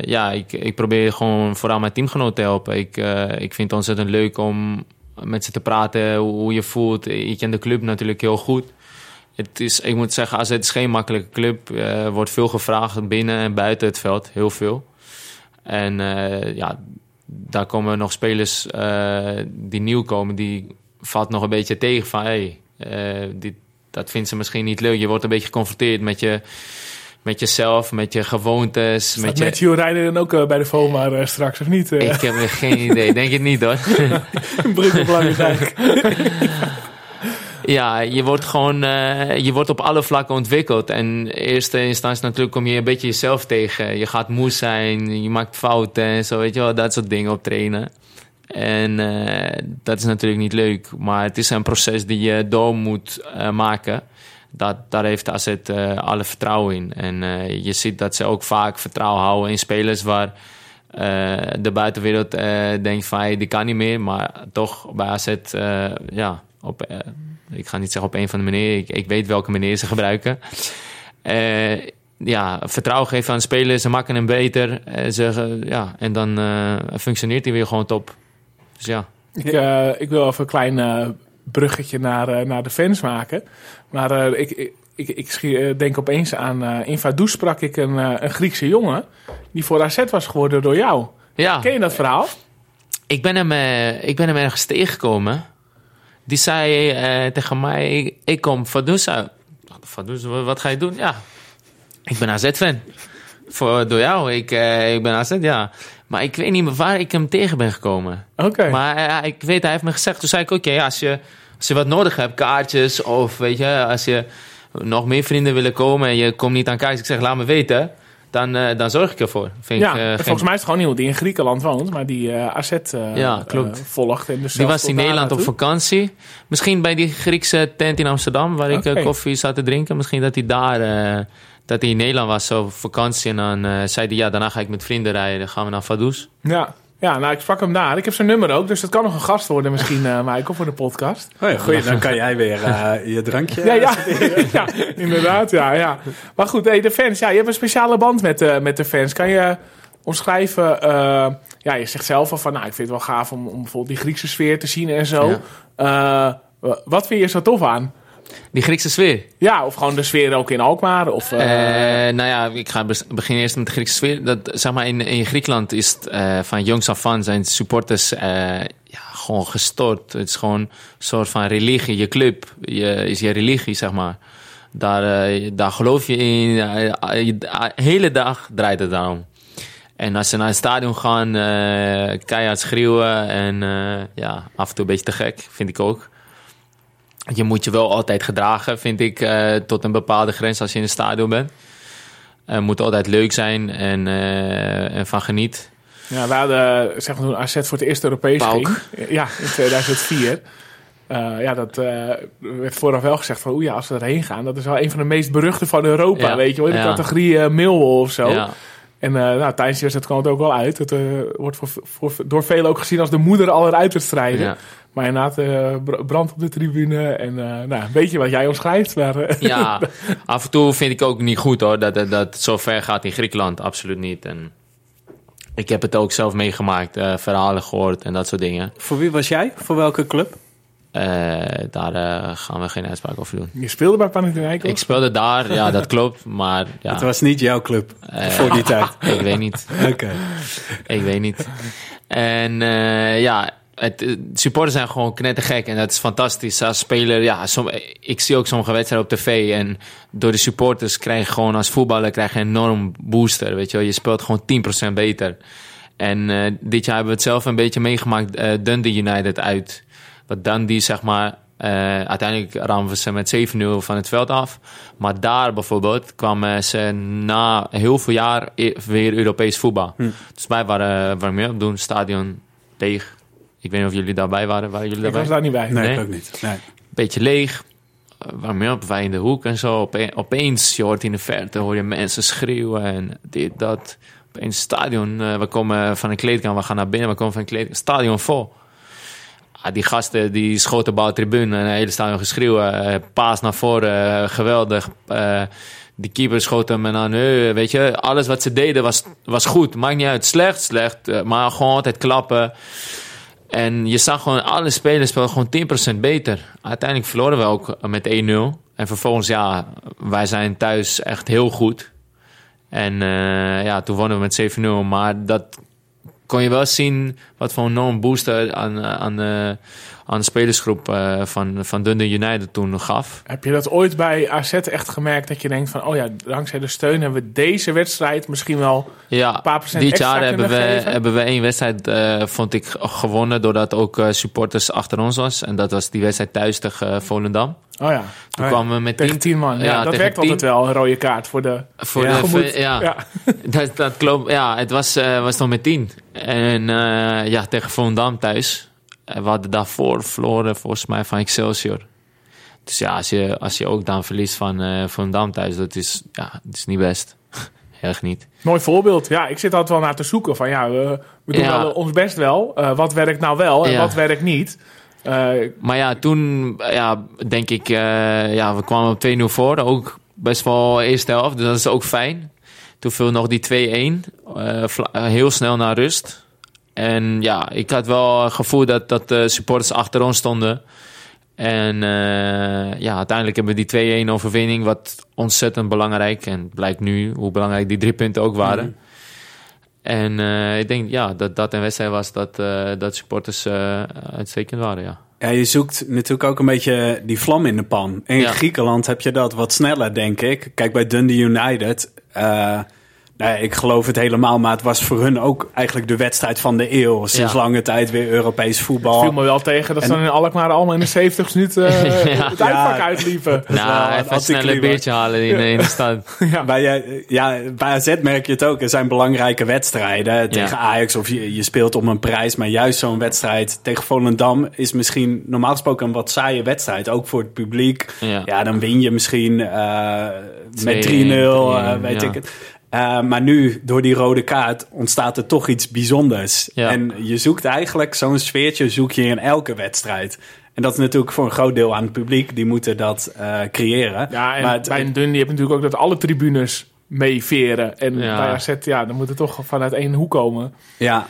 ja, ik, ik probeer gewoon vooral mijn teamgenoten te helpen. Ik, ik vind het ontzettend leuk om met ze te praten, hoe, hoe je voelt. Ik ken de club natuurlijk heel goed. Het is, ik moet zeggen, AZ is geen makkelijke club. Er wordt veel gevraagd binnen en buiten het veld, heel veel. En eh, ja, daar komen nog spelers eh, die nieuw komen, die valt nog een beetje tegen van... Hey, eh, dit, dat vindt ze misschien niet leuk. Je wordt een beetje geconfronteerd met, je, met jezelf, met je gewoontes. Met Met je, Matthew rijden dan ook eh, bij de FOMA eh, straks, of niet? Eh, ik heb geen idee, denk het niet hoor. Brug op Lange Dijk. Ja, je wordt gewoon eh, je wordt op alle vlakken ontwikkeld. En in eerste instantie natuurlijk kom je een beetje jezelf tegen. Je gaat moe zijn, je maakt fouten en zo, weet je wel, dat soort dingen op trainen. En eh, dat is natuurlijk niet leuk, maar het is een proces die je door moet eh, maken. Dat, daar heeft AZ alle vertrouwen in. En je ziet dat ze ook vaak vertrouwen houden in spelers waar de buitenwereld denkt van hey, die kan niet meer. Maar toch bij AZ, ja, op, ik ga niet zeggen op een van de manieren. Ik, ik weet welke manier ze gebruiken. Eh, ja, vertrouwen geven aan spelers. Ze maken hem beter. eh, ze, ja, en dan eh, functioneert hij weer gewoon top. Dus ja. Ik, eh, ik wil even een klein eh, bruggetje naar, eh, naar de fans maken. Maar eh, ik, ik, ik, ik eh, denk opeens aan... eh in Vaduz sprak ik een, eh, een Griekse jongen... die voor AZ was geworden door jou. ja. Ken je dat verhaal? Ik ben hem, eh, ik ben hem ergens tegengekomen. Die zei eh, tegen mij, ik, kom Vaduz uit. Vaduz, wat ga je doen? Ja, ik ben AZ-fan. Voor, door jou, ik, eh, ik ben AZ, ja. Maar ik weet niet meer waar ik hem tegen ben gekomen. Oké. Maar eh, ik weet, hij heeft me gezegd. Toen zei ik, oké, als, je, als je wat nodig hebt, kaartjes... of weet je, als je nog meer vrienden willen komen... en je komt niet aan kaartjes, ik zeg, laat me weten... dan, eh, dan zorg ik ervoor. Vind ja, ik, eh, volgens geen- mij is het gewoon iemand die in Griekenland woont... maar die eh AZ Ja, klopt. volgt. En dus Die was in Nederland op vakantie. Misschien bij die Griekse tent in Amsterdam, waar ik koffie zat te drinken. Misschien dat hij daar, dat hij in Nederland was op vakantie. En dan zei hij, ja, daarna ga ik met vrienden rijden. Dan gaan we naar Vaduz. Ja. Ja, nou, ik sprak hem daar. Ik heb zijn nummer ook, dus dat kan nog een gast worden misschien, eh Michael, voor de podcast. Oh ja, goeie, dan kan jij weer eh, je drankje... Ja, ja, ja inderdaad. Ja, ja. Maar goed, hey, de fans. Ja, je hebt een speciale band met, de met de fans. Kan je omschrijven... eh, ja, je zegt zelf al van... Nou, ik vind het wel gaaf om, om bijvoorbeeld die Griekse sfeer te zien en zo. Ja. Eh, wat vind je zo tof aan? Die Griekse sfeer. Ja, of gewoon de sfeer ook in Alkmaar. Of, Eh, nou ja, ik ga beginnen eerst met de Griekse sfeer. Dat, zeg maar, in, in Griekenland is het eh, van jongs af aan zijn supporters ja, gewoon gestort. Het is gewoon een soort van religie. Je club je, is je religie, zeg maar. Daar, daar geloof je in. De hele dag draait het daarom. En als ze naar het stadion gaan, keihard schreeuwen. En ja, af en toe een beetje te gek, vind ik ook. Je moet je wel altijd gedragen, vind ik, eh, tot een bepaalde grens als je in het stadion bent. Het moet altijd leuk zijn en, eh, en van geniet. ja, we hadden zeg maar, toen AZ voor het eerst Europees Pauk. ging. Ja, in 2004. Eh, ja, dat eh, werd vooraf wel gezegd van, oeh ja, als we erheen gaan, dat is wel een van de meest beruchte van Europa, Ja, weet je wel, in de ja. categorie eh Millwall of zo. Ja, En eh, nou, tijdens de wedstrijd kwam het ook wel uit. Het eh, wordt voor, voor, door velen ook gezien als de moeder aller uitwedstrijden. ja. Maar inderdaad, eh, br- brand op de tribune. En eh nou, een beetje wat jij omschrijft. Maar, ja, af en toe vind ik ook niet goed hoor, dat, dat, dat het zo ver gaat in Griekenland. Absoluut niet. En ik heb het ook zelf meegemaakt, eh, verhalen gehoord en dat soort dingen. Voor wie was jij? Voor welke club? Eh, daar eh, gaan we geen uitspraak over doen. je speelde bij Panathinaikos. Ik speelde daar, ja, dat klopt. Maar ja, Het was niet jouw club eh, voor die tijd. ik weet niet. Oké. Ik weet niet. En eh, ja, het, supporters zijn gewoon knettergek en dat is fantastisch. Als speler, ja, som, ik zie ook sommige wedstrijden op tv en door de supporters krijg je gewoon als voetballer krijg je een enorm booster. Weet je, wel. je speelt gewoon 10% beter. En eh, dit jaar hebben we het zelf een beetje meegemaakt, eh Dundee United uit. Wat Dundee, zeg maar, eh, uiteindelijk rammen we ze met 7-0 van het veld af. Maar daar bijvoorbeeld kwamen ze na heel veel jaar e- weer Europees voetbal. Dus wij waren, waren meer op doen, stadion leeg. Ik weet niet of jullie daarbij waren. Waren jullie ik daarbij? was daar niet bij. Nee, Nee. ook niet. Nee. Beetje leeg. Eh, Waar meer op wij in de hoek en zo. Ope- opeens, je hoort in de verte, hoor je mensen schreeuwen en dit, dat. Opeens stadion, eh, we komen van een kleedkamer, we gaan naar binnen, we komen van een kleedkamer, stadion vol. Ah, die gasten die schoten bal tribune en het hele stadion geschreeuwen. eh, paas naar voren, eh, geweldig. Eh, die keeper schoot hem en dan, weet je, alles wat ze deden was, was goed. Maakt niet uit, slecht, slecht, maar gewoon altijd klappen. En je zag gewoon, alle spelers speelden gewoon 10% beter. Uiteindelijk verloren we ook met 1-0. En vervolgens, ja, wij zijn thuis echt heel goed. En ja, toen wonnen we met 7-0. Maar dat kon je wel zien wat voor een enorm booster aan, eh, aan, eh, aan de spelersgroep eh, van, van Dundee United toen gaf. Heb je dat ooit bij AZ echt gemerkt dat je denkt van... oh ja, dankzij de steun hebben we deze wedstrijd misschien wel... Ja, paar procent dit extra jaar hebben we, geven? hebben we één wedstrijd, vond ik, gewonnen. Doordat ook supporters achter ons was. En dat was die wedstrijd thuis tegen Volendam. Oh ja, Toen ja. kwamen we met tegen tien man. Ja, Ja, dat werkt altijd wel, een rode kaart voor de... Voor Ja, de, ja. Dat, dat klopt. Ja, het was, eh, was nog met tien. En eh, ja, tegen Volendam thuis. En we hadden daarvoor verloren, volgens mij, van Excelsior. Dus ja, als je, als je ook dan verliest van eh Volendam thuis, dat is, ja, dat is niet best. Erg niet. Mooi voorbeeld. Ja, ik zit altijd wel naar te zoeken van ja, we, we doen wel ons best wel. Eh, wat werkt nou wel en wat werkt niet? Eh, Maar ja, toen ja, denk ik, eh, ja, we kwamen op 2-0 voor. Ook best wel eerste helft, dus dat is ook fijn. Toen viel nog die 2-1, eh, vla- eh, heel snel naar rust. En ja, ik had wel het gevoel dat, dat de supporters achter ons stonden. En eh, ja, uiteindelijk hebben we die 2-1 overwinning, wat ontzettend belangrijk. En het blijkt nu hoe belangrijk die drie punten ook waren. En eh, ik denk ja, dat dat een wedstrijd was dat, eh, dat supporters eh, uitstekend waren, ja. Ja, je zoekt natuurlijk ook een beetje die vlam in de pan. In Ja. Griekenland heb je dat wat sneller, denk ik. Kijk, bij Dundee United... eh, nou, ik geloof het helemaal, maar het was voor hun ook eigenlijk de wedstrijd van de eeuw. Sinds Ja. lange tijd weer Europees voetbal. viel me wel tegen dat ze dan in Alkmaar allemaal in de 70 minuten eh, Ja. het uitvak Ja. uitliepen. Nou, een even snel een biertje halen in, in de stad. Bij, eh, ja, bij AZ merk je het ook. Er zijn belangrijke wedstrijden tegen Ajax of je, je speelt om een prijs. Maar juist zo'n wedstrijd tegen Volendam is misschien normaal gesproken een wat saaie wedstrijd. Ook voor het publiek. Ja. Ja, dan win je misschien eh, met 3-0, 2-1, eh, weet ja. ik het. Eh, maar nu, door die rode kaart, ontstaat er toch iets bijzonders. Ja. En je zoekt eigenlijk zo'n sfeertje zoek je in elke wedstrijd. En dat is natuurlijk voor een groot deel aan het publiek. Die moeten dat eh, creëren. Ja, en maar het- bij een je natuurlijk ook dat alle tribunes meeveren. En Ja. bij AZ, ja, dan moet het toch vanuit één hoek komen. ja,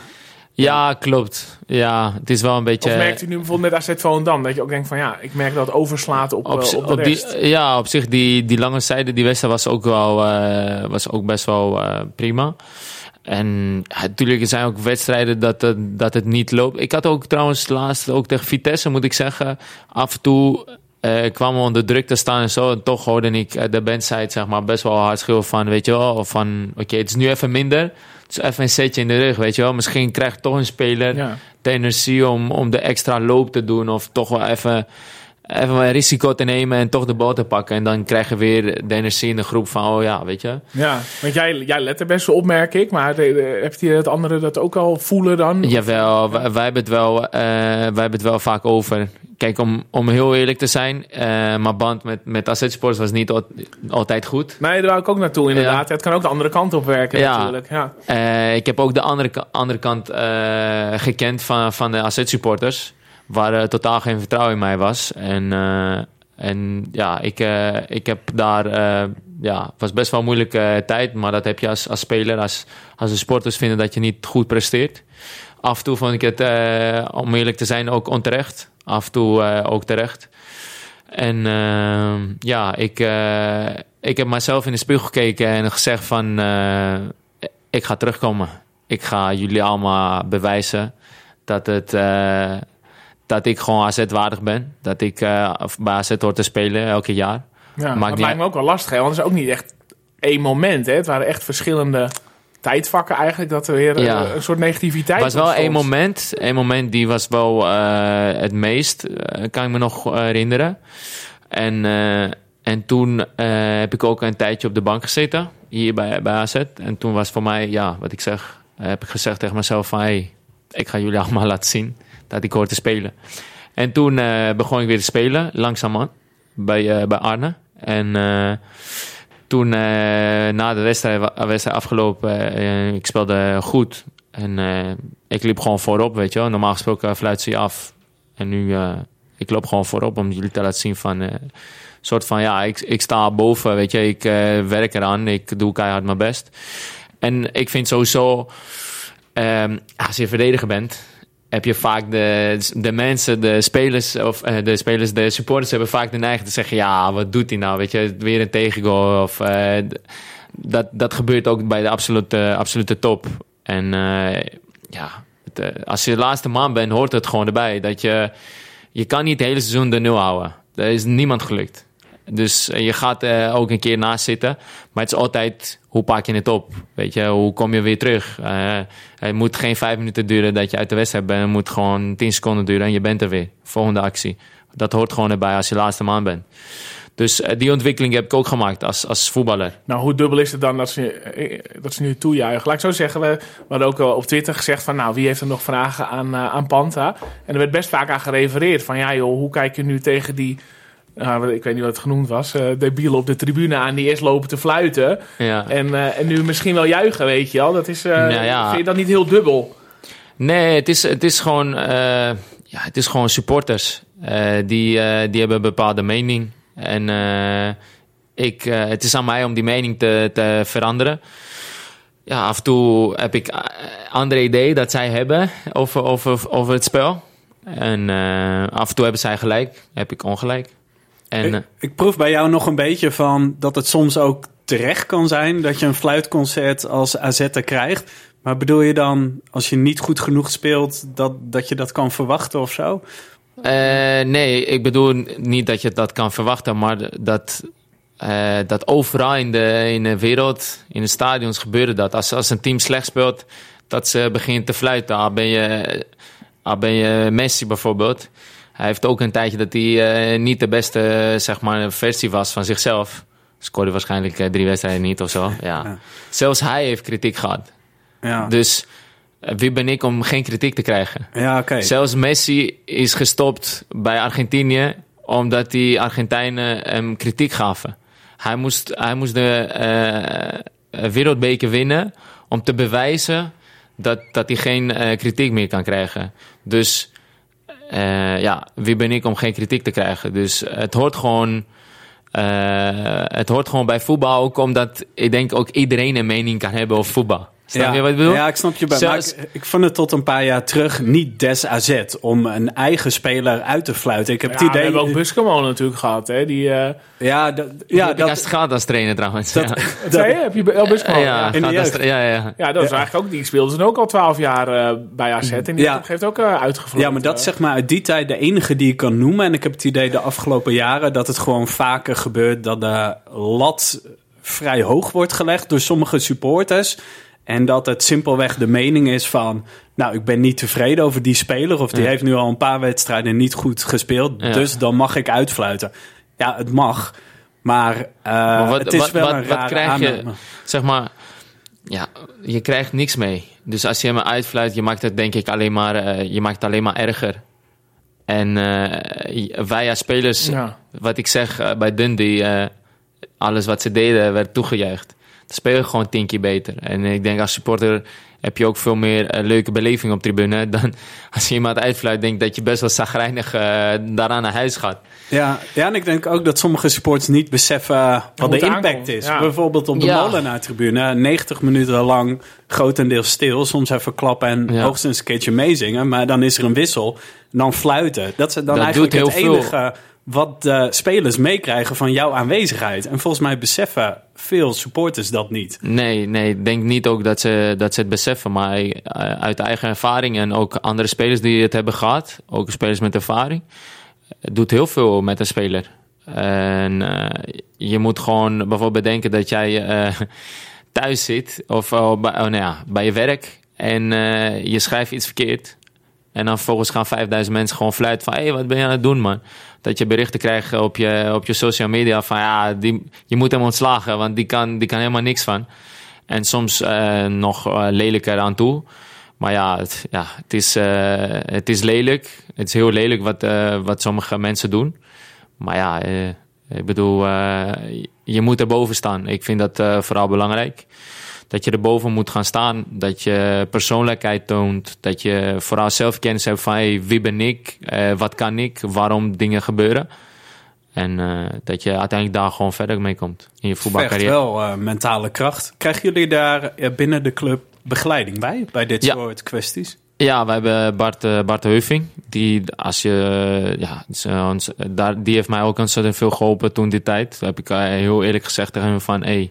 Ja, klopt. Ja, het is wel een beetje... Of merkt u nu bijvoorbeeld met AZ Volendam dat je ook denkt van ja, ik merk dat overslaat op, op, op de op rest. die, ja, op zich, die, die lange zijde, die wedstrijd was ook wel eh, was ook best wel eh, prima. En natuurlijk er zijn ook wedstrijden dat, het- dat het niet loopt. Ik had ook trouwens laatst ook tegen Vitesse, moet ik zeggen, af en toe eh kwam we onder druk te staan en zo. En toch hoorde ik de bandside zeg maar, best wel hard schreeuwen van, weet je wel, van, oké, het is nu even minder. Het is even een setje in de rug, weet je wel. Misschien krijgt toch een speler Ja. de energie om, om de extra loop te doen. Of toch wel even, even een risico te nemen en toch de bal te pakken. En dan krijg je weer de energie in de groep van, oh ja, weet je. Ja, want jij, jij let er best wel op, merk ik. Maar de, heb je dat anderen dat ook al voelen dan? Jawel, wij, wij, hebben het wel, eh, wij hebben het wel vaak over. Kijk, om, om heel eerlijk te zijn, eh mijn band met, met AZ Sports was niet al- altijd goed. Nee, daar wou ik ook naartoe inderdaad. Het kan ook de andere kant op werken Ja. natuurlijk. Ja. Eh, ik heb ook de andere, andere kant eh, gekend van, van de AZ-supporters. Waar eh, totaal geen vertrouwen in mij was. En, eh, en ja, ik, eh, ik heb daar... ja, het was best wel een moeilijke tijd. Maar dat heb je als, als speler, als, als de sporters vinden dat je niet goed presteert. Af en toe vond ik het, eh, om eerlijk te zijn, ook onterecht. Af en toe ook terecht. En ja, ik, ik heb mezelf in de spiegel gekeken en gezegd van... ik ga terugkomen. Ik ga jullie allemaal bewijzen dat, het, dat ik gewoon AZ-waardig ben. Dat ik eh, bij AZ hoor te spelen elke jaar. Ja, Maakt dat lijkt me ook wel lastig, hè? want het is ook niet echt één moment. Hè? Het waren echt verschillende tijdvakken eigenlijk, dat er weer Ja. eh, een soort negativiteit Het was wel één moment. Één moment die was wel eh, het meest, kan ik me nog herinneren. En, en toen heb ik ook een tijdje op de bank gezeten, hier bij, bij AZ. En toen was voor mij, ja, wat ik zeg, heb ik gezegd tegen mezelf van... Hey, ik ga jullie allemaal laten zien dat ik hoor te spelen. En toen eh, begon ik weer te spelen, langzaamaan, bij, eh, bij Arne. En eh, toen, na de wedstrijd, wedstrijd afgelopen, ik speelde goed. En ik liep gewoon voorop, weet je wel. Normaal gesproken fluit ze je af. En nu, ik loop gewoon voorop om jullie te laten zien van... soort van, ja, ik, ik sta boven, weet je. Ik werk eraan, ik doe keihard mijn best. En ik vind sowieso, ehm, als je verdediger bent... heb je vaak de, de mensen, de spelers... of eh, de spelers, de supporters hebben vaak de neiging te zeggen... ja, wat doet hij nou, weet je. Weer een tegengoal of... eh, dat, dat gebeurt ook bij de absolute, absolute top. En eh, ja, als je de laatste maand bent, hoort het gewoon erbij. Dat je, je kan niet het hele seizoen de nul houden. Dat is niemand gelukt. Dus eh, je gaat eh, ook een keer naast zitten. Maar het is altijd, hoe pak je het op? Weet je, hoe kom je weer terug? Eh, het moet geen vijf minuten duren dat je uit de wedstrijd bent. Het moet gewoon tien seconden duren en je bent er weer. Volgende actie. Dat hoort gewoon erbij als je laatste maand bent. Dus die ontwikkeling heb ik ook gemaakt als, als voetballer. Nou, hoe dubbel is het dan dat ze, dat ze nu toejuichen? Laat ik zo zeggen, we, we hadden ook op Twitter gezegd van... nou, wie heeft er nog vragen aan, aan Panta? En er werd best vaak aan gerefereerd van... ja joh, hoe kijk je nu tegen die... nou, ik weet niet wat het genoemd was. eh debielen op de tribune aan die eerst lopen te fluiten. Ja. En, eh, en nu misschien wel juichen, weet je wel. Dat is, eh, ja. Vind je dat niet heel dubbel? Nee, het is, het is gewoon, ja, het is gewoon supporters. Die, die hebben een bepaalde mening. En ik, het is aan mij om die mening te, te veranderen. Ja, af en toe heb ik andere ideeën dat zij hebben over, over, over het spel. En af en toe hebben zij gelijk, heb ik ongelijk. En, eh, Ik, ik proef bij jou nog een beetje van dat het soms ook terecht kan zijn dat je een fluitconcert als AZ'er krijgt. Maar bedoel je dan, als je niet goed genoeg speelt, dat, dat je dat kan verwachten of zo? Eh, nee, ik bedoel niet dat je dat kan verwachten, maar dat, eh, dat overal in de, in de wereld, in de stadions gebeurde dat. Als, als een team slecht speelt, dat ze beginnen te fluiten. Al ben je, al ben je Messi bijvoorbeeld. Hij heeft ook een tijdje dat hij eh, niet de beste eh, zeg maar, versie was van zichzelf. Scoorde waarschijnlijk eh, drie wedstrijden niet of zo. Ja. Zelfs hij heeft kritiek gehad. Ja, Dus wie ben ik om geen kritiek te krijgen? ja oké. Zelfs Messi is gestopt bij Argentinië omdat die Argentijnen hem kritiek gaven. Hij moest, hij moest de eh, wereldbeker winnen om te bewijzen dat, dat hij geen kritiek meer kan krijgen. Dus eh, ja, wie ben ik om geen kritiek te krijgen? Dus het hoort gewoon. eh, het hoort gewoon bij voetbal ook omdat ik denk ook iedereen een mening kan hebben over voetbal. Snap ja. je wat ik bedoel? Ja, ik snap je. Bij, maar ik, ik vond het tot een paar jaar terug niet des AZ om een eigen speler uit te fluiten. Ik heb Ja, het we idee... hebben ook Buskemo natuurlijk gehad. Hè? Die, eh ja, dat, Ja, dat dat, gaat als trainer trouwens. dat, ja. je? Heb je El Buskemo? ja, ja. in de gaat als jeugd. tra- ja, ja. Ja, dat is eigenlijk ook. Die speelde ze ook al twaalf jaar eh, bij AZ. En die Ja. heeft ook uh, uitgevlogen. ja, maar dat is zeg maar uit die tijd de enige die ik kan noemen. En ik heb het idee de afgelopen jaren dat het gewoon vaker gebeurt dat de lat vrij hoog wordt gelegd door sommige supporters. En dat het simpelweg de mening is van... nou, ik ben niet tevreden over die speler... of die Ja. heeft nu al een paar wedstrijden niet goed gespeeld... Ja. dus dan mag ik uitfluiten. Ja, het mag, maar, eh, Maar wat- het is wat- wel wat- een wat rare krijg je-. Zeg maar, ja, je krijgt niks mee. Dus als je hem uitfluit, je maakt het denk ik alleen maar, eh, je maakt het alleen maar erger. En eh, wij als spelers, Ja. wat ik zeg bij Dundee, eh, alles wat ze deden werd toegejuicht. Dan speel je gewoon tien keer beter. En ik denk als supporter heb je ook veel meer eh, leuke beleving op tribune. Dan als je iemand uitfluit, denk ik dat je best wel zagrijnig eh, daaraan naar huis gaat. Ja, ja, en ik denk ook dat sommige supporters niet beseffen wat Hoe de impact aankomt, is. ja. Bijvoorbeeld op de Ja. Molenaar-tribune. 90 minuten lang grotendeels stil. Soms even klappen en Ja. hoogstens een keertje meezingen. Maar dan is er een wissel. Dan fluiten. Dat is dan Dat eigenlijk het veel. enige wat de spelers meekrijgen van jouw aanwezigheid. En volgens mij beseffen veel supporters dat niet. Nee, nee, ik denk niet ook dat ze, dat ze het beseffen. Maar eh, uit eigen ervaring en ook andere spelers die het hebben gehad, ook spelers met ervaring, het doet heel veel met een speler. En eh, je moet gewoon bijvoorbeeld bedenken dat jij eh, thuis zit of bij, oh, nou bij je werk en je schrijft iets verkeerd. En dan vervolgens gaan 5000 mensen gewoon fluiten van... hé, hey, wat ben je aan het doen, man? Dat je berichten krijgt op je, op je social media van... ja, die, je moet hem ontslagen, want die kan, die kan helemaal niks van. En soms eh, nog eh, lelijker aan toe. Maar ja, het, ja, het, is, eh, het is lelijk. Het is heel lelijk wat, wat sommige mensen doen. Maar ja, ik bedoel, je moet erboven staan. Ik vind dat vooral belangrijk. Dat je erboven moet gaan staan. Dat je persoonlijkheid toont. Dat je vooral zelfkennis hebt van hey, wie ben ik? Eh, wat kan ik? Waarom dingen gebeuren? En eh, dat je uiteindelijk daar gewoon verder mee komt in je voetbalcarrière. wel eh, mentale kracht. Krijgen jullie daar binnen de club begeleiding bij? Bij dit Ja. soort kwesties? Ja, we hebben Bart, Bart Heuving. Die, als je, ja, daar, die heeft mij ook ontzettend veel geholpen toen die tijd. Toen heb ik heel eerlijk gezegd tegen hem van... Hey,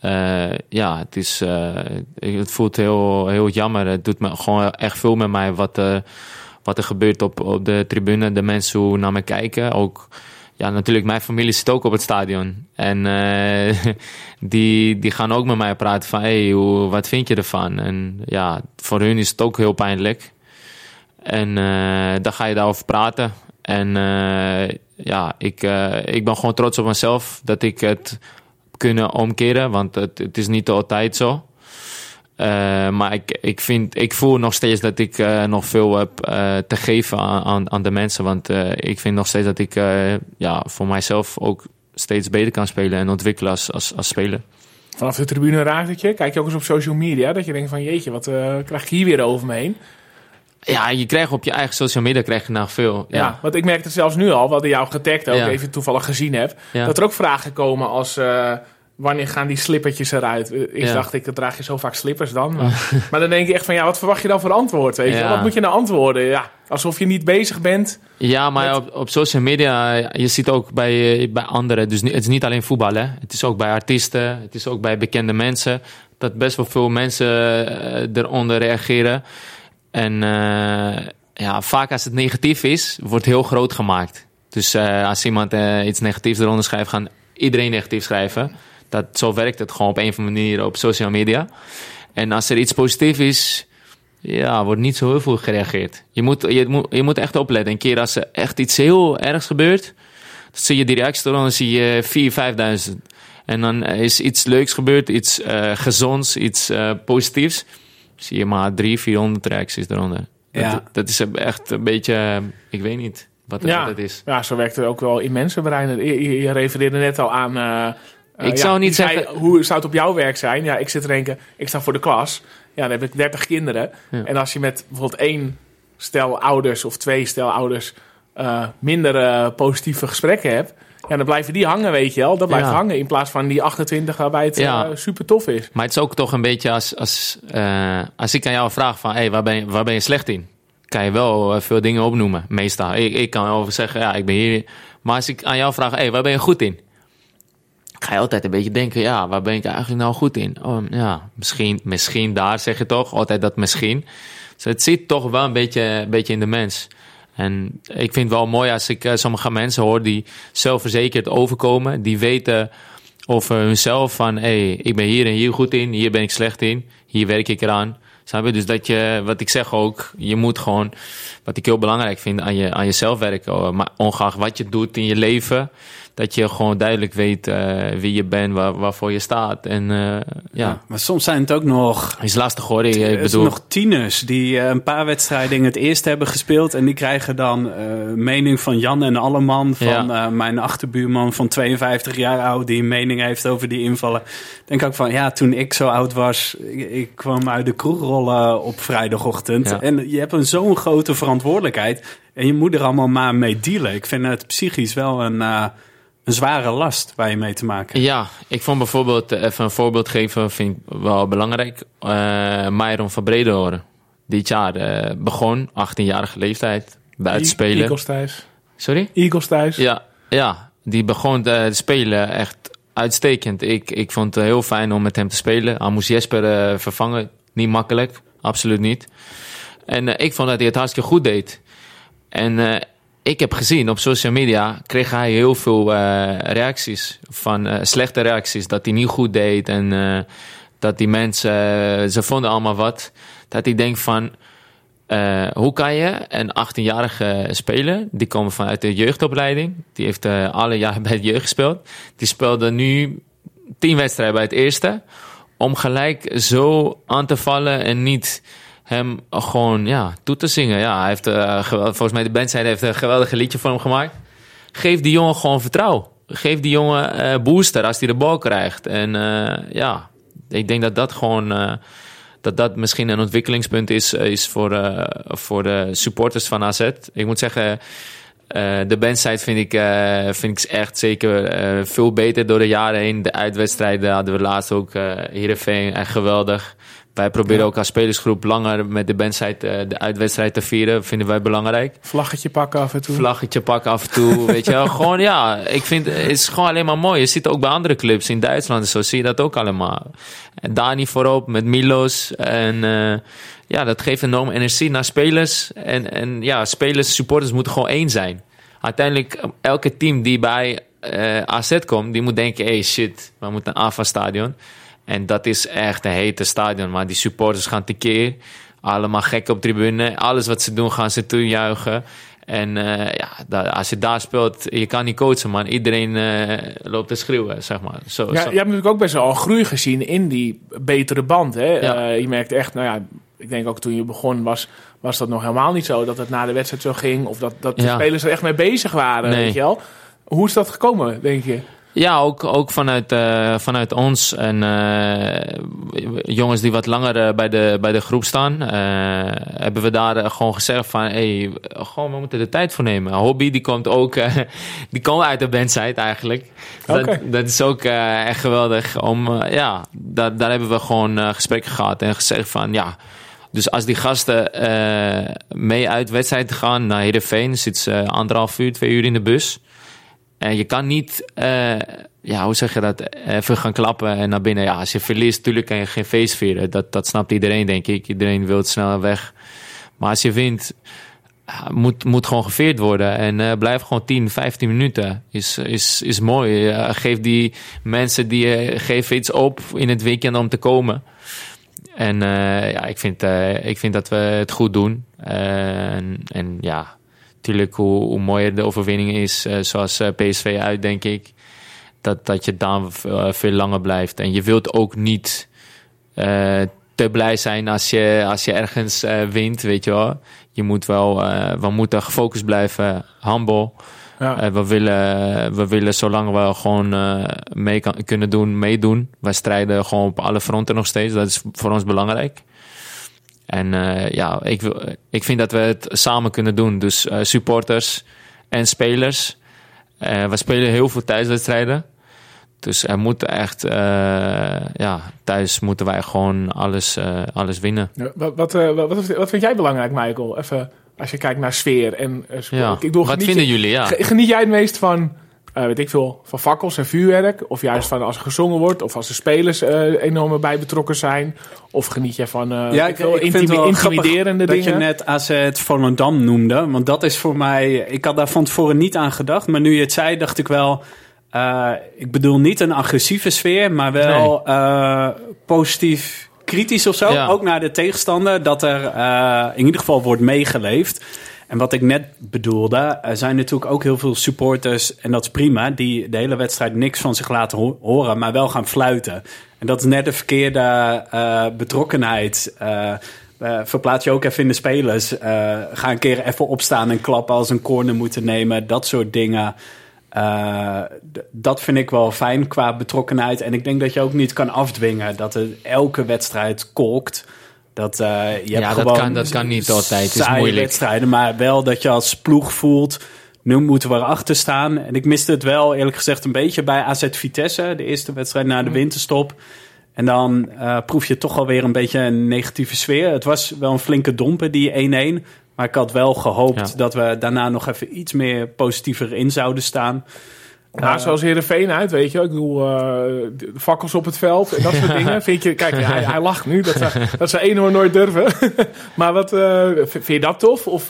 eh, ja, het, is, eh, het voelt heel, heel jammer. Het doet me gewoon echt veel met mij wat, eh, wat er gebeurt op, op de tribune. De mensen hoe naar me kijken. Ook, ja, natuurlijk, mijn familie zit ook op het stadion. En die, die gaan ook met mij praten van... Hey, wat vind je ervan? En ja, voor hun is het ook heel pijnlijk. En dan ga je daarover praten. En ja, ik, ik ben gewoon trots op mezelf dat ik het kunnen omkeren. Want het, is niet altijd zo. Eh, maar ik, ik, vind, ik voel nog steeds dat ik eh, nog veel heb eh, te geven aan, aan, de mensen. Want ik vind nog steeds dat ik ja, voor mijzelf ook steeds beter kan spelen en ontwikkelen als, als, speler. Vanaf de tribune raakt je. Kijk je ook eens op social media. Dat je denkt van jeetje, wat krijg ik hier weer over me heen. Ja, je krijgt op je eigen social media krijg je nou veel. Ja. Ja, want ik merk het zelfs nu al, wat ik jou getagd ook Ja. even toevallig gezien heb. Ja. Dat er ook vragen komen als eh, wanneer gaan die slippertjes eruit? Ik Ja. dacht, ik draag je zo vaak slippers dan. Maar, maar dan denk je echt van ja, wat verwacht je dan voor antwoord? Weet je? Ja. Wat moet je nou antwoorden? Ja, alsof je niet bezig bent. Ja, maar Met- op, op social media, je ziet ook bij, bij anderen. Dus het is niet alleen voetbal, hè. Het is ook bij artiesten, het is ook bij bekende mensen. Dat best wel veel mensen eh, eronder reageren. En eh, ja, vaak als het negatief is, wordt heel groot gemaakt. Dus eh, als iemand eh, iets negatiefs eronder schrijft, gaan iedereen negatief schrijven. Dat, zo werkt het gewoon op een of andere manier op social media. En als er iets positiefs is, ja, wordt niet zo heel veel gereageerd. Je moet, je moet, je moet echt opletten. Een keer als er echt iets heel ergs gebeurt, dan zie je die reacties eronder, zie je 4.000, 5.000. En dan is iets leuks gebeurd, iets gezonds, iets positiefs. Zie je maar 300, 400 reacties eronder. Ja. Dat, dat is echt een beetje, ik weet niet wat het, Ja. wat het is. Ja, zo werkt het ook wel in mensenbreinen. Je, je, refereerde net al aan... eh, eh, Ik ja, zou niet zei, zeggen- Hoe zou het op jouw werk zijn? Ja, ik zit te denken, ik sta voor de klas. Ja, dan heb ik 30 kinderen. En als je met bijvoorbeeld één stel ouders of twee stel ouders... eh, minder positieve gesprekken hebt... Ja, dan blijven die hangen, weet je wel. Dat blijft Ja. hangen in plaats van die 28 waarbij het Ja. eh, super tof is. Maar het is ook toch een beetje als, als, eh, als ik aan jou vraag van, hey, waar, ben je, waar ben je slecht in? Kan je wel eh, veel dingen opnoemen, meestal. Ik, ik kan wel zeggen, ja, ik ben hier. Maar als ik aan jou vraag, hey, waar ben je goed in? Ga je altijd een beetje denken, ja, waar ben ik eigenlijk nou goed in? Oh, ja, misschien, misschien daar, zeg je toch? Altijd dat misschien. Dus het zit toch wel een beetje, een beetje in de mens. En ik vind het wel mooi als ik eh, sommige mensen hoor die zelfverzekerd overkomen. Die weten over hunzelf van, hé, hey, ik ben hier en hier goed in, hier ben ik slecht in, hier werk ik eraan. Dus dat je, wat ik zeg ook, je moet gewoon, wat ik heel belangrijk vind, aan, je, aan jezelf werken. Oh, Maar ongeacht wat je doet in je leven, dat je gewoon duidelijk weet eh, wie je bent, waar, waarvoor je staat. En eh, ja, Maar soms zijn het ook nog is lastig hoor. Ik, Er bedoel, nog tieners die eh, een paar wedstrijden het eerste hebben gespeeld. En die krijgen dan mening van Jan en Alleman. Van Ja. mijn achterbuurman van 52 jaar oud. Die een mening heeft over die invallen. Denk ook van ja, toen ik zo oud was. Ik, ik kwam uit de kroeg rollen op vrijdagochtend. Ja. En je hebt een zo'n grote verantwoordelijkheid. En je moet er allemaal maar mee dealen. Ik vind het psychisch wel een, een zware last waar je mee te maken hebt. Ja, ik vond bijvoorbeeld, eh, even een voorbeeld geven, vind ik wel belangrijk. Uh, Myron van Bredehoren. Dit jaar eh, begon, 18-jarige leeftijd, buiten spelen. Eagles thuis. Sorry? Eagles thuis. Ja, ja, die begon te spelen echt uitstekend. Ik, ik vond het heel fijn om met hem te spelen. Hij moest Jesper vervangen. Niet makkelijk, absoluut niet. En eh, ik vond dat hij het hartstikke goed deed. En eh, ik heb gezien op social media kreeg hij heel veel eh, reacties. Van eh, slechte reacties. Dat hij niet goed deed. En eh, dat die mensen, ze vonden allemaal wat. Dat ik denk van, hoe kan je een 18-jarige speler, die komen vanuit de jeugdopleiding, die heeft alle jaren bij het jeugd gespeeld, die speelde nu 10 wedstrijden bij het eerste, om gelijk zo aan te vallen en niet hem gewoon ja, toe te zingen. Ja, hij heeft, eh, volgens mij de bandzijde heeft een geweldige liedje voor hem gemaakt. Geef die jongen gewoon vertrouwen. Geef die jongen eh, booster als hij de bal krijgt. En eh, ja, ik denk dat dat gewoon dat dat misschien een ontwikkelingspunt is, is voor, voor de supporters van AZ. Ik moet zeggen, de bandside vind ik, eh, vind ik echt zeker veel beter door de jaren heen. De uitwedstrijden hadden we laatst ook uh, Heerenveen, echt geweldig. Wij proberen Ja. ook als spelersgroep langer met de bandside eh, de uitwedstrijd te vieren. Vinden wij belangrijk. Vlaggetje pakken af en toe. Vlaggetje pakken af en toe, weet je wel. Gewoon, ja, ik vind het is gewoon alleen maar mooi. Je ziet ook bij andere clubs in Duitsland en zo, zie je dat ook allemaal. En Dani voorop met Milos. En eh, ja, dat geeft enorm energie naar spelers. En, en ja, spelers, supporters moeten gewoon één zijn. Uiteindelijk, elke team die bij eh, AZ komt, die moet denken, hey shit, we moeten een AFA-stadion. En dat is echt een hete stadion, maar die supporters gaan tekeer. Allemaal gek op tribune. Alles wat ze doen gaan ze toejuichen. En uh, ja, als je daar speelt, je kan niet coachen, man. Iedereen uh, loopt te schreeuwen, zeg maar. Zo, Ja, zo. je hebt natuurlijk ook best wel een groei gezien in die betere band. Hè? Ja. Uh, je merkt echt, nou ja, ik denk ook toen je begon was, was dat nog helemaal niet zo. Dat het na de wedstrijd zo ging. Of dat, dat de Ja. spelers er echt mee bezig waren, Nee. weet je wel. Hoe is dat gekomen, denk je? Ja, ook, ook vanuit, eh, vanuit ons en eh, jongens die wat langer eh, bij, de, bij de groep staan, hebben we daar gewoon gezegd van, hey, gewoon, we moeten er tijd voor nemen. Hobby, die komt ook, die komt uit de bandsite eigenlijk. Dat, dat is ook echt geweldig. Om, ja, daar, daar hebben we gewoon gesprekken gehad en gezegd van, ja, dus als die gasten mee uit wedstrijd gaan naar Heerenveen, zitten ze anderhalf uur, twee uur in de bus. En je kan niet, eh, ja, hoe zeg je dat, even gaan klappen en naar binnen. Ja, als je verliest, natuurlijk kan je geen feest vieren. Dat, dat snapt iedereen, denk ik. Iedereen wil het sneller weg. Maar als je wint, ja, moet, moet gewoon geveerd worden. En eh, blijf gewoon 10, 15 minuten. Is, is, is mooi. Eh, geef die mensen die eh, geven iets op in het weekend om te komen. En eh, ja, ik vind, eh, ik vind dat we het goed doen. Eh, en, en ja, natuurlijk hoe, hoe mooier de overwinning is, eh, zoals eh, PSV uit, denk ik. Dat, dat je dan eh, veel langer blijft. En je wilt ook niet te blij zijn als je, als je ergens wint, weet je wel. Je moet wel, we moeten gefocust blijven, humble. Ja. We, willen, we willen zolang we gewoon mee kan, kunnen doen, meedoen. Wij strijden gewoon op alle fronten nog steeds. Dat is voor ons belangrijk. En eh, ja, ik, wil, ik vind dat we het samen kunnen doen. Dus eh, supporters en spelers. Eh, we spelen heel veel thuiswedstrijden. Dus er moet echt, ja, thuis moeten wij gewoon alles, alles winnen. Wat, wat, wat, wat, vind jij belangrijk, Michael? Even als je kijkt naar sfeer en. Ja. Ik bedoel, Wat vinden je- jullie? Ja. ge- Geniet jij het meest van, eh, weet ik veel, van fakkels en vuurwerk? Of juist van als er gezongen wordt? Of als de spelers eh, enorm erbij betrokken zijn? Of geniet jij van eh Ja, ik ik, vind het wel intimiderende dingen? dat je net AZ Volendam noemde. Want dat is voor mij... Ik had daar van tevoren niet aan gedacht. Maar nu je het zei, dacht ik wel... eh, ik bedoel niet een agressieve sfeer, maar wel eh, positief kritisch of zo. Ja. Ook naar de tegenstander. Dat er eh, in ieder geval wordt meegeleefd. En wat ik net bedoelde, er zijn natuurlijk ook heel veel supporters, en dat is prima, die de hele wedstrijd niks van zich laten ho- horen, maar wel gaan fluiten. En dat is net de verkeerde eh, betrokkenheid. Eh, verplaats je ook even in de spelers. Ga een keer even opstaan en klappen als een corner moeten nemen. Dat soort dingen. Dat vind ik wel fijn qua betrokkenheid. En ik denk dat je ook niet kan afdwingen dat er elke wedstrijd kolkt. Dat, eh, je hebt dat kan- dat kan niet altijd. Het is moeilijk. wedstrijden, maar wel dat je als ploeg voelt. Nu moeten we erachter staan. En ik miste het wel, eerlijk gezegd, een beetje bij AZ Vitesse. De eerste wedstrijd na de winterstop. En dan eh, proef je toch alweer een beetje een negatieve sfeer. Het was wel een flinke domper, die 1-1. Maar ik had wel gehoopt Ja. dat we daarna nog even iets meer positiever in zouden staan. Nou, zoals Heerenveen uit, weet je. Ik bedoel, de fakkels op het veld en dat soort dingen. Vind je, kijk, hij, hij lacht nu. Dat, ze- dat ze één nooit durven. maar wat, eh, vind je dat tof? Of,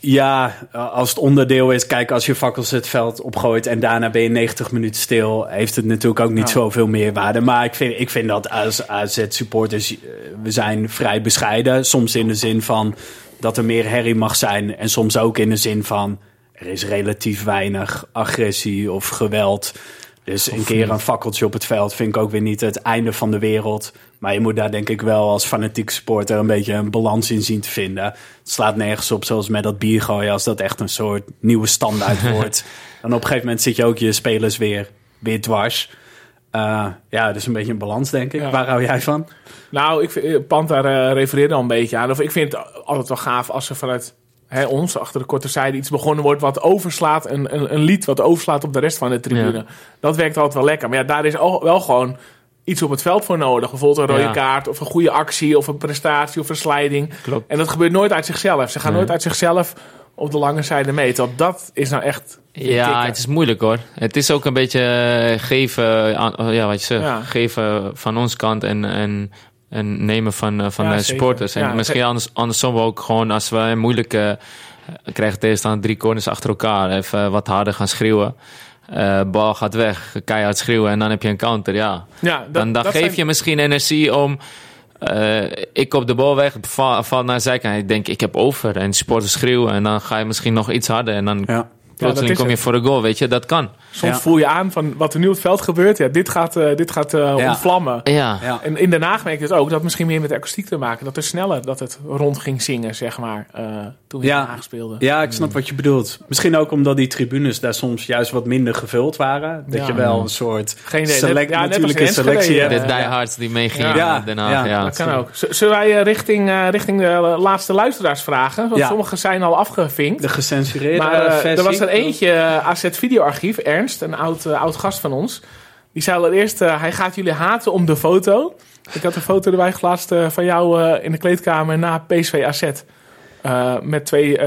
ja, als het onderdeel is, kijk, als je fakkels het veld opgooit en daarna ben je 90 minuten stil, heeft het natuurlijk ook niet Ja. zoveel meer waarde. Maar ik vind, ik vind dat als AZ-supporters, we zijn vrij bescheiden. Soms in de zin van dat er meer herrie mag zijn en soms ook in de zin van er is relatief weinig agressie of geweld. Dus een keer een fakkeltje op het veld vind ik ook weer niet het einde van de wereld. Maar je moet daar denk ik wel als fanatiek supporter een beetje een balans in zien te vinden. Het slaat nergens op zoals met dat bier gooien als dat echt een soort nieuwe standaard wordt. Dan op een gegeven moment zit je ook je spelers weer, weer dwars. Eh, ja, dus een beetje een balans denk ik. Ja. Waar hou jij van? nou, ik, vind- eh, Panta eh, refereerde al een beetje aan. Of ik vind het altijd wel gaaf als er vanuit hè, ons, achter de korte zijde, iets begonnen wordt wat overslaat. Een, een, een lied wat overslaat op de rest van de tribune. Ja. Dat werkt altijd wel lekker. Maar ja, daar is al, wel gewoon iets op het veld voor nodig. Bijvoorbeeld een rode Ja. kaart, of een goede actie, of een prestatie, of een sliding. Klopt. En dat gebeurt nooit uit zichzelf. Ze gaan Nee. nooit uit zichzelf op de lange zijde mee. Terwijl dat is nou echt... Ja, het is moeilijk hoor. Het is ook een beetje eh, geven, aan, ja, wat je zegt, Ja. geven van ons kant en, en, en nemen van, eh, van Ja, de zeker. supporters. En Ja, misschien anders, andersom ook gewoon als we een moeilijke eh, krijgen tegenstander drie corners achter elkaar, even wat harder gaan schreeuwen. Eh, bal gaat weg, keihard schreeuwen en dan heb je een counter. Ja, Ja, dat, dan, dan dat geef zijn- je misschien energie om. eh, ik op de bal weg, val, val naar de zijkant. Ik denk, ik heb over. En de supporters schreeuwen. En dan ga je misschien nog iets harder. En dan Ja. Plotseling kom je het. voor de goal. Weet je, dat kan. Soms Ja. voel je aan van wat er nu op het veld gebeurt. Ja, dit gaat, eh, dit gaat eh, Ja. ontvlammen. Ja, Ja. En in Den Haag merk ik het ook. Dat misschien meer met de akoestiek te maken. Dat er sneller dat het rond ging zingen, zeg maar. eh, toen we in Ja. Den Haag speelden. Ja, ik snap wat je bedoelt. Misschien ook omdat die tribunes daar soms juist wat minder gevuld waren. Dat Ja. je wel een soort Geen idee. select, Ja, net als natuurlijke selectie hebt. de diehards die meegingen Ja. naar Den Haag. Ja, Ja, Dat kan ook. Z- Zullen wij richting, eh, richting de laatste luisteraars vragen? Want Ja. sommige zijn al afgevinkt. De gecensureerde Maar versie. er was er eentje, eh, AZ Videoarchief, Ernst, een oud, eh, oud gast van ons. Die zei allereerst, eh, hij gaat jullie haten om de foto. Ik had een foto erbij geplaatst eh, van jou in de kleedkamer na PSV AZ. Met twee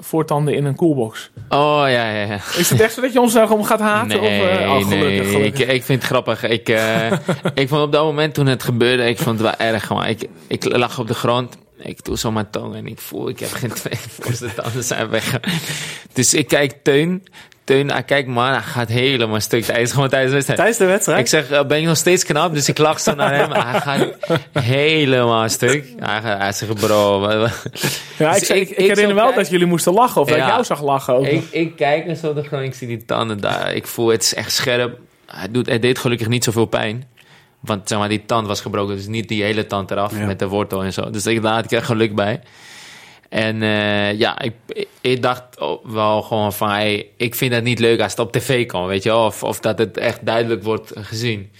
voortanden in een coolbox. Oh, ja, ja, ja. Is het echt zo dat je ons daarom gaat haten? Nee, of, oh, gelukkig, nee. gelukkig. Ik, ik vind het grappig. Ik, ik vond op dat moment toen het gebeurde, ik vond het wel erg. Maar ik, ik lag op de grond. Ik doe zo mijn tong en ik voel, ik heb geen twee voorste tanden zijn weg. Dus ik kijk Teun. Teun, hij kijkt maar, hij gaat helemaal stuk. Hij is gewoon tijdens de wedstrijd. Tijdens de wedstrijd? Ik zeg, eh, ben je nog steeds knap? Dus ik lach zo naar hem. Hij gaat helemaal stuk. Hij, zegt, bro. Ja, ik, Dus ik, ik- ik ik herinner wel kijk- dat jullie moesten lachen. Of dat ik Ja. jou zag lachen ook. Ik, ik kijk en zo de grond, ik zie die tanden daar. Ik voel, het is echt scherp. Hij, doet, hij deed gelukkig niet zoveel pijn. Want zeg maar, die tand was gebroken, dus niet die hele tand eraf Ja. met de wortel en zo. Dus ik, daar had ik echt geluk bij. En eh, ja, ik, ik, dacht wel gewoon van, hey, ik vind het niet leuk als het op tv komt, weet je wel. Of, of dat het echt duidelijk wordt gezien.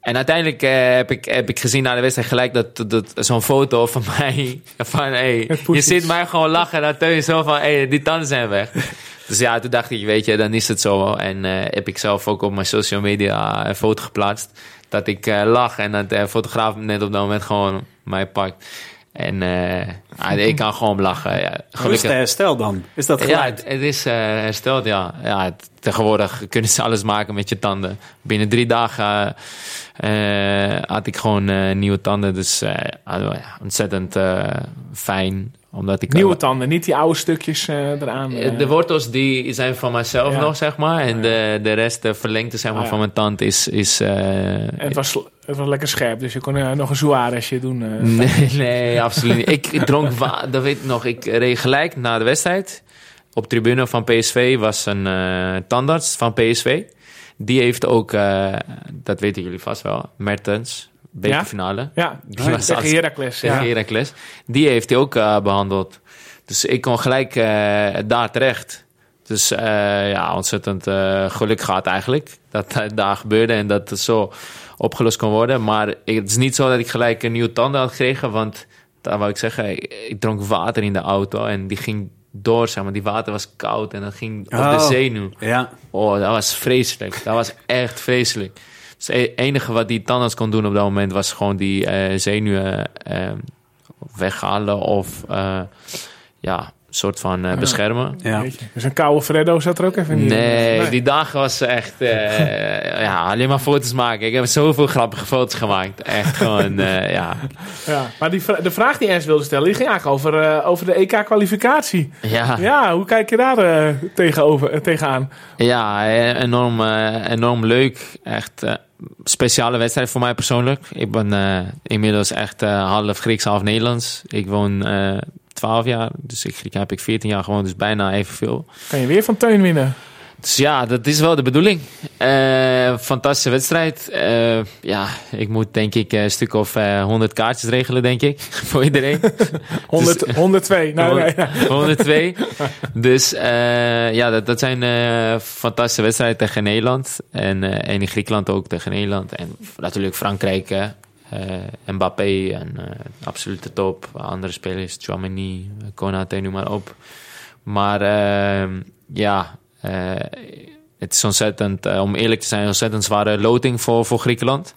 En uiteindelijk eh, heb, ik, heb ik gezien na de wedstrijd gelijk dat, dat, zo'n foto van mij. Van hey, je ziet mij gewoon lachen. Dat Teun zo van hey, die tanden zijn weg. Dus ja, toen dacht ik, weet je, dan is het zo. En eh, heb ik zelf ook op mijn social media een foto geplaatst. Dat ik eh, lach en dat de fotograaf net op dat moment gewoon mij pakt. En eh, ah, ik kan gewoon lachen. Ja. Is Gelukkig. herstel dan? Is dat Ja, het, het is eh, hersteld, ja. ja het- tegenwoordig kunnen ze alles maken met je tanden. Binnen drie dagen eh, had ik gewoon eh, nieuwe tanden. Dus eh, ah, ontzettend eh, fijn. Omdat ik Nieuwe tanden, niet die oude stukjes eh, eraan. eh. Eh, De wortels die zijn van mijzelf Ja. nog, zeg maar. En de, de rest, de verlengte zeg maar, Ah, ja. van mijn tand is... is eh, En het was, het was lekker scherp, dus je kon nog een Suarezje doen. Nee, nee, absoluut niet. Ik dronk wa- dat weet ik nog. Ik reed gelijk na de wedstrijd. Op tribune van PSV was een eh, tandarts van PSV. Die heeft ook, eh, dat weten jullie vast wel, Mertens, bekerfinale. Ja, Die was tegen Heracles. Tegen Ja. Heracles. Die heeft hij ook eh, behandeld. Dus ik kon gelijk eh, daar terecht. Dus eh, ja, ontzettend geluk gehad eigenlijk. Dat het daar gebeurde en dat het zo opgelost kon worden. Maar het is niet zo dat ik gelijk een nieuwe tanden had gekregen. Want daar wou ik zeggen, ik, ik dronk water in de auto. En die ging door, zeg maar. Die water was koud en dat ging op de Oh. zenuw. Ja. Oh, dat was vreselijk. Dat was echt vreselijk. Dus het enige wat die tandarts kon doen op dat moment was gewoon die eh, zenuwen eh, weghalen of eh, ja, een soort van eh, beschermen. ja. Dus een koude Freddo zat er ook even in. Nee, die dagen was echt eh, ja, alleen maar foto's maken. Ik heb zoveel grappige foto's gemaakt. Echt gewoon, eh, ja. Ja, maar die, de vraag die Ernst wilde stellen, die ging eigenlijk over, eh, over de EK-kwalificatie. Ja, Ja, hoe kijk je daar eh, tegenover, tegenaan? Ja, enorm, eh, enorm leuk. Echt eh, speciale wedstrijd voor mij persoonlijk. Ik ben eh, inmiddels echt eh, half Grieks, half Nederlands. Ik woon eh 12 jaar, dus ik Griek heb ik 14 jaar gewoond, dus bijna evenveel. Kan je weer van Teun winnen? Dus ja, dat is wel de bedoeling. Eh, fantastische wedstrijd. Eh, ja, ik moet denk ik een stuk of eh 100 kaartjes regelen, denk ik, voor iedereen. 100, 102. Nou, nee, ja. 102. Dus eh, ja, dat, dat zijn eh, fantastische wedstrijden tegen Nederland. En, eh, en in Griekenland ook tegen Nederland. En natuurlijk Frankrijk. Eh, Mbappé en eh absolute top. Andere spelers, Chouameni, Konate, noem maar op. Maar eh, ja, eh, het is ontzettend, eh, om eerlijk te zijn, een ontzettend zware loting voor, voor Griekenland.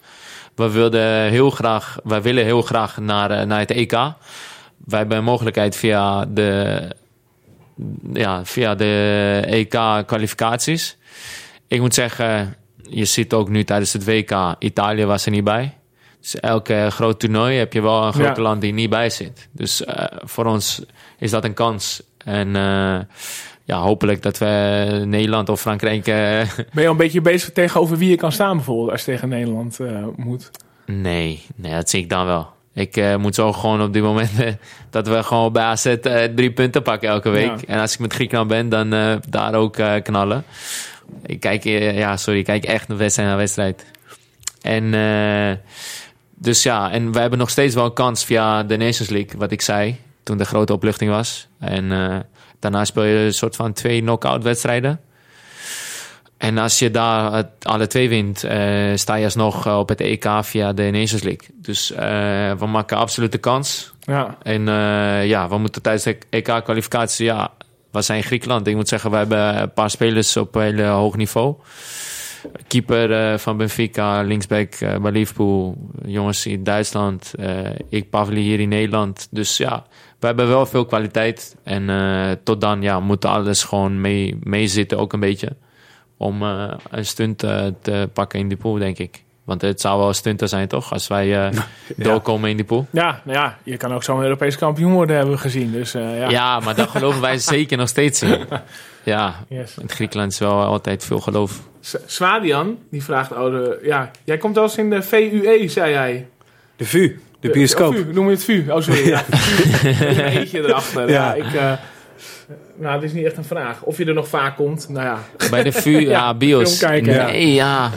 We wilden heel graag, wij willen heel graag naar, eh, naar het EK. Wij hebben een mogelijkheid via de, ja, via de EK-kwalificaties. Ik moet zeggen, je ziet ook nu tijdens het WK, Italië was er niet bij. Dus elke groot toernooi heb je wel een groot Ja. land die niet bij zit. Dus eh, voor ons is dat een kans. En eh, ja, hopelijk dat we Nederland of Frankrijk... eh, Ben je al een beetje bezig tegenover wie je kan staan bijvoorbeeld als je tegen Nederland eh, moet? Nee, nee, dat zie ik dan wel. Ik eh, moet zo gewoon op die momenten dat we gewoon bij AZ drie punten pakken elke week. Ja. En als ik met Griekenland ben, dan daar ook knallen. Ik kijk, ja, sorry, ik kijk echt naar wedstrijd naar wedstrijd. En dus ja, en we hebben nog steeds wel een kans via de Nations League, wat ik zei toen de grote opluchting was. En daarna speel je een soort van twee knock-out wedstrijden. En als je daar het alle twee wint, eh, sta je alsnog eh, op het EK via de Nations League. Dus eh, we maken absoluut de kans. Ja, En ja, we moeten tijdens de EK-kwalificatie, ja, we zijn Griekenland. Ik moet zeggen, we hebben een paar spelers op een heel hoog niveau. Keeper van Benfica, linksback bij Liverpool, jongens in Duitsland, ik Pavli hier in Nederland. Dus ja, we hebben wel veel kwaliteit. En eh, tot dan ja, moet alles gewoon mee, meezitten ook een beetje. Om eh, een stunt eh, te pakken in die pool, denk ik. Want het zou wel een stunter zijn, toch? Als wij eh, doorkomen in die pool. ja, nou ja, je kan ook zo'n Europees kampioen worden, hebben we gezien. Dus eh, ja. Ja. maar dat geloven wij zeker nog steeds in. Ja, Yes. in Griekenland is wel altijd veel geloof. S- Swadian, die vraagt, oh, de, ja, jij komt wel eens in de VUE, zei hij. De VU, de bioscoop. Oh, VU, noem je het VU? Oh, sorry. Ja. Een eentje erachter. Ja. Ja. ik, eh, nou, het is niet echt een vraag. Of je er nog vaak komt, nou ja. Bij de VU, ja, Ja, bios. kijken, ja. nee, ja.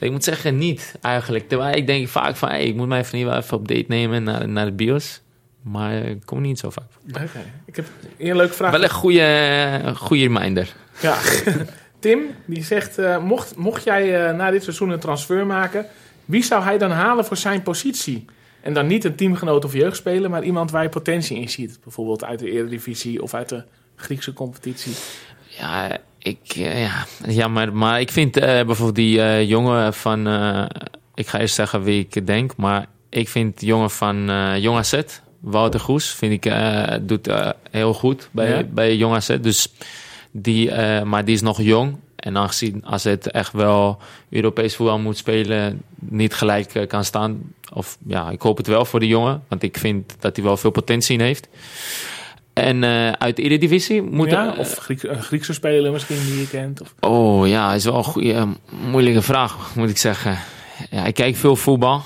Ik moet zeggen, niet eigenlijk. Terwijl ik denk vaak van, hey, ik moet mijn vriendin wel even op date nemen naar, naar de bios. Maar ik kom niet zo vaak. Oké. Ik heb hier een leuke vraag. Wel een goede, goede reminder. Ja. Tim, die zegt, eh, mocht, mocht jij eh, na dit seizoen een transfer maken... Wie zou hij dan halen voor zijn positie? En dan niet een teamgenoot of jeugdspeler, maar iemand waar je potentie in ziet. Bijvoorbeeld uit de Eredivisie of uit de Griekse competitie. Ja, ik, eh, ja, jammer. Maar ik vind eh, bijvoorbeeld die eh, jongen van... ik ga eerst zeggen wie ik denk. Maar ik vind de jongen van eh Jong AZ, Wouter Goes... Vind ik, doet heel goed bij, Ja. bij Jong AZ. Dus die, maar die is nog jong. En aangezien AZ echt wel Europees voetbal moet spelen... niet gelijk eh, kan staan. Of ja, ik hoop het wel voor die jongen. Want ik vind dat hij wel veel potentie in heeft. En eh, uit de Eredivisie moet... Ja, er- of Griek, een Griekse speler misschien die je kent. Of, Oh ja, is wel een eh, moeilijke vraag, moet ik zeggen. Ja, ik kijk veel voetbal.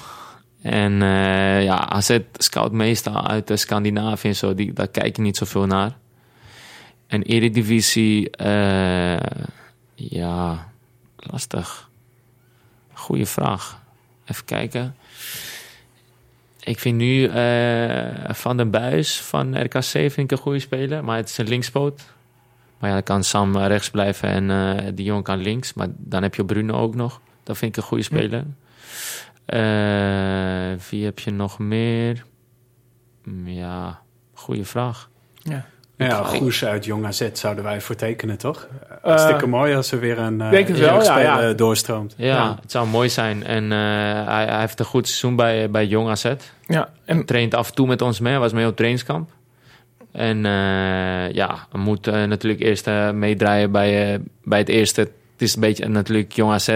En eh ja, AZ scout meestal uit de Scandinavië en zo. Die, daar kijk ik niet zoveel naar. En Eredivisie, eh ja, lastig. Goeie vraag. Even kijken. Ik vind nu eh, Van den Buis van RKC vind ik een goede speler. Maar het is een linkspoot. Maar ja, dan kan Sam rechts blijven en eh die jongen kan links. Maar dan heb je Bruno ook nog. Dat vind ik een goede speler. Eh, wie heb je nog meer? Mm, Ja, goede vraag. ja. Ja, Goes uit Jong AZ zouden wij voor tekenen, toch? Hartstikke mooi als er weer een uh, denk het wel, ja, ja. speler doorstroomt. Ja, Ja. het zou mooi zijn. En eh, hij, hij heeft een goed seizoen bij, bij Jong AZ. ja, en Traint af en toe met ons mee. Hij was mee op trainingskamp. En eh, ja, hij moet eh, natuurlijk eerst eh, meedraaien bij, eh, bij het eerste. Het is een beetje natuurlijk Jong AZ.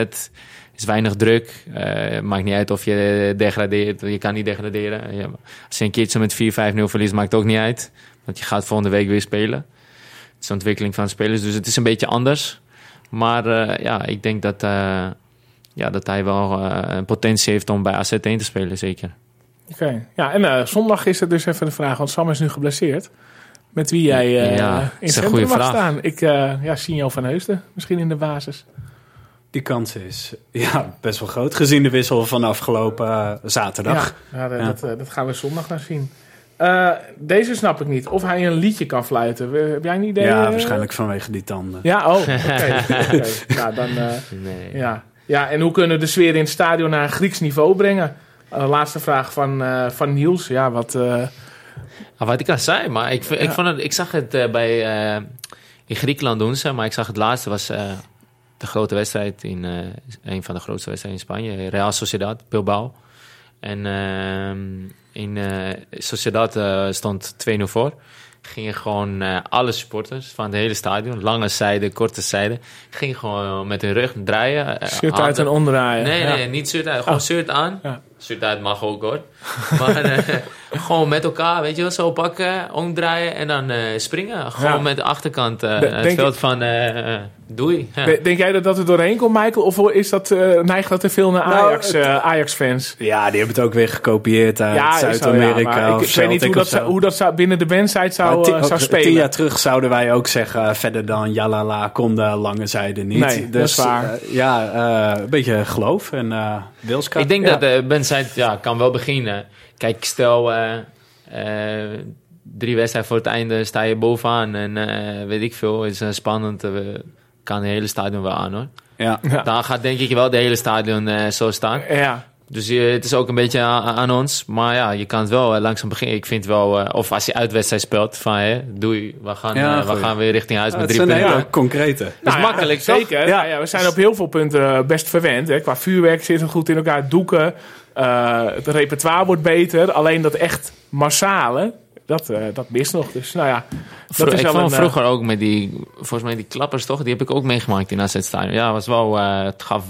is weinig druk. Eh, maakt niet uit of je degradeert. Je kan niet degraderen. Ja, als je een keertje met 4-5-0 verliest, maakt het ook niet uit. Want je gaat volgende week weer spelen. Het is de ontwikkeling van spelers. Dus het is een beetje anders. Maar eh, ja, ik denk dat, eh, ja, dat hij wel eh, een potentie heeft om bij AZ 1 te spelen, zeker. Oké, ja, en eh, zondag is het dus even de vraag, want Sam is nu geblesseerd. Met wie jij eh Ja, in centrum mag vraag. staan. Ik, eh ja, Sinjo van Heusden, misschien in de basis. Die kans is ja, best wel groot, gezien de wissel van afgelopen zaterdag. Ja, ja, dat, Ja. Dat, dat gaan we zondag naar zien. Eh, deze snap ik niet. Of hij een liedje kan fluiten. Heb jij een idee? Ja, eh? waarschijnlijk vanwege die tanden. Ja, oh, oké. oké. Nou, dan... eh, Nee. Ja. ja, en hoe kunnen we de sfeer in het stadion naar een Grieks niveau brengen? Eh, laatste vraag van, eh, van Niels. Ja, wat... eh, Ah, wat ik al zei, maar ik, ik, Ja. vond het, ik zag het bij, eh, in Griekenland doen ze, maar ik zag het laatste was eh, de grote wedstrijd in een van de grootste wedstrijden in Spanje, Real Sociedad, Bilbao. En ehm, in eh, Sociedad eh, stond 2-0 voor. Gingen gewoon eh, alle supporters van het hele stadion, lange zijde, korte zijde, gingen gewoon met hun rug draaien. shirt uit en omdraaien. Nee, ja. nee, niet shirt uit. Gewoon Oh. shirt aan. Ja. Shirt uit mag ook hoor. Maar eh, gewoon met elkaar, weet je wel, zo pakken, omdraaien en dan eh, springen. Gewoon Ja. met de achterkant eh, het denk veld van eh, eh, doei. Denk jij dat dat er doorheen komt, Michael? Of is dat, eh, neigt dat te veel naar Nou, Ajax, het- eh, Ajax-fans? Ja, die hebben het ook weer gekopieerd uit Zuid-Amerika ik, ik weet niet hoe dat, zou, hoe dat zou, binnen de bandsite zou, zou spelen. Tien jaar terug zouden wij ook zeggen, verder dan Jalala kon de lange zijde niet. Nee, dat dus is waar. eh, ja, eh, een beetje geloof en eh wilskracht. Ik denk Ja. dat de zei, ja, kan wel beginnen. Kijk, stel eh, eh, drie wedstrijden voor het einde sta je bovenaan en eh, weet ik veel, is spannend. kan het hele stadion wel aan hoor. Ja. Ja. Dan gaat denk ik wel de hele stadion eh, zo staan. Ja, Dus het is ook een beetje aan, aan ons. Maar ja, je kan het wel langzaam beginnen. Ik vind wel, eh, of als je uitwedstrijd speelt, van hè, doei, we gaan, Ja, we gaan weer richting huis Ja, met het drie zijn punten. hele concrete. Dat is Nou ja, makkelijk, toch? Zeker. Ja. Nou ja, we zijn op heel veel punten best verwend. Hè. Qua vuurwerk zit het goed in elkaar. Doeken. Eh, het repertoire wordt beter. Alleen dat echt massale, dat, eh, dat mist nog. Dus nou ja, Vro- dat is ik wel vond een... eh, vroeger ook met die, volgens mij die klappers toch, die heb ik ook meegemaakt in AZ Stadion. Ja, was wel, eh, het gaf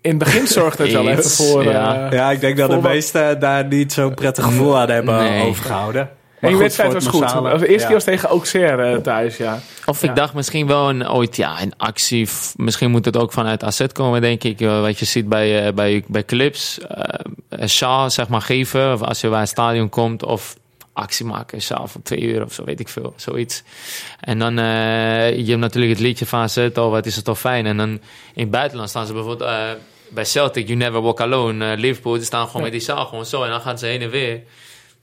in het begin zorgde het wel even voor... ja. Ja, ik denk dat de wat- meesten daar niet zo'n prettig gevoel aan hebben Nee. overgehouden. Goed, wedstrijd voor was het goed. massale- De eerste ja. keer was tegen Auxerre eh, thuis, ja. Of Ja. ik dacht misschien wel een, ooit ja, een actie. Misschien moet het ook vanuit AZ komen, denk ik. eh, Wat je ziet bij, eh, bij, bij clips. eh, een sjaal, zeg maar, geven. Of als je bij een stadion komt. Of actie maken, een sjaal van twee uur of zo, weet ik veel. Zoiets. En dan, eh, je hebt natuurlijk het liedje van AZ. Oh, wat is het toch fijn. En dan in het buitenland staan ze bijvoorbeeld... eh, bij Celtic, You Never Walk Alone. Liverpool, die staan gewoon met die zaal gewoon zo. En dan gaan ze heen en weer.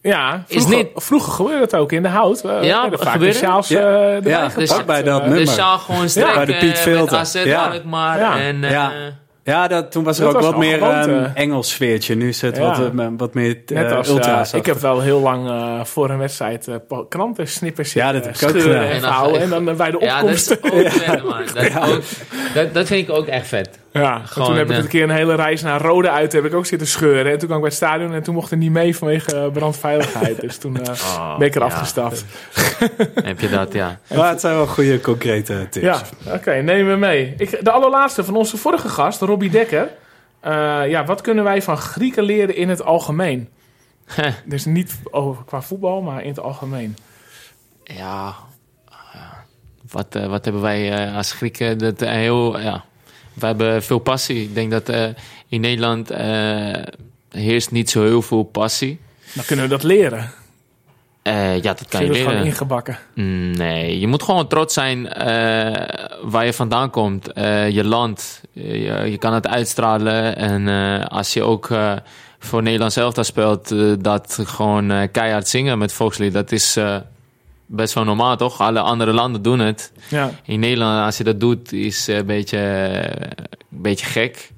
Ja, Is vroeger, niet- vroeger gebeurde het ook in de hout. Eh, Ja, werden vaak de Ja. eh, erbij Ja, gepakt, dus bij dat eh. nummer. De zaal gewoon strekken bij de Piet met Filter. AZ Ja. Alkmaar. Ja. En, eh, Ja. Ja, dat, toen was er Dat ook was wat meer groot, een eh. Engels sfeertje. Nu is het Ja. wat, wat meer Net uh, als, eh, ultra's. ik heb wel heel lang eh, voor een wedstrijd eh, kranten snippers Ja, dat heb ik ook en En En dan bij de Ja, dat is opkomst. ook vet, man. Dat, is ook- dat, dat vind ik ook echt vet. Ja, Gewoon, toen heb ik eh, een keer een hele reis naar Rode uit heb ik ook zitten scheuren. En toen kwam ik bij het stadion en toen mocht ik niet mee vanwege eh, brandveiligheid. Dus toen eh, Oh, ben ik eraf ja. gestapt. Heb je dat, ja. Maar het zijn wel goede, concrete tips. Ja, oké, nemen we mee. Ik, de allerlaatste van onze vorige gast, Robbie Dekker. Eh, ja, wat kunnen wij van Grieken leren in het algemeen? Dus niet over, qua voetbal, maar in het algemeen. Ja, wat, wat hebben wij eh, als Grieken? Dat, heel, ja, we hebben veel passie. Ik denk dat eh, in Nederland eh, heerst niet zo heel veel passie. Dan kunnen we dat leren. Eh, ja, dat kan je Zit het gewoon leren. ingebakken. Mm, Nee, je moet gewoon trots zijn waar je vandaan komt. Je land. Je, je kan het uitstralen. En als je ook voor Nederland zelf dat speelt, dat gewoon keihard zingen met volkslied. Dat is best wel normaal, toch? Alle andere landen doen het. Ja. In Nederland, als je dat doet, is een beetje, een beetje gek.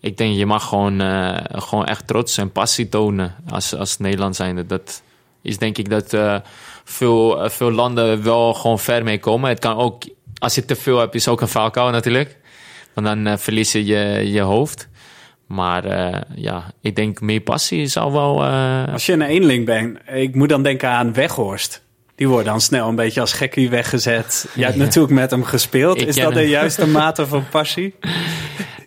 Ik denk, je mag gewoon, eh, gewoon echt trots en passie tonen als, als Nederland zijnde. Dat is denk ik dat eh, veel, eh, veel landen wel gewoon ver mee komen. Het kan ook, als je te veel hebt, is ook een valkuil natuurlijk. Want dan eh, verlies je je, je hoofd. Maar eh, ja, ik denk meer passie zou wel... eh, Als je een eenling bent, ik moet dan denken aan Weghorst. Die wordt dan snel een beetje als gekkie weggezet. Jij hebt natuurlijk met hem gespeeld. Ik is dat de juiste mate van passie?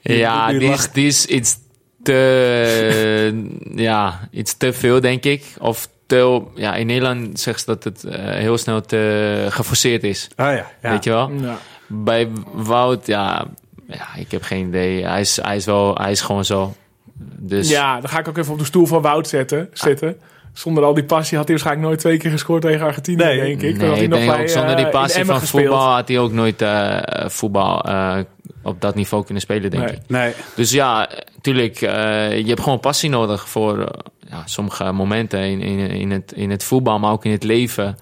Ja, die is, die is iets te, ja, iets te veel, denk ik. Of te, ja, in Nederland zegt ze dat het eh, heel snel te geforceerd is. Oh ja, ja. Weet je wel? Ja. Bij Wout, ja, ja, ik heb geen idee. Hij is, hij is, wel, hij is gewoon zo. Dus ja, dan ga ik ook even op de stoel van Wout zetten, zitten. Zonder al die passie had hij waarschijnlijk nooit twee keer gescoord tegen Argentinië, Nee. denk ik. Nee, had hij ik nog denk bij, ook zonder eh, die passie van gespeeld. voetbal had hij ook nooit eh, voetbal eh, op dat niveau kunnen spelen, denk Nee. ik. Nee, Dus ja, natuurlijk, eh, je hebt gewoon passie nodig voor ja, sommige momenten in, in, in, het, in het voetbal, maar ook in het leven.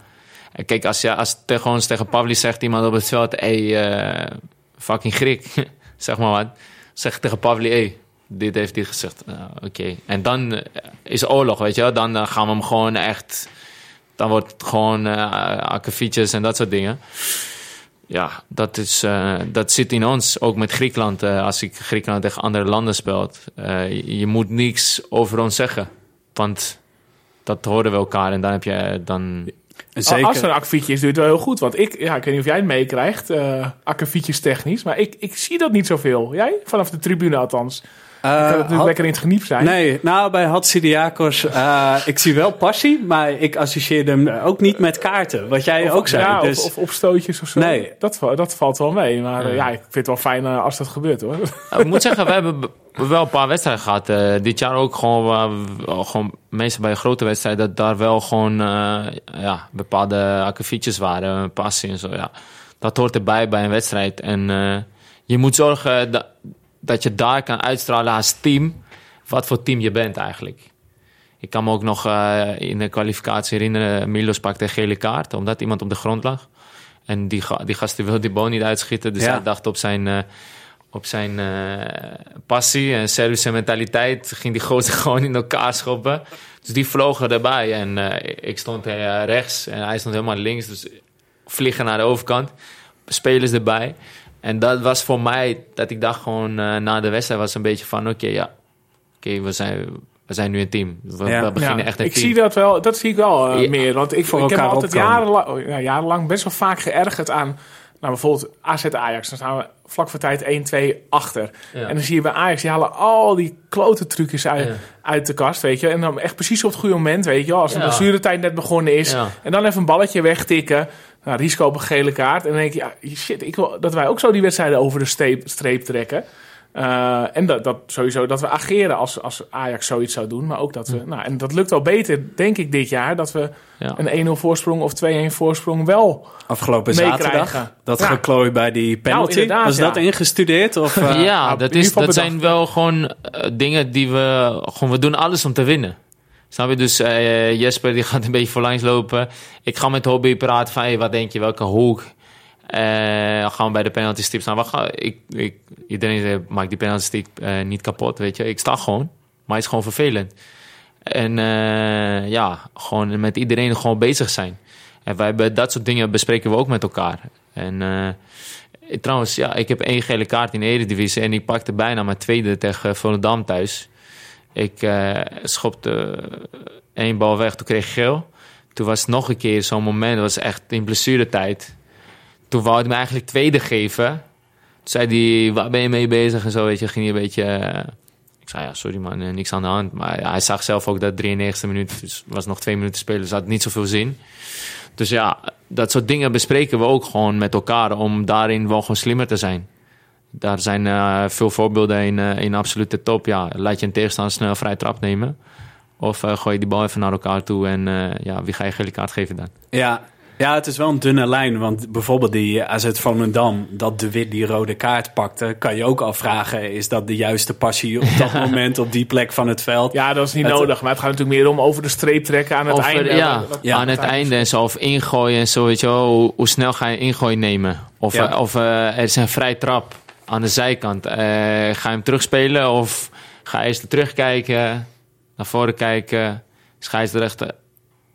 En kijk, als je als te, gewoon tegen Pavli zegt iemand op het veld, hey, eh, fucking Griek, zeg maar wat. Zeg tegen Pavli, hey, dit heeft hij gezegd. Nou, Oké. En dan eh, is oorlog, weet je wel. Dan eh, gaan we hem gewoon echt... Dan wordt het gewoon eh akkefietjes en dat soort dingen. Ja, dat, is, eh, dat zit in ons. Ook met Griekenland. eh, als ik Griekenland tegen andere landen speelt. eh, je, je moet niks over ons zeggen. Want dat horen we elkaar. En dan heb je dan... en Als er zeker. een akkefietje is, doe je het wel heel goed. Want ik, ja, ik weet niet of jij het meekrijgt, eh akkefietjes technisch. Maar ik, ik zie dat niet zoveel. Jij? Vanaf de tribune althans. Eh, ik kan natuurlijk had- lekker in het geniep zijn. Nee, nou bij Hatsidiakos, eh ik zie wel passie, maar ik associeer hem ook niet met kaarten. Wat jij ook zei. Ja, dus, of, of opstootjes of zo. Nee. Dat, dat valt wel mee. Maar ja, ik vind het wel fijn eh, als dat gebeurt hoor. Nou, ik moet zeggen, we hebben wel een paar wedstrijden gehad. eh, dit jaar ook gewoon, wel gewoon meestal bij een grote wedstrijd, dat daar wel gewoon eh, ja, bepaalde akkefietjes waren, passie en zo. Ja. Dat hoort erbij bij een wedstrijd. En eh, je moet zorgen dat, dat je daar kan uitstralen als team, wat voor team je bent eigenlijk. Ik kan me ook nog eh, in de kwalificatie herinneren, Milos pakte een gele kaart, omdat iemand op de grond lag. En die, die gast die wilde die bal niet uitschieten, dus Ja. hij dacht op zijn... eh, op zijn eh, passie en Servische mentaliteit ging die gozer gewoon in elkaar schoppen. Dus die vlogen erbij en ik stond eh, rechts en hij stond helemaal links. Dus vliegen naar de overkant, spelers erbij. En dat was voor mij, dat ik dacht gewoon eh, na de wedstrijd was een beetje van... Oké, ja, oké, we, zijn, we zijn nu een team. We, Ja. we beginnen Ja, echt een ik team. zie dat wel, dat zie ik wel eh, Ja, meer. Want ik, voor ik heb altijd jarenlang, oh, ja, jarenlang best wel vaak geërgerd aan... Nou, bijvoorbeeld AZ Ajax. Dan staan we vlak voor tijd 1-2 achter. Ja. En dan zie je bij Ajax, die halen al die klote trucjes uit, Ja. uit de kast, weet je. En dan echt precies op het goede moment, weet je. Als de Ja. blessuretijd net begonnen is. Ja. En dan even een balletje wegtikken. Nou, risico op een gele kaart. En dan denk je, ja, shit, ik wil dat wij ook zo die wedstrijden over de streep, streep trekken. Eh, en dat, dat sowieso dat we ageren als, als Ajax zoiets zou doen. Maar ook dat we, nou, en dat lukt wel beter, denk ik, dit jaar. Dat we Ja. een 1-0 voorsprong of 2-1 voorsprong wel. afgelopen zaterdag, dat Ja. geklooi bij die penalty. inderdaad, Was ja. dat ingestudeerd? Of, eh, ja, nou, dat, is, dat bedacht. zijn wel gewoon eh, dingen die we... Gewoon, we doen alles om te winnen. Snap je? Dus eh, Jesper die gaat een beetje voorlangs lopen. Ik ga met Hobby praten van... Hey, wat denk je, welke hoek? Eh, gaan we bij de penalty stip staan. We gaan, ik, ik, iedereen maakt die penalty stip eh, niet kapot, weet je. Ik sta gewoon, maar het is gewoon vervelend. En ja, gewoon met iedereen gewoon bezig zijn. En wij hebben dat soort dingen bespreken we ook met elkaar. En trouwens, ja, ik heb één gele kaart in de Eredivisie en ik pakte bijna mijn tweede tegen Volendam thuis. Ik eh, schopte één bal weg, toen kreeg ik geel. Toen was nog een keer zo'n moment, dat was echt in blessuretijd. Toen wou hij me eigenlijk tweede geven. Toen zei hij, waar ben je mee bezig en zo, weet je, ging hij een beetje... eh, ik zei, ja, sorry man, eh, niks aan de hand. Maar hij zag zelf ook dat 93e minuut, was nog twee minuten spelen, dus had niet zoveel zin. Dus ja, dat soort dingen bespreken we ook gewoon met elkaar om daarin wel gewoon slimmer te zijn. Daar zijn eh, veel voorbeelden in, eh, in absolute top. Ja, laat je een tegenstander snel een vrije trap nemen. Of eh, gooi je die bal even naar elkaar toe en eh, ja, wie ga je gele kaart geven dan? Ja. ja, het is wel een dunne lijn. Want bijvoorbeeld die AZ Volendam, dat de Wit die rode kaart pakte... kan je ook afvragen, is dat de juiste passie op dat moment op die plek van het veld? Ja, dat is niet Het- nodig. Maar het gaat natuurlijk meer om over de streep trekken aan het einde. ja, Wat- wat- Ja, aan het einde en zo. Of ingooien en zo, weet je wel. Hoe, hoe snel ga je ingooi nemen? Of, Ja. of eh, er is een vrij trap aan de zijkant. Eh, ga je hem terugspelen of ga je eerst terugkijken, naar voren kijken, scheidsrechter.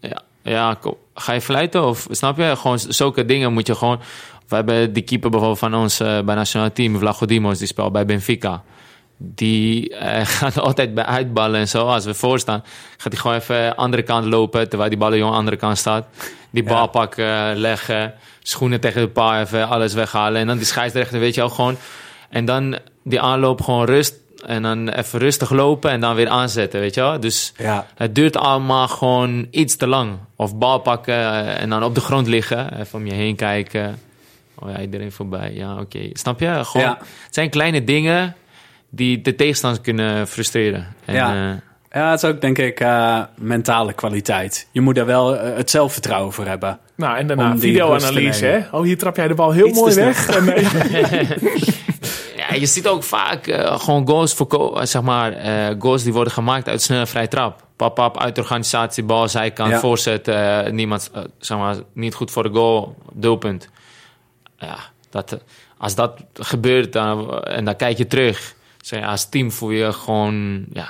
Ja, ja, ko- ga je fluiten of snap je? Gewoon zulke dingen moet je gewoon... We hebben die keeper bijvoorbeeld van ons eh, bij nationaal team, Vlago Dimos, die speelt bij Benfica. Die eh, gaat altijd bij uitballen en zo. Als we voorstaan, gaat hij gewoon even de andere kant lopen. Terwijl die bal aan de andere kant staat. Die bal pakken, leggen. Schoenen tegen de paal even, alles weghalen. En dan die scheidsrechter, weet je wel, gewoon. En dan die aanloop gewoon rust. En dan even rustig lopen en dan weer aanzetten, weet je wel. Dus Ja. het duurt allemaal gewoon iets te lang. Of bal pakken eh, en dan op de grond liggen. Even om je heen kijken. Oh ja, iedereen voorbij. Ja, oké. Snap je? Gewoon, Ja. Het zijn kleine dingen die de tegenstander kunnen frustreren. En, Ja. eh, Ja, het is ook denk ik eh, mentale kwaliteit. Je moet daar wel eh, het zelfvertrouwen voor hebben. Nou, en daarna videoanalyse, hè? Oh, hier trap jij de bal heel Iets mooi weg. En, ja, je ziet ook vaak eh, gewoon goals, eh, zeg maar, eh, goals die worden gemaakt uit snelle vrij trap. Pap, pap, uit de organisatie, bal, zijkant, Ja. voorzet. niemand, zeg maar, niet goed voor de goal, doelpunt. Ja, dat, als dat gebeurt dan, en dan kijk je terug. Als team voel je gewoon ja,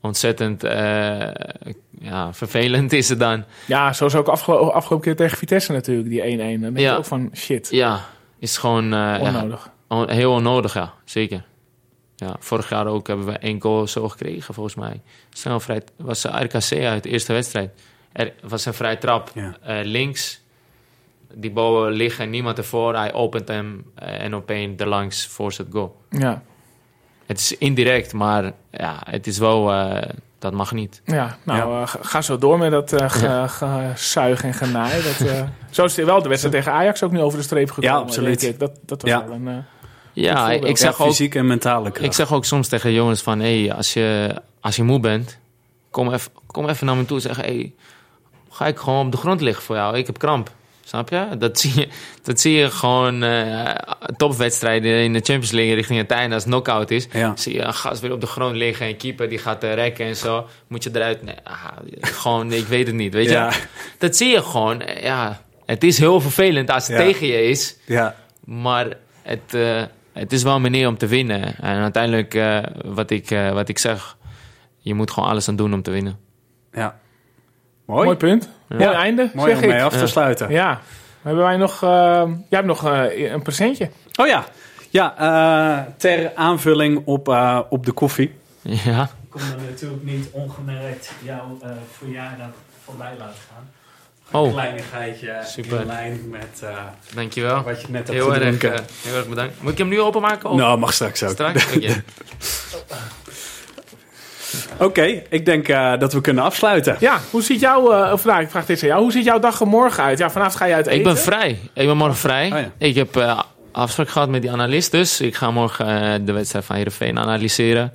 ontzettend eh, ja, vervelend is het dan. ja, zoals ook afgelo- afgelopen keer tegen Vitesse natuurlijk, die 1-1. Dan denk je Ja. ook van, shit, Ja, is gewoon eh, ja, onnodig. On- Heel onnodig, ja. Zeker. Ja, vorig jaar ook hebben we één goal zo gekregen, volgens mij. Snel vrij... was de RKC uit de eerste wedstrijd. Er was een vrij trap Ja. eh, links. Die bal liggen, niemand ervoor. Hij opent hem en opeens erlangs voorzet goal. Ja, Het is indirect, maar ja, het is wel... eh, dat mag niet. ja nou, eh, ga- ga zo door met dat eh ge- gezuig en genaai. Dat, eh, zo is het wel de wedstrijd tegen Ajax ook nu over de streep gekomen. Ja, absoluut. denk ik. Dat, dat was Ja. wel een... eh, Ja, voorbeeld. ik zeg Ja, ook... fysiek en mentale kracht. Ik zeg ook soms tegen jongens van... Hey, als, je, als je moe bent, kom even, kom even naar me toe en zeg... Hey, ga ik gewoon op de grond liggen voor jou? Ik heb kramp. Snap je? Dat zie je, dat zie je gewoon eh, topwedstrijden in de Champions League richting het einde als het knock-out is. Ja. Zie je een gast weer op de grond liggen en keeper die gaat eh, rekken en zo. Moet je eruit... Nee, ah, gewoon, ik weet het niet, weet je? Dat zie je gewoon. Eh, Ja, het is heel vervelend als het Ja. tegen je is. Ja, Maar het, het is wel een manier om te winnen. En uiteindelijk, wat, ik, wat ik zeg, je moet gewoon alles aan doen om te winnen. ja. Mooi. Mooi punt. Mooi einde, Mooi zeg om mee ik. af te Ja. sluiten. Ja. Hebben wij nog... eh, jij hebt nog eh, een presentje. Oh ja, ja eh, ter aanvulling op, eh, op de koffie. Ja, Ik kon er natuurlijk niet ongemerkt jouw uh, verjaardag voorbij laten gaan. Oh. Een kleinigheidje Super. in lijn met eh, dankjewel. wat je net hebt Heel erg, gedronken. heel erg bedankt. Moet ik hem nu openmaken? Of nou, mag straks ook. straks? Oké. Ik denk eh, dat we kunnen afsluiten. Ja, hoe ziet jouw... eh of nou, ik vraag dit aan jou. Hoe ziet jouw dag er morgen uit? Ja, vanavond ga je uit eten. Ik ben vrij. Ik ben morgen vrij. Oh ja. Ik heb eh, afspraak gehad met die analist dus. Ik ga morgen de wedstrijd van Heerenveen analyseren.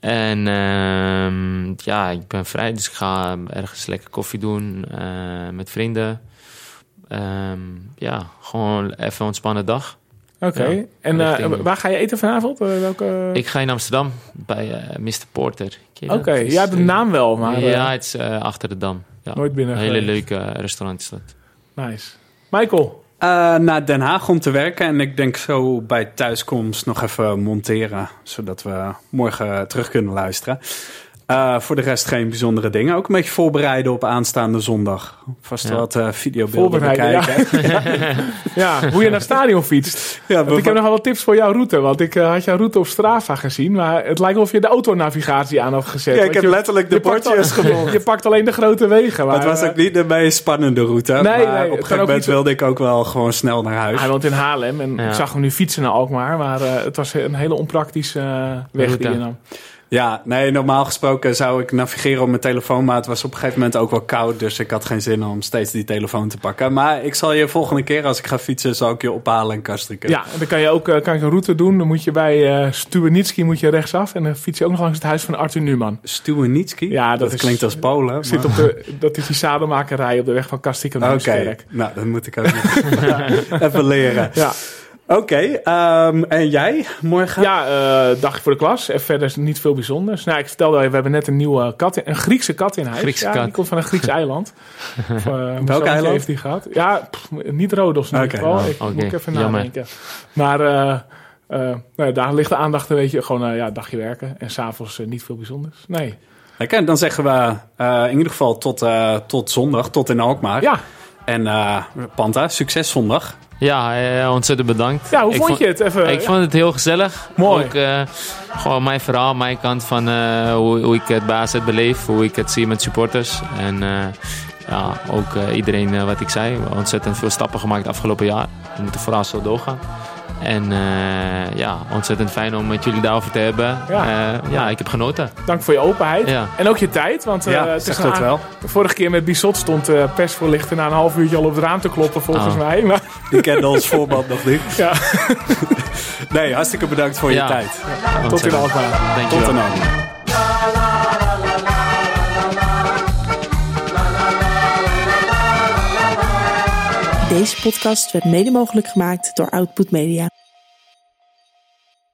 En ehm, ja, ik ben vrij, dus ik ga ergens lekker koffie doen eh, met vrienden. Ehm, ja, gewoon even een ontspannen dag. Oké. Ja, en eh, waar ga je eten vanavond? Eh, welke... Ik ga in Amsterdam bij eh, Mr. Porter. Oké, Het is, ja, de naam wel, maar ja, het is achter de Dam. Ja. nooit binnen Een hele leuke restaurant is dat. Nice. Michael, Uh, naar Den Haag om te werken. En ik denk zo bij thuiskomst nog even monteren. Zodat we morgen terug kunnen luisteren. Uh, voor de rest geen bijzondere dingen. Ook een beetje voorbereiden op aanstaande zondag. Vast ja. wat uh, videobeelden bekijken. Ja. ja. hoe je naar het stadion fietst. Ja, ik heb nog wel wat tips voor jouw route. Want ik uh, had jouw route op Strava gezien. Maar het lijkt wel of je de autonavigatie aan had gezet. Ja, ik heb je, letterlijk de bordjes gevolgd. je pakt alleen de grote wegen. Maar, het was ook niet de meest spannende route. Nee, maar nee, op een gegeven moment wilde ik ook wel gewoon snel naar huis. Hij woont in Haarlem. En ik zag hem nu fietsen naar Alkmaar. Maar het was een hele onpraktische weg die je nam. Ja, nee, normaal gesproken zou ik navigeren op mijn telefoon, maar het was op een gegeven moment ook wel koud, dus ik had geen zin om steeds die telefoon te pakken. Maar ik zal je volgende keer als ik ga fietsen, zal ik je ophalen in Kastriken. Ja, en dan kan je ook kan ik een route doen. Dan moet je bij uh, moet je rechtsaf en dan fiets je ook nog langs het huis van Arthur Numan. Stuwenitski? Ja, dat, is, klinkt als Polen. Maar... Zit op de, dat is die zadelmakerij op de weg van Kastriken naar Oké, nou, dat moet ik ook even leren. Ja. Oké, okay, um, en jij morgen? Ja, uh, dagje voor de klas. En verder is niet veel bijzonders. Nou, ik vertelde je, we hebben net een nieuwe kat, een Griekse kat in huis. Griekse ja, kat. Die komt van een Grieks eiland. of, uh, Welk eiland heeft die gehad? Ja, pff, niet Rodos in ieder geval. Ik okay. moet even nadenken. Maar uh, nou, daar ligt de aandacht een beetje gewoon ja, dagje werken. En s'avonds niet veel bijzonders. Nee. Oké, dan zeggen we in ieder geval tot, tot zondag, tot in Alkmaar. Ja. En Panta, succes zondag. Ja, eh, ontzettend bedankt. Ja, hoe vond, je het? Even, ik vond het heel gezellig. Mooi. Ook, uh, gewoon mijn verhaal, mijn kant van uh, hoe, hoe, ik het bij AZ beleef. Hoe ik het zie met supporters. En ja, ook iedereen wat ik zei. Ontzettend veel stappen gemaakt afgelopen jaar. We moeten vooral zo doorgaan. En uh, ja, ontzettend fijn om met jullie daarover te hebben. Ja, uh, ja ik heb genoten. Dank voor je openheid. Ja. En ook je tijd. Want uh, ja, het is wel. De vorige keer met Bissot stond uh, persvoorlichter na een half uurtje al op het raam te kloppen, volgens oh. mij. Maar... Die kende ons voorband nog niet. Ja. nee, hartstikke bedankt voor je tijd. Tot in Alkmaar. Tot in Deze podcast werd mede mogelijk gemaakt door Output Media.